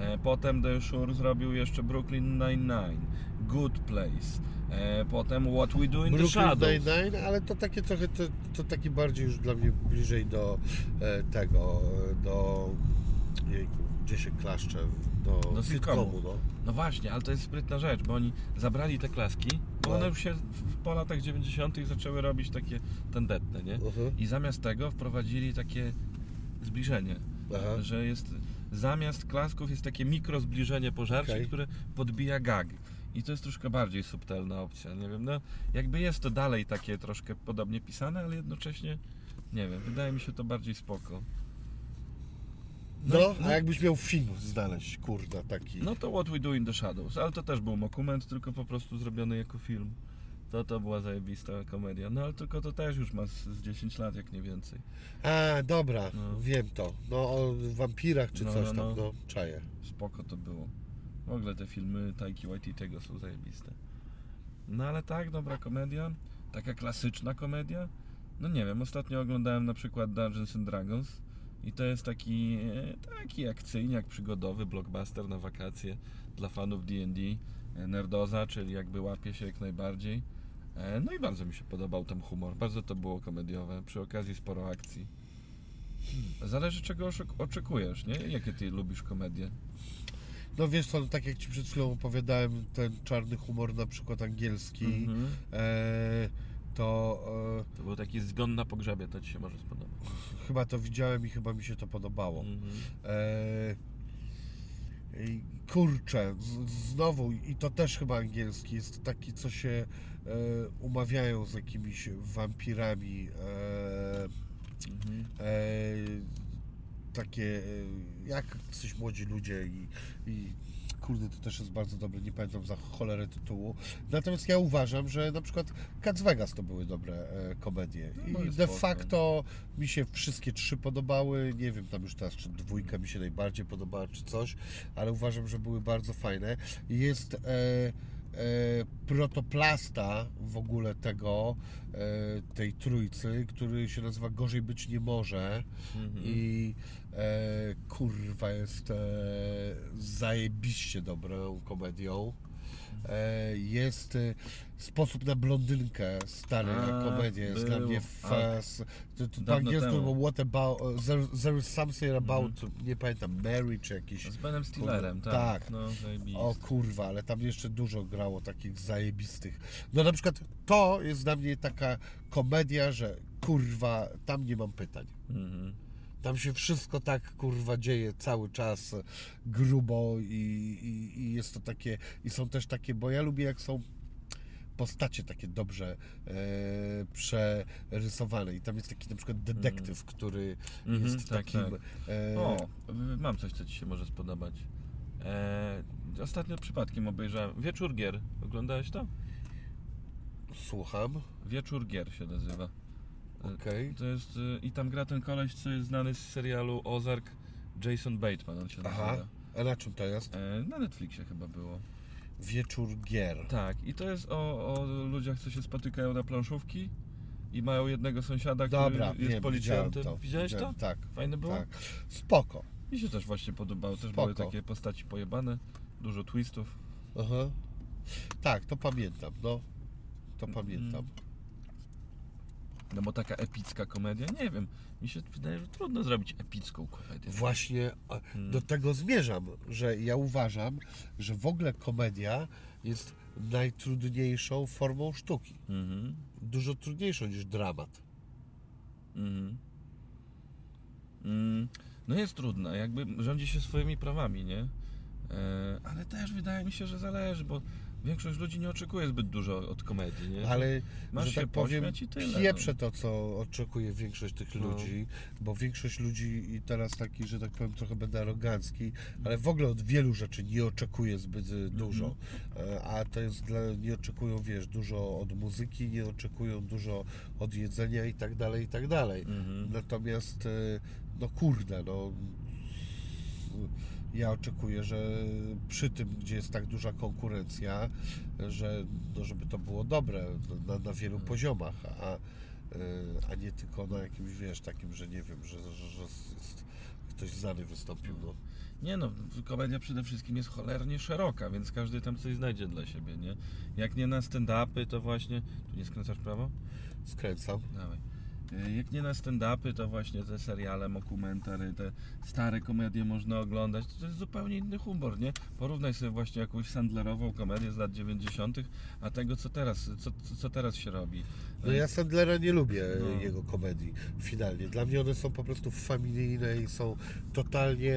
E, Potem The Shore zrobił jeszcze Brooklyn Nine-Nine, Good Place, e, potem What We Do in the Brooklyn Shadows. Nine-Nine, ale to takie trochę, to, to taki bardziej już dla mnie bliżej do e, tego, do, jejku, gdzie się klaszcze, do, Do sitcomu. sitcomu, no. No właśnie, ale to jest sprytna rzecz, bo oni zabrali te klaski, bo No. one już się w, po latach 90. zaczęły robić takie tandetne, nie? Mhm. I zamiast tego wprowadzili takie zbliżenie, Aha. że jest zamiast klasków jest takie mikro zbliżenie pożarcie, Okej. które podbija gag. I to jest troszkę bardziej subtelna opcja, nie wiem, no jakby jest to dalej takie troszkę podobnie pisane, ale jednocześnie, nie wiem, wydaje mi się to bardziej spoko. No, no. a jakbyś miał film znaleźć, kurda, taki. No to What We Do in the Shadows, ale to też był dokument, tylko po prostu zrobiony jako film. To to była zajebista komedia. No ale tylko to też już ma z, z 10 lat, jak nie więcej. A, dobra, No. wiem to. No, o wampirach czy No, coś no, tam, no. no, czaję. Spoko to było. W ogóle te filmy Taiki Waititiego są zajebiste. No ale tak, dobra komedia. Taka klasyczna komedia. No nie wiem, ostatnio oglądałem na przykład Dungeons and Dragons. I to jest taki, e, taki akcyjniak przygodowy, blockbuster na wakacje dla fanów D&D. e, Nerdoza, czyli jakby łapie się jak najbardziej. E, No i bardzo mi się podobał tam humor. Bardzo to było komediowe. Przy okazji sporo akcji. Zależy czego oczekujesz, nie? Jakie ty lubisz komedie? No wiesz co, no, tak jak Ci przed chwilą opowiadałem, ten czarny humor na przykład angielski, Mhm. e, to To był taki zgon na pogrzebie, to ci się może spodobać. e, chyba to widziałem i chyba mi się to podobało. Mhm. E, kurczę, z, znowu, i to też chyba angielski, jest taki, co się e, umawiają z jakimiś wampirami. E, Mhm. e, takie, e, jak coś młodzi ludzie i, i kurde, to też jest bardzo dobre, nie pamiętam za cholerę tytułu. Natomiast ja uważam, że na przykład Cats Vegas to były dobre e, komedie. No, I de spoko. facto mi się wszystkie trzy podobały. Nie wiem tam już teraz, czy dwójka mi się najbardziej podobała, czy coś, ale uważam, że były bardzo fajne. Jest e, protoplasta w ogóle tego, e, tej trójcy, który się nazywa Gorzej Być Nie Może Mhm. i e, kurwa jest e, zajebiście dobrą komedią. E, jest e, Sposób na blondynkę, stary, A, komedię, jest dla mnie A, fas. To, to po angielsku było What about, e, there, there is something about, Mhm. nie pamiętam, Mary czy jakiś... Z Benem Stillerem, tak. tak. No. O kurwa, ale tam jeszcze dużo grało takich zajebistych. No na przykład to jest dla mnie taka komedia, że kurwa, tam nie mam pytań. Mhm. Tam się wszystko tak kurwa dzieje cały czas grubo i, i, i jest to takie, i są też takie, bo ja lubię jak są postacie takie dobrze e, przerysowane i tam jest taki na przykład detektyw, który Mhm, jest tak, takim... tak. E, O, mam coś, co ci się może spodobać. E, ostatnio przypadkiem obejrzałem Wieczór Gier. Oglądałeś to? Słucham, Wieczór Gier się nazywa. E, okej. To jest, y, i tam gra ten koleś, co jest znany z serialu Ozark, Jason Bateman on się Aha, nazywa. a na czym to jest? E, na Netflixie chyba było. Wieczór gier. Tak, i to jest o, o ludziach, co się spotykają na planszówki i mają jednego sąsiada, który Dobra, jest wiem, policjantem. widziałem to. Widziałeś widziałem, to? Tak, Fajne było? tak. Spoko. Mi się też właśnie podobało. Też Spoko. były takie postaci pojebane, dużo twistów. Aha. Tak, to pamiętam, no. To Mm. pamiętam. No bo taka epicka komedia, nie wiem, mi się wydaje, że trudno zrobić epicką komedię. Właśnie a, Hmm. do tego zmierzam, że ja uważam, że w ogóle komedia jest najtrudniejszą formą sztuki. Mhm, Dużo trudniejszą niż dramat. mhm. Mm, no jest trudna, jakby rządzi się swoimi prawami, nie? E, ale też wydaje mi się, że zależy, bo większość ludzi nie oczekuje zbyt dużo od komedii, nie? Ale, Masz że tak powiem, tyle, pieprzę no. to, co oczekuje większość tych No. ludzi, bo większość ludzi i teraz taki, że tak powiem, trochę będę arogancki, ale w ogóle od wielu rzeczy nie oczekuje zbyt y, dużo. E, A to jest dla, nie oczekują, wiesz, dużo od muzyki, nie oczekują dużo od jedzenia i tak dalej, i tak dalej. Mhm. Natomiast, e, no kurde, no ja oczekuję, że przy tym, gdzie jest tak duża konkurencja, że no, żeby to było dobre na, na wielu poziomach, a, e, a nie tylko na jakimś, wiesz, takim, że nie wiem, że, że, że ktoś znany wystąpił, no. Nie no, komedia przede wszystkim jest cholernie szeroka, więc każdy tam coś znajdzie dla siebie, nie? Jak nie na stand-upy, to właśnie... Tu nie skręcasz prawo? Skręcam. Dawaj. Jak nie na stand-upy, to właśnie te seriale, dokumentary, te stare komedie można oglądać. To jest zupełnie inny humor, nie? Porównaj sobie właśnie jakąś Sandlerową komedię z lat 90., a tego, co teraz, co, co- co teraz się robi. No ja Sandlera nie lubię No. jego komedii finalnie. Dla mnie one są po prostu familijne i są totalnie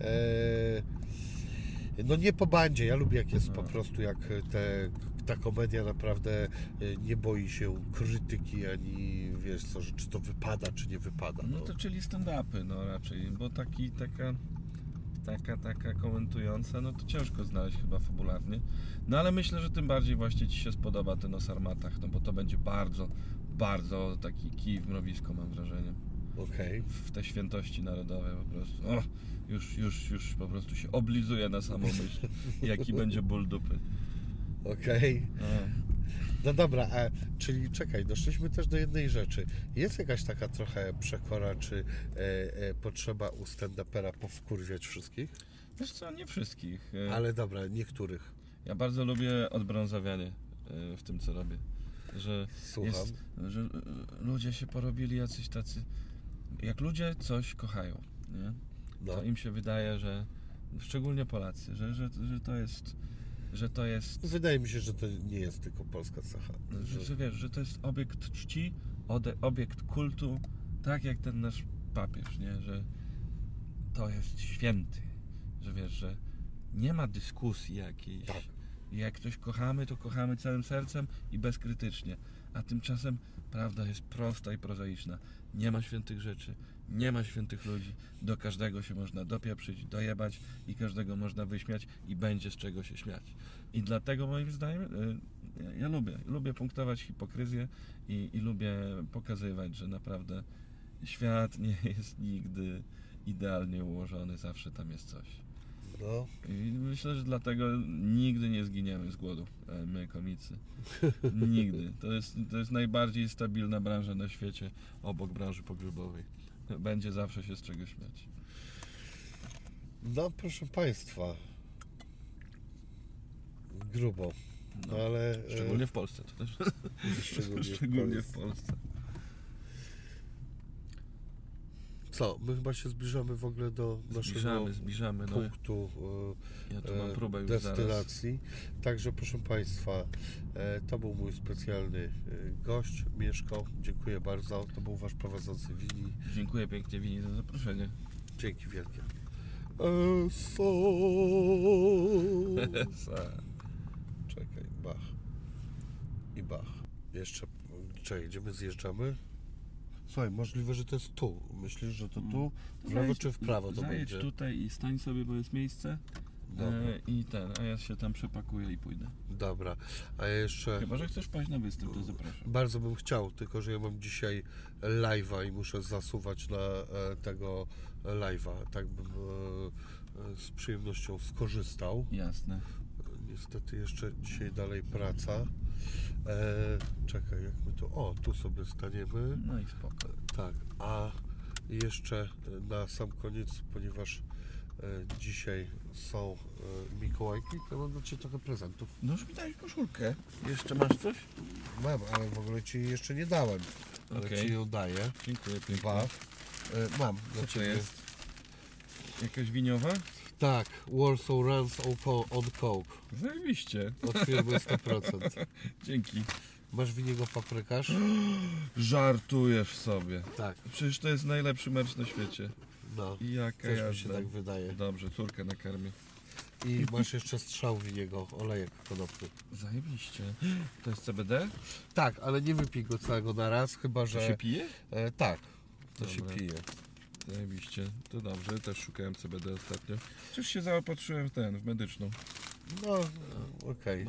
e, no nie po bandzie. Ja lubię jak jest No. po prostu jak te, ta komedia naprawdę e, nie boi się krytyki ani wiesz co, że czy to wypada, czy nie wypada. No to czyli stand-upy, no raczej, bo taki, taka, taka, taka komentująca, no to ciężko znaleźć chyba fabularnie. No ale myślę, że tym bardziej właśnie Ci się spodoba ten o sarmatach, no bo to będzie bardzo, bardzo taki kij w mrowisko, mam wrażenie. Okej. w te świętości narodowe po prostu. O, już, już, już po prostu się oblizuje na samą myśl, jaki będzie ból dupy. Okej. No. No dobra, a, czyli czekaj, doszliśmy też do jednej rzeczy. Jest jakaś taka trochę przekora, czy e, e, potrzeba u stand-upera powkurwiać wszystkich? Wiesz co, nie wszystkich. e, Ale dobra, niektórych. Ja bardzo lubię odbrązawianie e, w tym, co robię. Że, Słucham. jest, że ludzie się porobili jacyś tacy... Jak ludzie coś kochają, nie? No. to im się wydaje, że szczególnie Polacy, że, że, że to jest że to jest Wydaje mi się, że to nie jest tylko polska cecha. że, Że, wiesz, że to jest obiekt czci, obiekt kultu, tak jak ten nasz papież, nie? Że to jest święty, że wiesz, że nie ma dyskusji jakiejś. Tak. Jak ktoś kochamy, to kochamy całym sercem i bezkrytycznie. A tymczasem prawda jest prosta i prozaiczna. Nie ma świętych rzeczy, nie ma świętych ludzi. Do każdego się można dopieprzyć, dojebać i każdego można wyśmiać i będzie z czego się śmiać. I dlatego moim zdaniem y, ja, ja lubię, lubię punktować hipokryzję i, i lubię pokazywać, że naprawdę świat nie jest nigdy idealnie ułożony, zawsze tam jest coś. no, I myślę, że dlatego nigdy nie zginiemy z głodu, e, my komicy. Nigdy. To jest, to jest najbardziej stabilna branża na świecie, obok branży pogrzebowej. Będzie zawsze się z czego śmiać. no, proszę Państwa. Grubo. No, No, ale... e, Szczególnie w Polsce to też. szczególnie, w Szczególnie w Polsce. Polsce. Co, my chyba się zbliżamy w ogóle do naszego Zbliżamy, zbliżamy. No, punktu e, ja tu mam próbę już zaraz. destylacji. Także proszę Państwa, e, to był mój specjalny e, gość, Mieszko. Dziękuję bardzo. To był Wasz prowadzący Wini. Dziękuję pięknie Wini za zaproszenie. Dzięki wielkie. Eso. Czekaj, Bach. I Bach. Jeszcze, czekaj, gdzie my zjeżdżamy? Słuchaj, możliwe, że to jest tu. Myślisz, że to tu? W lewo czy w prawo to Zajedź będzie? tutaj i stań sobie, bo jest miejsce. Dobra. E, I ten, a ja się tam przepakuję i pójdę. Dobra. A ja jeszcze... Chyba, że chcesz paść na występ, to zapraszam. Bardzo bym chciał, tylko że ja mam dzisiaj live'a i muszę zasuwać na e, tego live'a. Tak bym e, e, z przyjemnością skorzystał. Jasne. Niestety jeszcze dzisiaj dalej praca. E, czekaj, jak my tu... O, tu sobie staniemy. No i spoko. Tak, a jeszcze na sam koniec, ponieważ e, dzisiaj są e, Mikołajki, to mam dla Ciebie trochę prezentów. No już mi dałeś koszulkę. Jeszcze masz coś? Mam, ale w ogóle Ci jej jeszcze nie dałem. Ale Okej. Ci ją daję. Dziękuję pięknie. Dwa. E, mam dla Co to Ciebie. jest? Jakaś winiowa? Tak, Warsaw Runs on co- on Coke. Zajebiście. Od firmy 100%. Dzięki. Masz w niego paprykarz? Żartujesz sobie. Tak, Przecież to jest najlepszy merch na świecie. no. Jaka Też mi jazda. się tak wydaje. Dobrze, córkę nakarmię. I masz jeszcze strzał w niego, olejek konopny. Zajebiście. To jest CBD? Tak, ale nie wypij go całego na raz, chyba To że... się pije? E, tak, to Dobra. się pije. Zajebiście. To dobrze, też szukałem CBD ostatnio. Przecież się zaopatrzyłem w ten, w medyczną. No, okej.